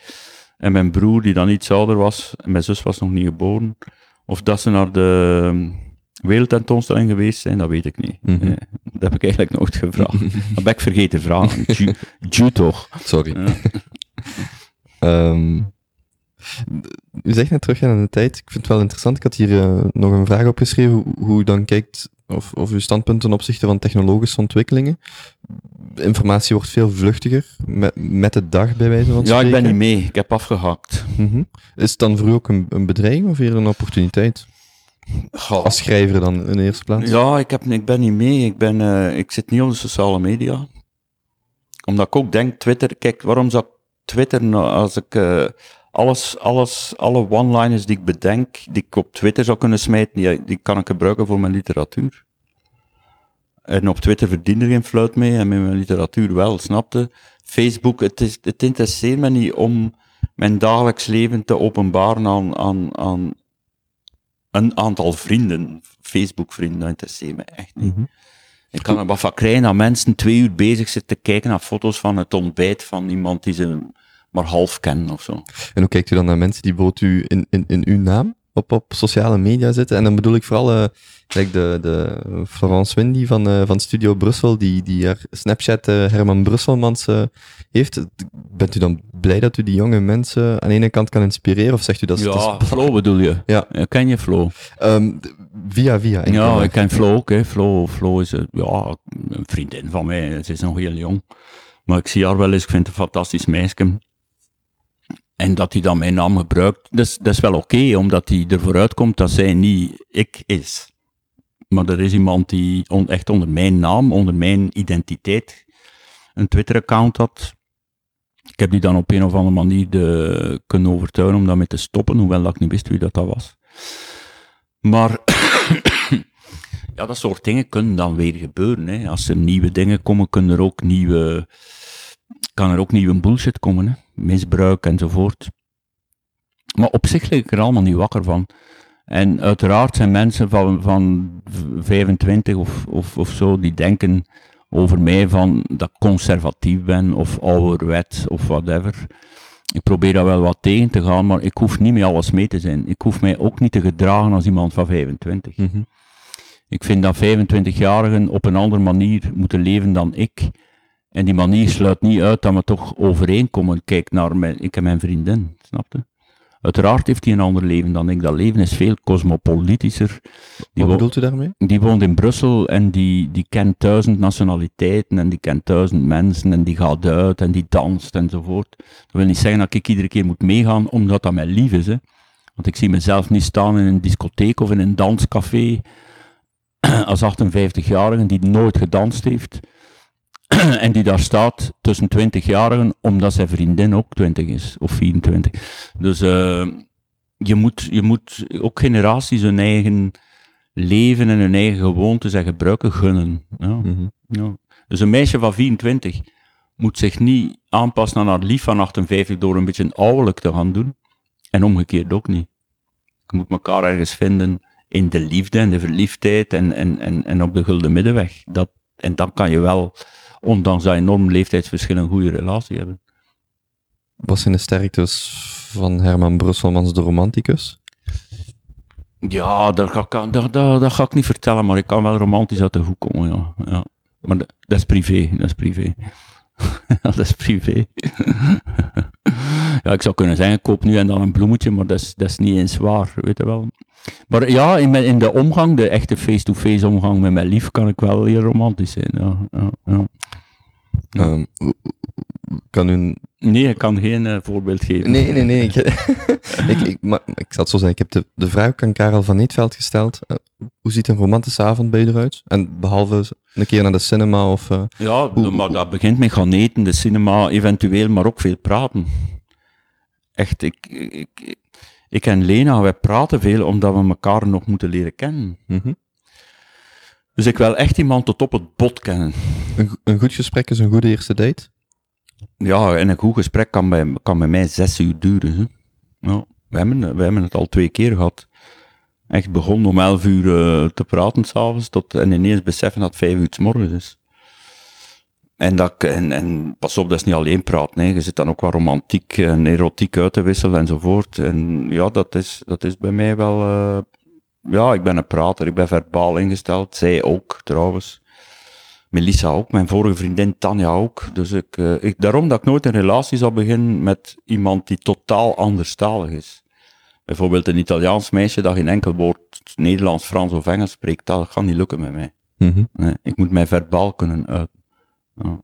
en mijn broer, die dan iets ouder was, en mijn zus was nog niet geboren, of dat ze naar de wereldtentoonstelling geweest zijn, dat weet ik niet. Mhm. Dat heb ik eigenlijk nooit gevraagd. dat ben ik vergeten te vragen. Ju- toch. Sorry. Ja. Ehm, u zegt net terug aan de tijd. Ik vind het wel interessant. Ik had hier eh, nog een vraag opgeschreven. Hoe, hoe u dan kijkt, of, of uw standpunt ten opzichte van technologische ontwikkelingen. Informatie wordt veel vluchtiger, met, met de dag bij wijze van Ja, ik ben spreken. niet mee. Ik heb afgehakt. Mhm. Is het dan voor u ook een, een bedreiging of eerder een opportuniteit? Als schrijver dan in de eerste plaats? Ja, ik, heb, ik ben niet mee. Ik, ben, eh, ik zit niet op de sociale media. Omdat ik ook denk, Twitter, kijk, waarom zou ik Twitter nou, als ik eh, alles, alles, alle one-liners die ik bedenk, die ik op Twitter zou kunnen smijten, die, die kan ik gebruiken voor mijn literatuur. En op Twitter verdien er geen fluit mee en met mijn literatuur wel, snapte? Facebook, het, is, het interesseert me niet om mijn dagelijks leven te openbaren aan, aan, aan een aantal vrienden. Facebook-vrienden, dat interesseert me echt niet. Mhm. Ik kan er wat van krijgen dat mensen twee uur bezig zitten te kijken naar foto's van het ontbijt van iemand die ze maar half kennen of zo. En hoe kijkt u dan naar mensen die bijvoorbeeld u in, in, in uw naam op, op sociale media zitten? En dan bedoel ik vooral eh like de, de Florence Windy van, eh, van Studio Brussel, die, die haar Snapchat eh, Herman Brusselmans heeft. Bent u dan blij dat u die jonge mensen aan de ene kant kan inspireren? Of zegt u dat Ja, dat is... Flo bedoel je? Ja. ken je Flo? Ehm, via via. enkel Ja, ik ken Flo ook. Hè. Flo, Flo is ja, een vriendin van mij. Ze is nog heel jong. Maar ik zie haar wel eens. Ik vind het een fantastisch meisje. En dat hij dan mijn naam gebruikt, dat is, wel oké, omdat hij ervoor uitkomt dat zij niet ik is. Maar er is iemand die echt onder mijn naam, onder mijn identiteit, een Twitter-account had. Ik heb die dan op een of andere manier de, kunnen overtuigen om daarmee te stoppen, hoewel dat ik niet wist wie dat, dat was. Maar ja, dat soort dingen kunnen dan weer gebeuren. Hè. Als er nieuwe dingen komen, kunnen er ook nieuwe, kan er ook nieuwe bullshit komen. Hè. Misbruik enzovoort. Maar op zich lig ik er allemaal niet wakker van. En uiteraard zijn mensen van, van v- 25 of, of, of zo die denken over mij van dat ik conservatief ben of ouderwet of whatever. Ik probeer daar wel wat tegen te gaan, maar ik hoef niet met alles mee te zijn. Ik hoef mij ook niet te gedragen als iemand van 25. Mhm. Ik vind dat 25-jarigen op een andere manier moeten leven dan ik. En die manier sluit niet uit dat we toch overeenkomen. Kijk naar mijn, ik en mijn vriendin, snapte? Uiteraard heeft hij een ander leven dan ik. Dat leven is veel cosmopolitischer. Die, Wat bedoelt u daarmee? die woont in Brussel en die, die kent duizend nationaliteiten en die kent duizend mensen en die gaat uit en die danst enzovoort. Dat wil niet zeggen dat ik iedere keer moet meegaan omdat dat mijn lief is. Hè. Want ik zie mezelf niet staan in een discotheek of in een danscafé als 58-jarige die nooit gedanst heeft. en die daar staat tussen 20-jarigen omdat zijn vriendin ook 20 is of 24. Dus eh, je, moet, je moet ook generaties hun eigen leven en hun eigen gewoontes en gebruiken gunnen. Ja. Mhm. Ja. Dus een meisje van 24 moet zich niet aanpassen aan haar lief van 58 door een beetje ouderlijk te gaan doen. En omgekeerd ook niet. Je moet elkaar ergens vinden in de liefde en de verliefdheid en, en, en, en op de gulden middenweg. Dat, en dan kan je wel, ondanks dat enorm leeftijdsverschil, een goede relatie hebben. Wat zijn de sterktes van Herman Brusselmans, de romanticus? Ja, dat ga, ik, dat, dat, dat ga ik niet vertellen, maar ik kan wel romantisch uit de hoek komen, ja. ja. Maar dat, dat is privé, dat is privé. Dat is privé. ja, ik zou kunnen zeggen, ik koop nu en dan een bloemetje, maar dat is, dat is niet eens waar, weet je wel. Maar ja, in, mijn- in de omgang, de echte face-to-face omgang met mijn lief, kan ik wel heel romantisch zijn, ja. ja, ja. Ehm, kan u Nee, ik kan geen eh, voorbeeld geven. Nee, nee, nee. Ik, ik, ik, maar, ik zal het zo zeggen. Ik heb de, de vraag aan Karel van Nietveld gesteld. Eh, hoe ziet een romantische avond bij je eruit? En behalve een keer naar de cinema of... eh, Ja, Hoe- maar dat begint met gaan eten, de cinema, eventueel, maar ook veel praten. Echt, ik, ik, ik, ik en Lena, wij praten veel omdat we elkaar nog moeten leren kennen. mhm. Dus ik wil echt iemand tot op het bot kennen. een, een goed gesprek is een goede eerste date. Ja, en een goed gesprek kan bij, kan bij mij zes uur duren. Hè. Ja, we, hebben, we hebben het al twee keer gehad. Echt begonnen om elf uur eh, te praten s'avonds, tot en ineens beseffen dat het vijf uur 's morgens is. En, dat, en, en pas op, dat is niet alleen praten. Hè. Je zit dan ook wat romantiek en erotiek uit te wisselen enzovoort. En ja, dat is, dat is bij mij wel... eh, ja, ik ben een prater, ik ben verbaal ingesteld. Zij ook, trouwens. Melissa ook, mijn vorige vriendin Tanja ook. Dus ik, eh, ik, daarom dat ik nooit een relatie zal beginnen met iemand die totaal anderstalig is. Bijvoorbeeld een Italiaans meisje dat geen enkel woord Nederlands, Frans of Engels spreekt, dat gaat niet lukken met mij. Mhm. Nee, ik moet mij verbaal kunnen uiten. Ja.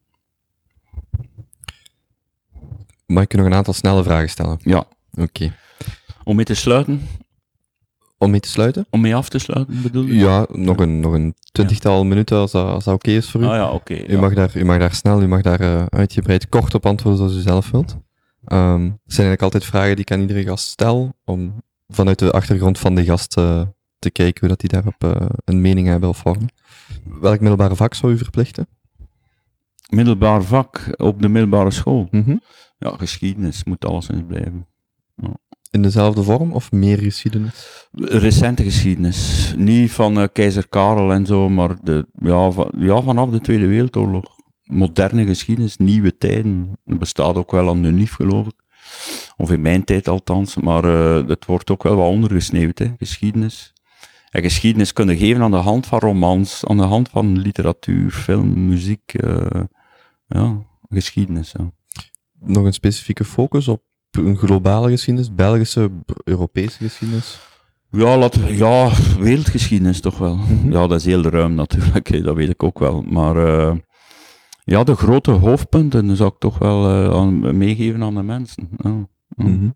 Mag ik je nog een aantal snelle vragen stellen? ja. Oké. Om mee te sluiten, Om mee te sluiten? om mee af te sluiten bedoel je? Ja, nog een, nog een twintigtal minuten als dat, als dat oké is voor u. Ah ja, oké. U, ja. mag daar, u mag daar snel, u mag daar eh, uitgebreid kort op antwoorden zoals u zelf wilt. Ehm het zijn eigenlijk altijd vragen die ik aan iedere gast stel, om vanuit de achtergrond van de gast eh, te kijken hoe dat die daarop eh, een mening hebben of vormen. Welk middelbare vak zou u verplichten? Middelbaar vak op de middelbare school. Mhm. Ja, geschiedenis moet alleszins blijven. In dezelfde vorm of meer geschiedenis? Recente geschiedenis. Niet van eh, keizer Karel en zo, maar de, ja, van, ja, vanaf de Tweede Wereldoorlog. Moderne geschiedenis, nieuwe tijden. Dat bestaat ook wel aan de NIF, geloof ik. Of in mijn tijd althans. Maar eh, het wordt ook wel wat ondergesneeuwd, hè, geschiedenis. En geschiedenis kunnen geven aan de hand van romans, aan de hand van literatuur, film, muziek. eh, ja, geschiedenis. Ja. Nog een specifieke focus op een globale geschiedenis, Belgische, Europese geschiedenis? Ja, laat, ja, wereldgeschiedenis toch wel. Mhm. Ja, dat is heel ruim natuurlijk, hè, dat weet ik ook wel. Maar eh, ja, de grote hoofdpunten zou ik toch wel eh, aan, meegeven aan de mensen. Ja. Mhm.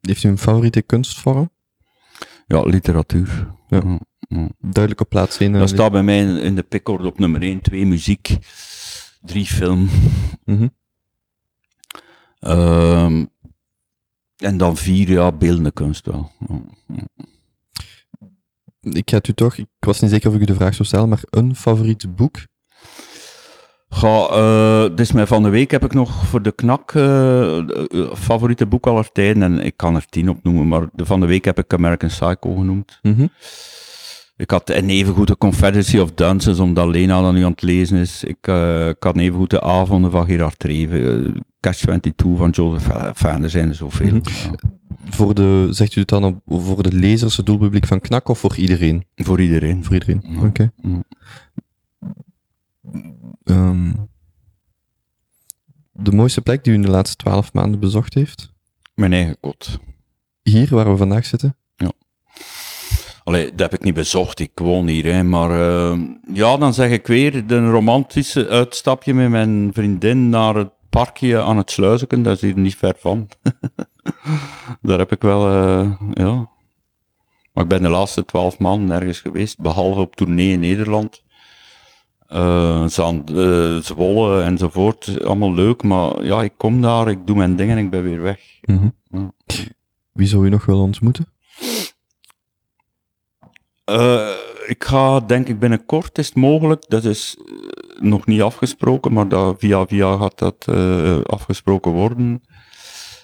Heeft u een favoriete kunstvorm? Ja, literatuur. Ja. Ja, ja. Duidelijk op plaats 1. Dat staat bij mij in, in de pickorde op nummer 1, 2 muziek, 3 film. Ehm, en dan 4, ja, beeldende kunst wel. Ik het u toch, ik was niet zeker of ik u de vraag zou stellen, maar een favoriet boek? Ga, eh, dus mij van de week heb ik nog voor de knak eh, eh, favoriete boek aller tijden. En ik kan er tien op noemen, maar de van de week heb ik American Psycho genoemd. Mhm. Ik had en evengoed de Confederacy of Dances, omdat Lena dan nu aan het lezen is. Ik, eh, ik had evengoed de Avonden van Gerard Reven, eh, Catch 22 van Joseph Fan, er zijn er zoveel. Mhm. Ja. Voor de, zegt u het dan voor de lezers, het doelpubliek van Knak of voor iedereen? Voor iedereen. Voor iedereen, Ja. oké. Ja. Ehm, de mooiste plek die u in de laatste twaalf maanden bezocht heeft? Mijn eigen kot. Hier, waar we vandaag zitten? Allee, dat heb ik niet bezocht, ik woon hier, hè. maar eh, ja, dan zeg ik weer, een romantische uitstapje met mijn vriendin naar het parkje aan het Sluizen, dat is hier niet ver van. Daar heb ik wel, eh, ja. Maar ik ben de laatste twaalf maanden nergens geweest, behalve op tournee in Nederland. Eh Zand, eh, Zwolle enzovoort, allemaal leuk, maar ja, ik kom daar, ik doe mijn dingen en ik ben weer weg. Mhm. Ja. Wie zou u nog willen ontmoeten? Eh, ik ga, denk ik, binnenkort is het mogelijk. Dat is eh, nog niet afgesproken, maar dat, via via gaat dat eh, afgesproken worden.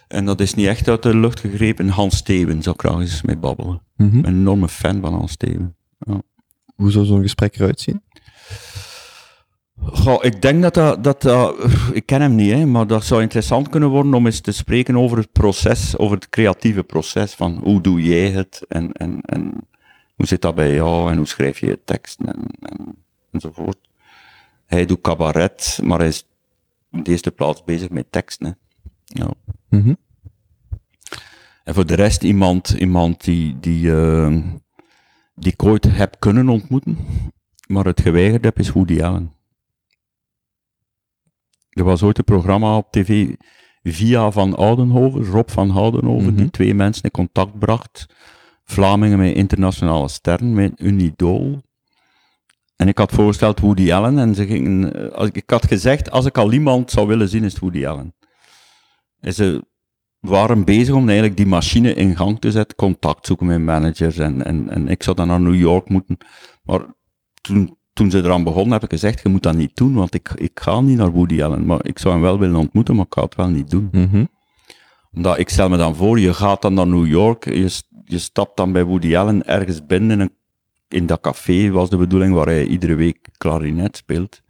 En dat is niet echt uit de lucht gegrepen. Hans Steven zou ik graag eens mee babbelen. Mhm. Ik ben een enorme fan van Hans Steven. Hoe zou zo'n gesprek eruit zien? Goh, ik denk dat dat, dat, dat- ik ken hem niet, hè, maar dat zou interessant kunnen worden om eens te spreken over het proces, over het creatieve proces, van hoe doe jij het en, en, en hoe zit dat bij jou en hoe schrijf je je teksten en, en, enzovoort. Hij doet cabaret, maar hij is in de eerste plaats bezig met teksten. Hè. Ja. Mhm. En voor de rest iemand, iemand die, die, eh, die ik ooit heb kunnen ontmoeten, maar het geweigerd heb, is Woody Allen. Er was ooit een programma op tv via Van Oudenhoven, Rob van Oudenhoven, Mhm. die twee mensen in contact bracht. Vlamingen met internationale sterren, met een idool. En ik had voorgesteld Woody Allen en ze gingen, eh, als ik, had gezegd, als ik al iemand zou willen zien, is het Woody Allen. En ze waren bezig om eigenlijk die machine in gang te zetten, contact zoeken met managers en, en, en ik zou dan naar New York moeten. Maar toen, toen ze eraan begonnen, heb ik gezegd, je moet dat niet doen, want ik, ik ga niet naar Woody Allen. Maar ik zou hem wel willen ontmoeten, maar ik ga het wel niet doen. Mhm. Omdat ik stel me dan voor, je gaat dan naar New York, je, je stapt dan bij Woody Allen ergens binnen in, dat café, was de bedoeling, waar hij iedere week klarinet speelt.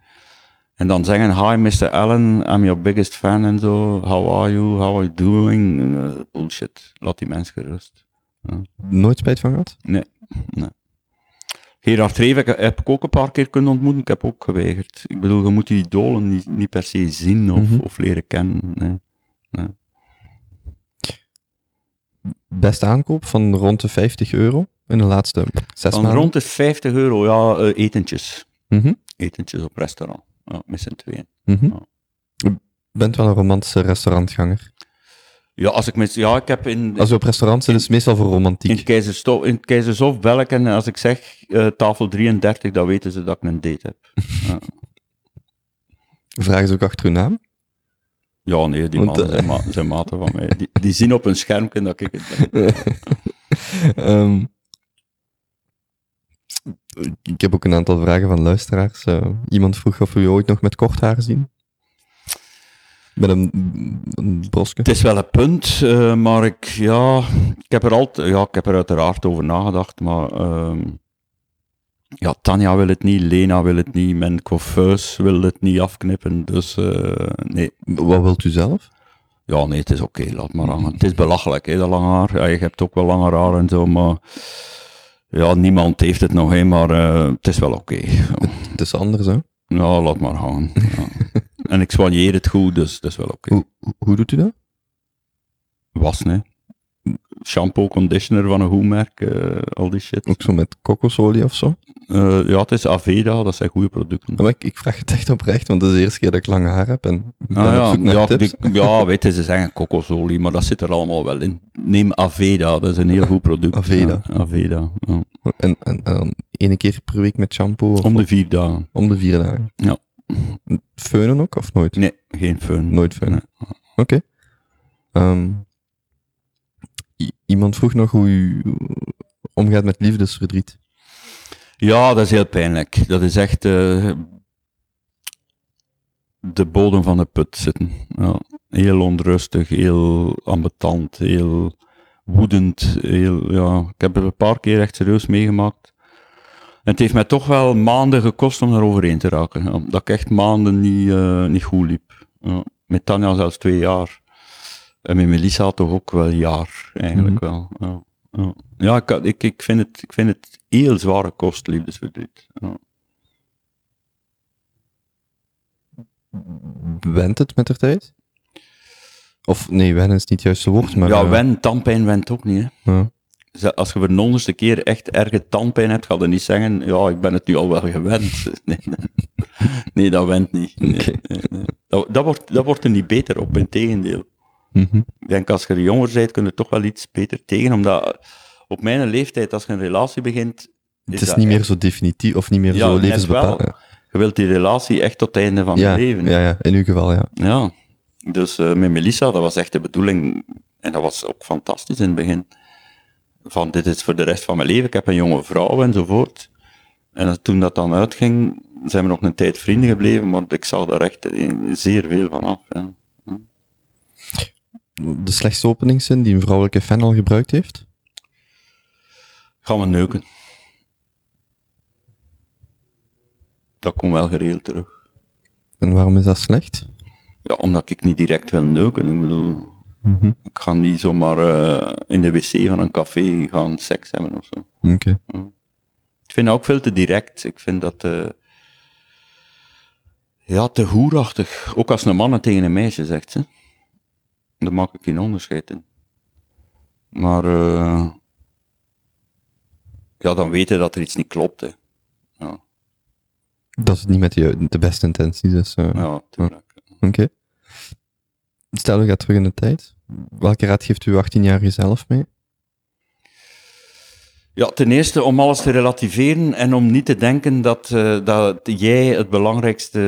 En dan zeggen, hi Mr. Allen, I'm your biggest fan en zo. How are you? How are you doing? Uh, bullshit. Laat die mensen gerust. Nooit spijt van gehad? Nee, nee. Gerard Reven heb, heb ik ook een paar keer kunnen ontmoeten. Ik heb ook geweigerd. Ik bedoel, je moet die idolen niet, niet per se zien of, Mhm. of leren kennen. Nee. Beste aankoop van rond de 50 euro in de laatste zes Van maanden? rond de 50 euro, ja, eh, etentjes. Mhm, Etentjes op restaurant. Ja, met z'n tweeën. mhm. Ja. Je bent wel een romantische restaurantganger. Ja, als ik met, ja, ik heb in, Als je op restaurant zit, is het meestal voor in, romantiek. Keizerstof, in Keizershof bel ik en als ik zeg eh, tafel 33, dan weten ze dat ik een date heb. Vragen ze ook achter uw naam? Ja, nee, die mannen eh, zijn, ma- zijn maten van mij. Die, die zien op een schermpje dat ik het. Ehm, ik heb ook een aantal vragen van luisteraars. Eh, iemand vroeg of we je ooit nog met kort haar zien. Met een, een broske. Het is wel een punt, eh, maar ik, ja, ik heb er altijd, ja, ik heb er uiteraard over nagedacht, maar ehm, ja, Tanja wil het niet, Lena wil het niet, mijn coiffeus wil het niet afknippen, dus eh, nee. Wat wilt u zelf? Ja, nee, het is oké, laat maar hangen. Het is belachelijk, hè, dat lange haar. Ja, je hebt ook wel langer haar en zo, maar ja, niemand heeft het nog, hè, maar eh, het is wel oké. Het is anders, hè? Ja, laat maar hangen. Ja. en ik soigneer het goed, dus dat is wel oké. Hoe, hoe doet u dat? Was, nee. Shampoo, conditioner van een goed merk, eh, al die shit. Ook zo met kokosolie of zo? Eh, ja, het is Aveda, dat zijn goede producten. Maar ik, ik vraag het echt oprecht, want het is de eerste keer dat ik lange haar heb. En ik Ah, ja, ja, tips. die- ja, weet je, ze zeggen kokosolie, maar dat zit er allemaal wel in. Neem Aveda, dat is een heel goed product. Aveda. Ja, Aveda, ja. En, en, en ene keer per week met shampoo? Om de vier dagen. om de vier dagen? Ja. Feunen ook, of nooit? Nee, geen fun. Nooit feunen. Oké. Ehm, iemand vroeg nog hoe u omgaat met liefdesverdriet. Ja, dat is heel pijnlijk. Dat is echt eh, de bodem van de put zitten. Ja. Heel onrustig, heel ambetant, heel woedend. Heel, ja. Ik heb het een paar keer echt serieus meegemaakt. En het heeft mij toch wel maanden gekost om daar overheen te raken. Dat ik echt maanden niet, eh, niet goed liep. Ja. Met Tanja zelfs twee jaar. En met Melissa toch ook wel een jaar, eigenlijk wel. Ja, ja. ik, ik, ik, vind het, ik vind het heel zware kost, liefdesverdriet. Ja. Went het met de tijd? Of nee, wennen is niet het juiste woord, maar... ja, eh, wen, tandpijn went ook niet. Hè. ja. Als je voor de honderdste keer echt erge tandpijn hebt, ga je niet zeggen, ja, ik ben het nu al wel gewend. Nee, nee. nee dat went niet. Nee, nee. Dat, dat, wordt, dat wordt er niet beter op, in tegendeel. Mhm. Ik denk, als je jonger bent, kun je toch wel iets beter tegen, omdat op mijn leeftijd, als je een relatie begint... Het is niet meer zo definitief of niet meer Ja, zo net levensbepalend. wel. Je wilt die relatie echt tot het einde van Ja, je leven. ja, ja, in uw geval, ja. Ja, dus eh, met Melissa, dat was echt de bedoeling. En dat was ook fantastisch in het begin. Van dit is voor de rest van mijn leven. Ik heb een jonge vrouw enzovoort. En toen dat dan uitging, zijn we nog een tijd vrienden gebleven, maar ik zag daar echt eh, zeer veel van af. Ja. De slechtste openingszin die een vrouwelijke fan al gebruikt heeft? Gaan we neuken. Dat komt wel geregeld terug. En waarom is dat slecht? Ja, omdat ik niet direct wil neuken. Ik bedoel, ik ga niet zomaar eh, in de wc van een café gaan seks hebben of zo. Oké. Ik vind dat ook veel te direct. Ik vind dat eh ja, te hoerachtig. Ook als een man het tegen een meisje zegt, hè. Daar maak ik geen onderscheid in. Maar eh, ja, dan weten dat er iets niet klopt. Hè. Ja, Dat is niet met de, de beste intenties is. eh, ja tuurlijk. Oké. Stel, u gaat terug in de tijd. Welke raad geeft u 18-jarige zelf mee? Ja, ten eerste om alles te relativeren en om niet te denken dat, eh, dat jij het belangrijkste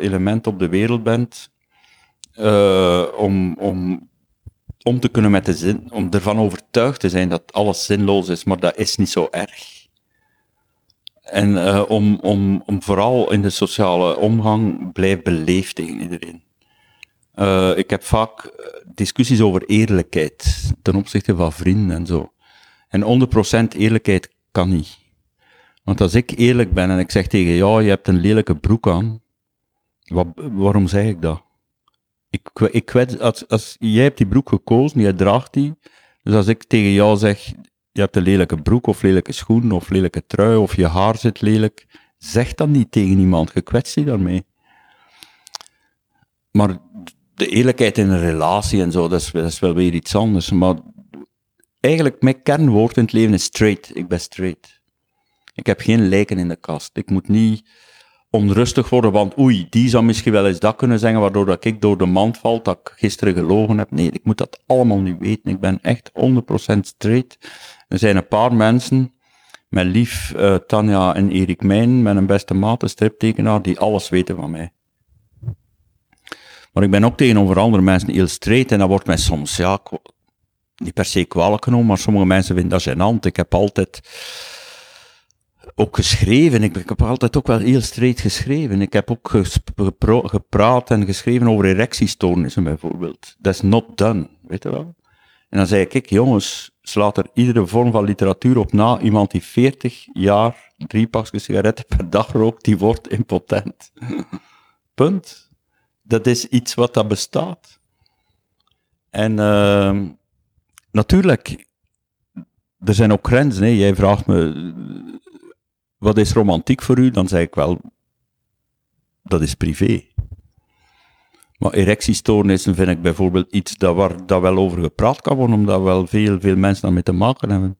element op de wereld bent. Eh, om, om, om te kunnen met de zin, om ervan overtuigd te zijn dat alles zinloos is, maar dat is niet zo erg. En eh, om, om, om vooral in de sociale omgang blijf beleefd tegen iedereen. Eh, ik heb vaak discussies over eerlijkheid ten opzichte van vrienden en zo. En 100% eerlijkheid kan niet. Want als ik eerlijk ben en ik zeg tegen jou, je hebt een lelijke broek aan, waarom zeg ik dat? Ik, ik als, als jij hebt die broek gekozen, jij draagt die. Dus als ik tegen jou zeg, je hebt een lelijke broek of lelijke schoenen of lelijke trui of je haar zit lelijk, zeg dat niet tegen iemand, je kwetst die daarmee. Maar de eerlijkheid in een relatie en zo, dat is, dat is wel weer iets anders. Maar eigenlijk, mijn kernwoord in het leven is straight. Ik ben straight. Ik heb geen lijken in de kast. Ik moet niet onrustig worden, want oei, die zou misschien wel eens dat kunnen zeggen, waardoor dat ik door de mand val, dat ik gisteren gelogen heb. Nee, ik moet dat allemaal niet weten. Ik ben echt 100% straight. Er zijn een paar mensen, mijn lief uh, Tanja en Erik Mijn, mijn beste maat, een striptekenaar, die alles weten van mij. Maar ik ben ook tegenover andere mensen heel straight en dat wordt mij soms, ja, niet per se kwalijk genomen, maar sommige mensen vinden dat gênant. Ik heb altijd ook geschreven. Ik, heb altijd ook wel heel straight geschreven. Ik heb ook gepraat en geschreven over erectiestoornissen bijvoorbeeld. That's not done, weet je wel. En dan zei ik, kijk jongens, slaat er iedere vorm van literatuur op na. Iemand die 40 jaar drie pakjes sigaretten per dag rookt, die wordt impotent. Punt. Dat is iets wat dat bestaat. En uh, natuurlijk, er zijn ook grenzen. Hè. Jij vraagt me, wat is romantiek voor u? Dan zeg ik wel, dat is privé. Maar erectiestoornissen vind ik bijvoorbeeld iets dat waar dat wel over gepraat kan worden, omdat wel veel, veel mensen daarmee te maken hebben.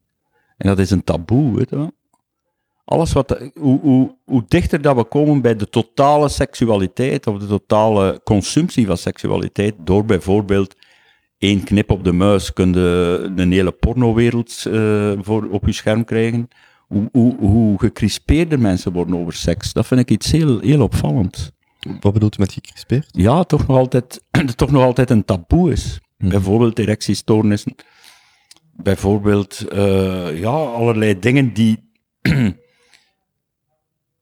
En dat is een taboe, weet je wel. Alles wat, hoe, hoe, hoe dichter dat we komen bij de totale seksualiteit, of de totale consumptie van seksualiteit, door bijvoorbeeld één knip op de muis kun je een hele pornowereld uh, op je scherm krijgen. Hoe, hoe, hoe gecrispeerder mensen worden over seks, dat vind ik iets heel, heel opvallend. Wat bedoelt u met gecrispeerd? Ja, toch nog altijd, toch nog altijd een taboe is. Mhm. Bijvoorbeeld erectiestoornissen. Bijvoorbeeld, uh, ja, allerlei dingen die,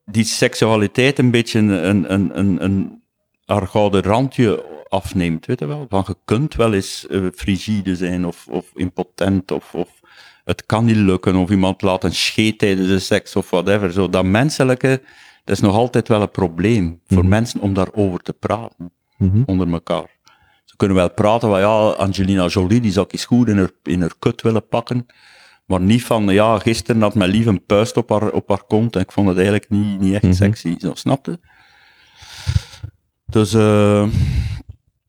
die seksualiteit een beetje een, een, een, een haar gouden randje afneemt, weet je wel. Van je kunt wel eens uh, frigide zijn of, of impotent of, of het kan niet lukken of iemand laat een scheet tijdens de seks of whatever. Zo, dat menselijke, dat is nog altijd wel een probleem voor mhm. mensen om daarover te praten, mhm. onder elkaar. Ze kunnen wel praten van, ja, Angelina Jolie, die zou ik eens goed in haar, in haar kut willen pakken. Maar niet van, ja, gisteren had mijn lief een puist op haar, op haar kont en ik vond het eigenlijk niet, niet echt mhm. sexy. Zo, snapte? Dus, uh,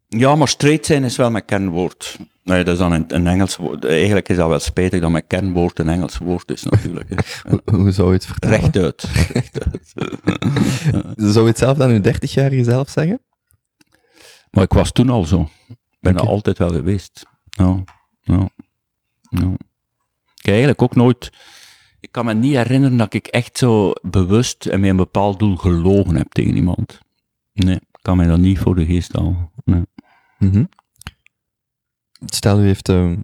ja, maar straight zijn is wel mijn kernwoord. Nee, dat is dan een, een Engels woord. Eigenlijk is dat wel spijtig dat mijn kernwoord een Engels woord is, natuurlijk. hoe, zou je het vertellen? Rechtuit. Rechtuit. zou je het zelf dan in 30 jaar zelf zeggen? Maar ik was toen al zo. Ik ben er altijd wel geweest. Ja, ja, ja. Ik eigenlijk ook nooit... Ik kan me niet herinneren dat ik echt zo bewust en met een bepaald doel gelogen heb tegen iemand. Nee, ik kan me dat niet voor de geest al. Nee. Mm Stel, u heeft uh, ehm,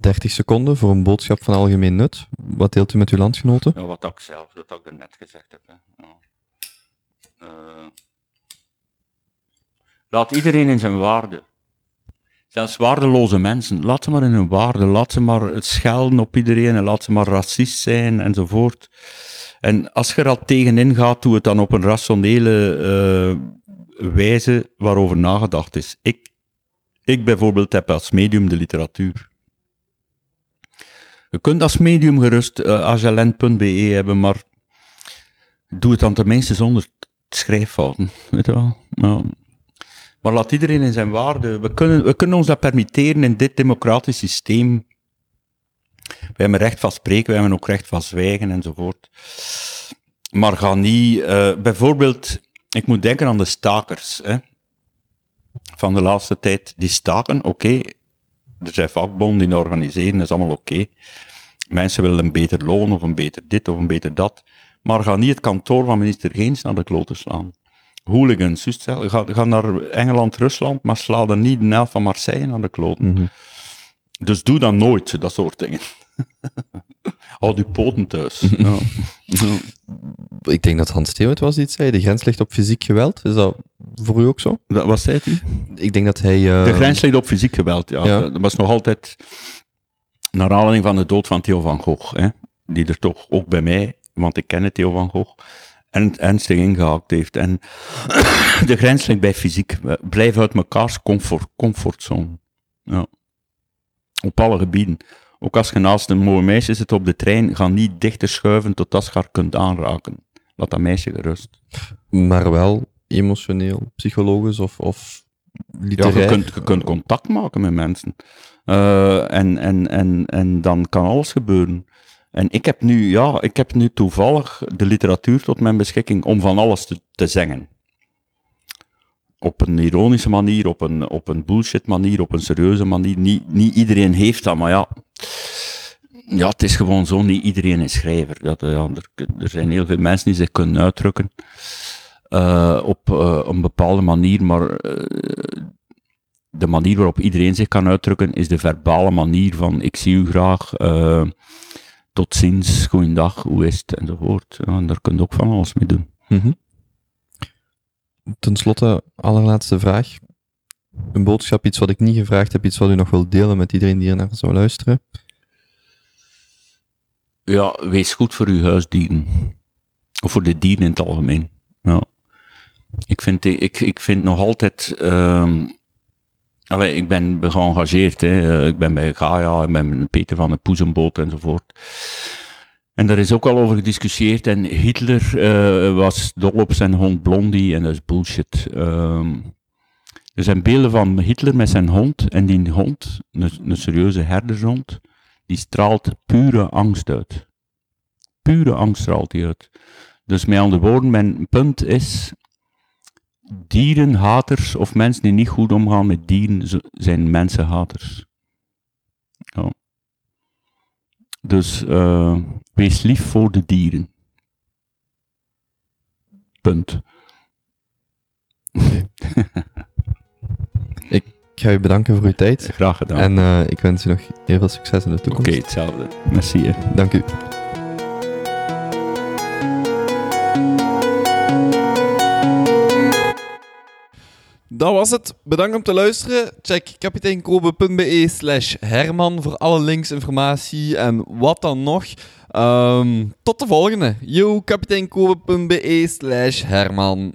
30 seconden voor een boodschap van algemeen nut. Wat deelt u met uw landgenoten? Ja, wat ik zelf, dat ik net gezegd heb. Hè. Ja. Uh, laat iedereen in zijn waarde. Zelfs waardeloze mensen, laat ze maar in hun waarde. Laat ze maar het schelden op iedereen en laat ze maar racist zijn enzovoort. En als je er al tegenin gaat, doe het dan op een rationele uh, wijze waarover nagedacht is. Ik ik bijvoorbeeld heb als medium de literatuur. Je kunt als medium gerust uh, eh, hebben, maar doe het dan tenminste zonder schrijffouten. Weet je maar laat iedereen in zijn waarde. We kunnen, we kunnen ons dat permitteren in dit democratisch systeem. We hebben recht van spreken, we hebben ook recht van zwijgen enzovoort. Maar ga niet, uh, bijvoorbeeld, ik moet denken aan de stakers. Hè van de laatste tijd, die staken, oké. Er zijn vakbonden die organiseren, dat is allemaal oké. Mensen willen een beter loon of een beter dit of een beter dat. Maar ga niet het kantoor van minister Geens naar de kloten slaan. Hooligans, ga, ga naar Engeland, Rusland, maar sla dan niet de helft van Marseille naar de kloten. Mhm. Dus doe dan nooit, dat soort dingen. Houd uw poten thuis. ja. Ik denk dat Hans het was die het zei. De grens ligt op fysiek geweld. Is dat voor u ook zo? Dat, wat zei hij? Ik denk dat hij... Uh... De grens ligt op fysiek geweld, ja. ja. Dat was nog altijd naar aanleiding van de dood van Theo van Gogh. Hè, die er toch ook bij mij, want ik ken Theo van Gogh. en, ernstig ingehaakt heeft. En de grens ligt bij fysiek. Blijven uit mekaars comfort, comfortzone. Ja. Op alle gebieden. Ook als je naast een mooi meisje zit op de trein, ga niet dichter schuiven tot als je haar kunt aanraken. Laat dat meisje gerust. Maar wel emotioneel, psychologisch of, of Ja, literair. je, kunt, je kunt contact maken met mensen. Eh, en, en, en, en dan kan alles gebeuren. En ik heb nu, ja, ik heb nu toevallig de literatuur tot mijn beschikking om van alles te, te zeggen. Op een ironische manier, op een, op een bullshit manier, op een serieuze manier. Niet, niet iedereen heeft dat, maar ja. Ja, het is gewoon zo, niet iedereen is schrijver. Dat, eh, er, zijn heel veel mensen die zich kunnen uitdrukken eh, op eh, een bepaalde manier, maar de manier waarop iedereen zich kan uitdrukken is de verbale manier van ik zie u graag, tot ziens, goeiedag, hoe is het, enzovoort. En daar kun je ook van alles mee doen. Mhm. Ten slotte, allerlaatste vraag. Een boodschap, iets wat ik niet gevraagd heb, iets wat u nog wilt delen met iedereen die er naar zou luisteren. Ja, wees goed voor uw huisdieren. Of voor de dieren in het algemeen. Ja. Ik vind, ik, ik vind nog altijd... allee, ik ben geëngageerd. Hè. Ik ben bij Gaia, ik ben met Peter van de Poezenboot enzovoort. En daar is ook al over gediscussieerd. En Hitler eh, was dol op zijn hond Blondie en dat is bullshit. Ehm, er zijn beelden van Hitler met zijn hond. En die hond, een, serieuze herdershond, die straalt pure angst uit. Pure angst straalt hij uit. Dus met andere woorden, mijn punt is, dierenhaters of mensen die niet goed omgaan met dieren, zijn mensenhaters. Dus eh, wees lief voor de dieren. Punt. Ik ga u bedanken voor uw tijd. Graag gedaan. En eh, ik wens u nog heel veel succes in de Oké, toekomst. hetzelfde. Merci. hè. Dank u. Dat was het. Bedankt om te luisteren. Check kapiteinkobe.be Herman voor alle links, informatie en wat dan nog. Ehm, tot de volgende. Yo, kapiteinkobe.be Herman.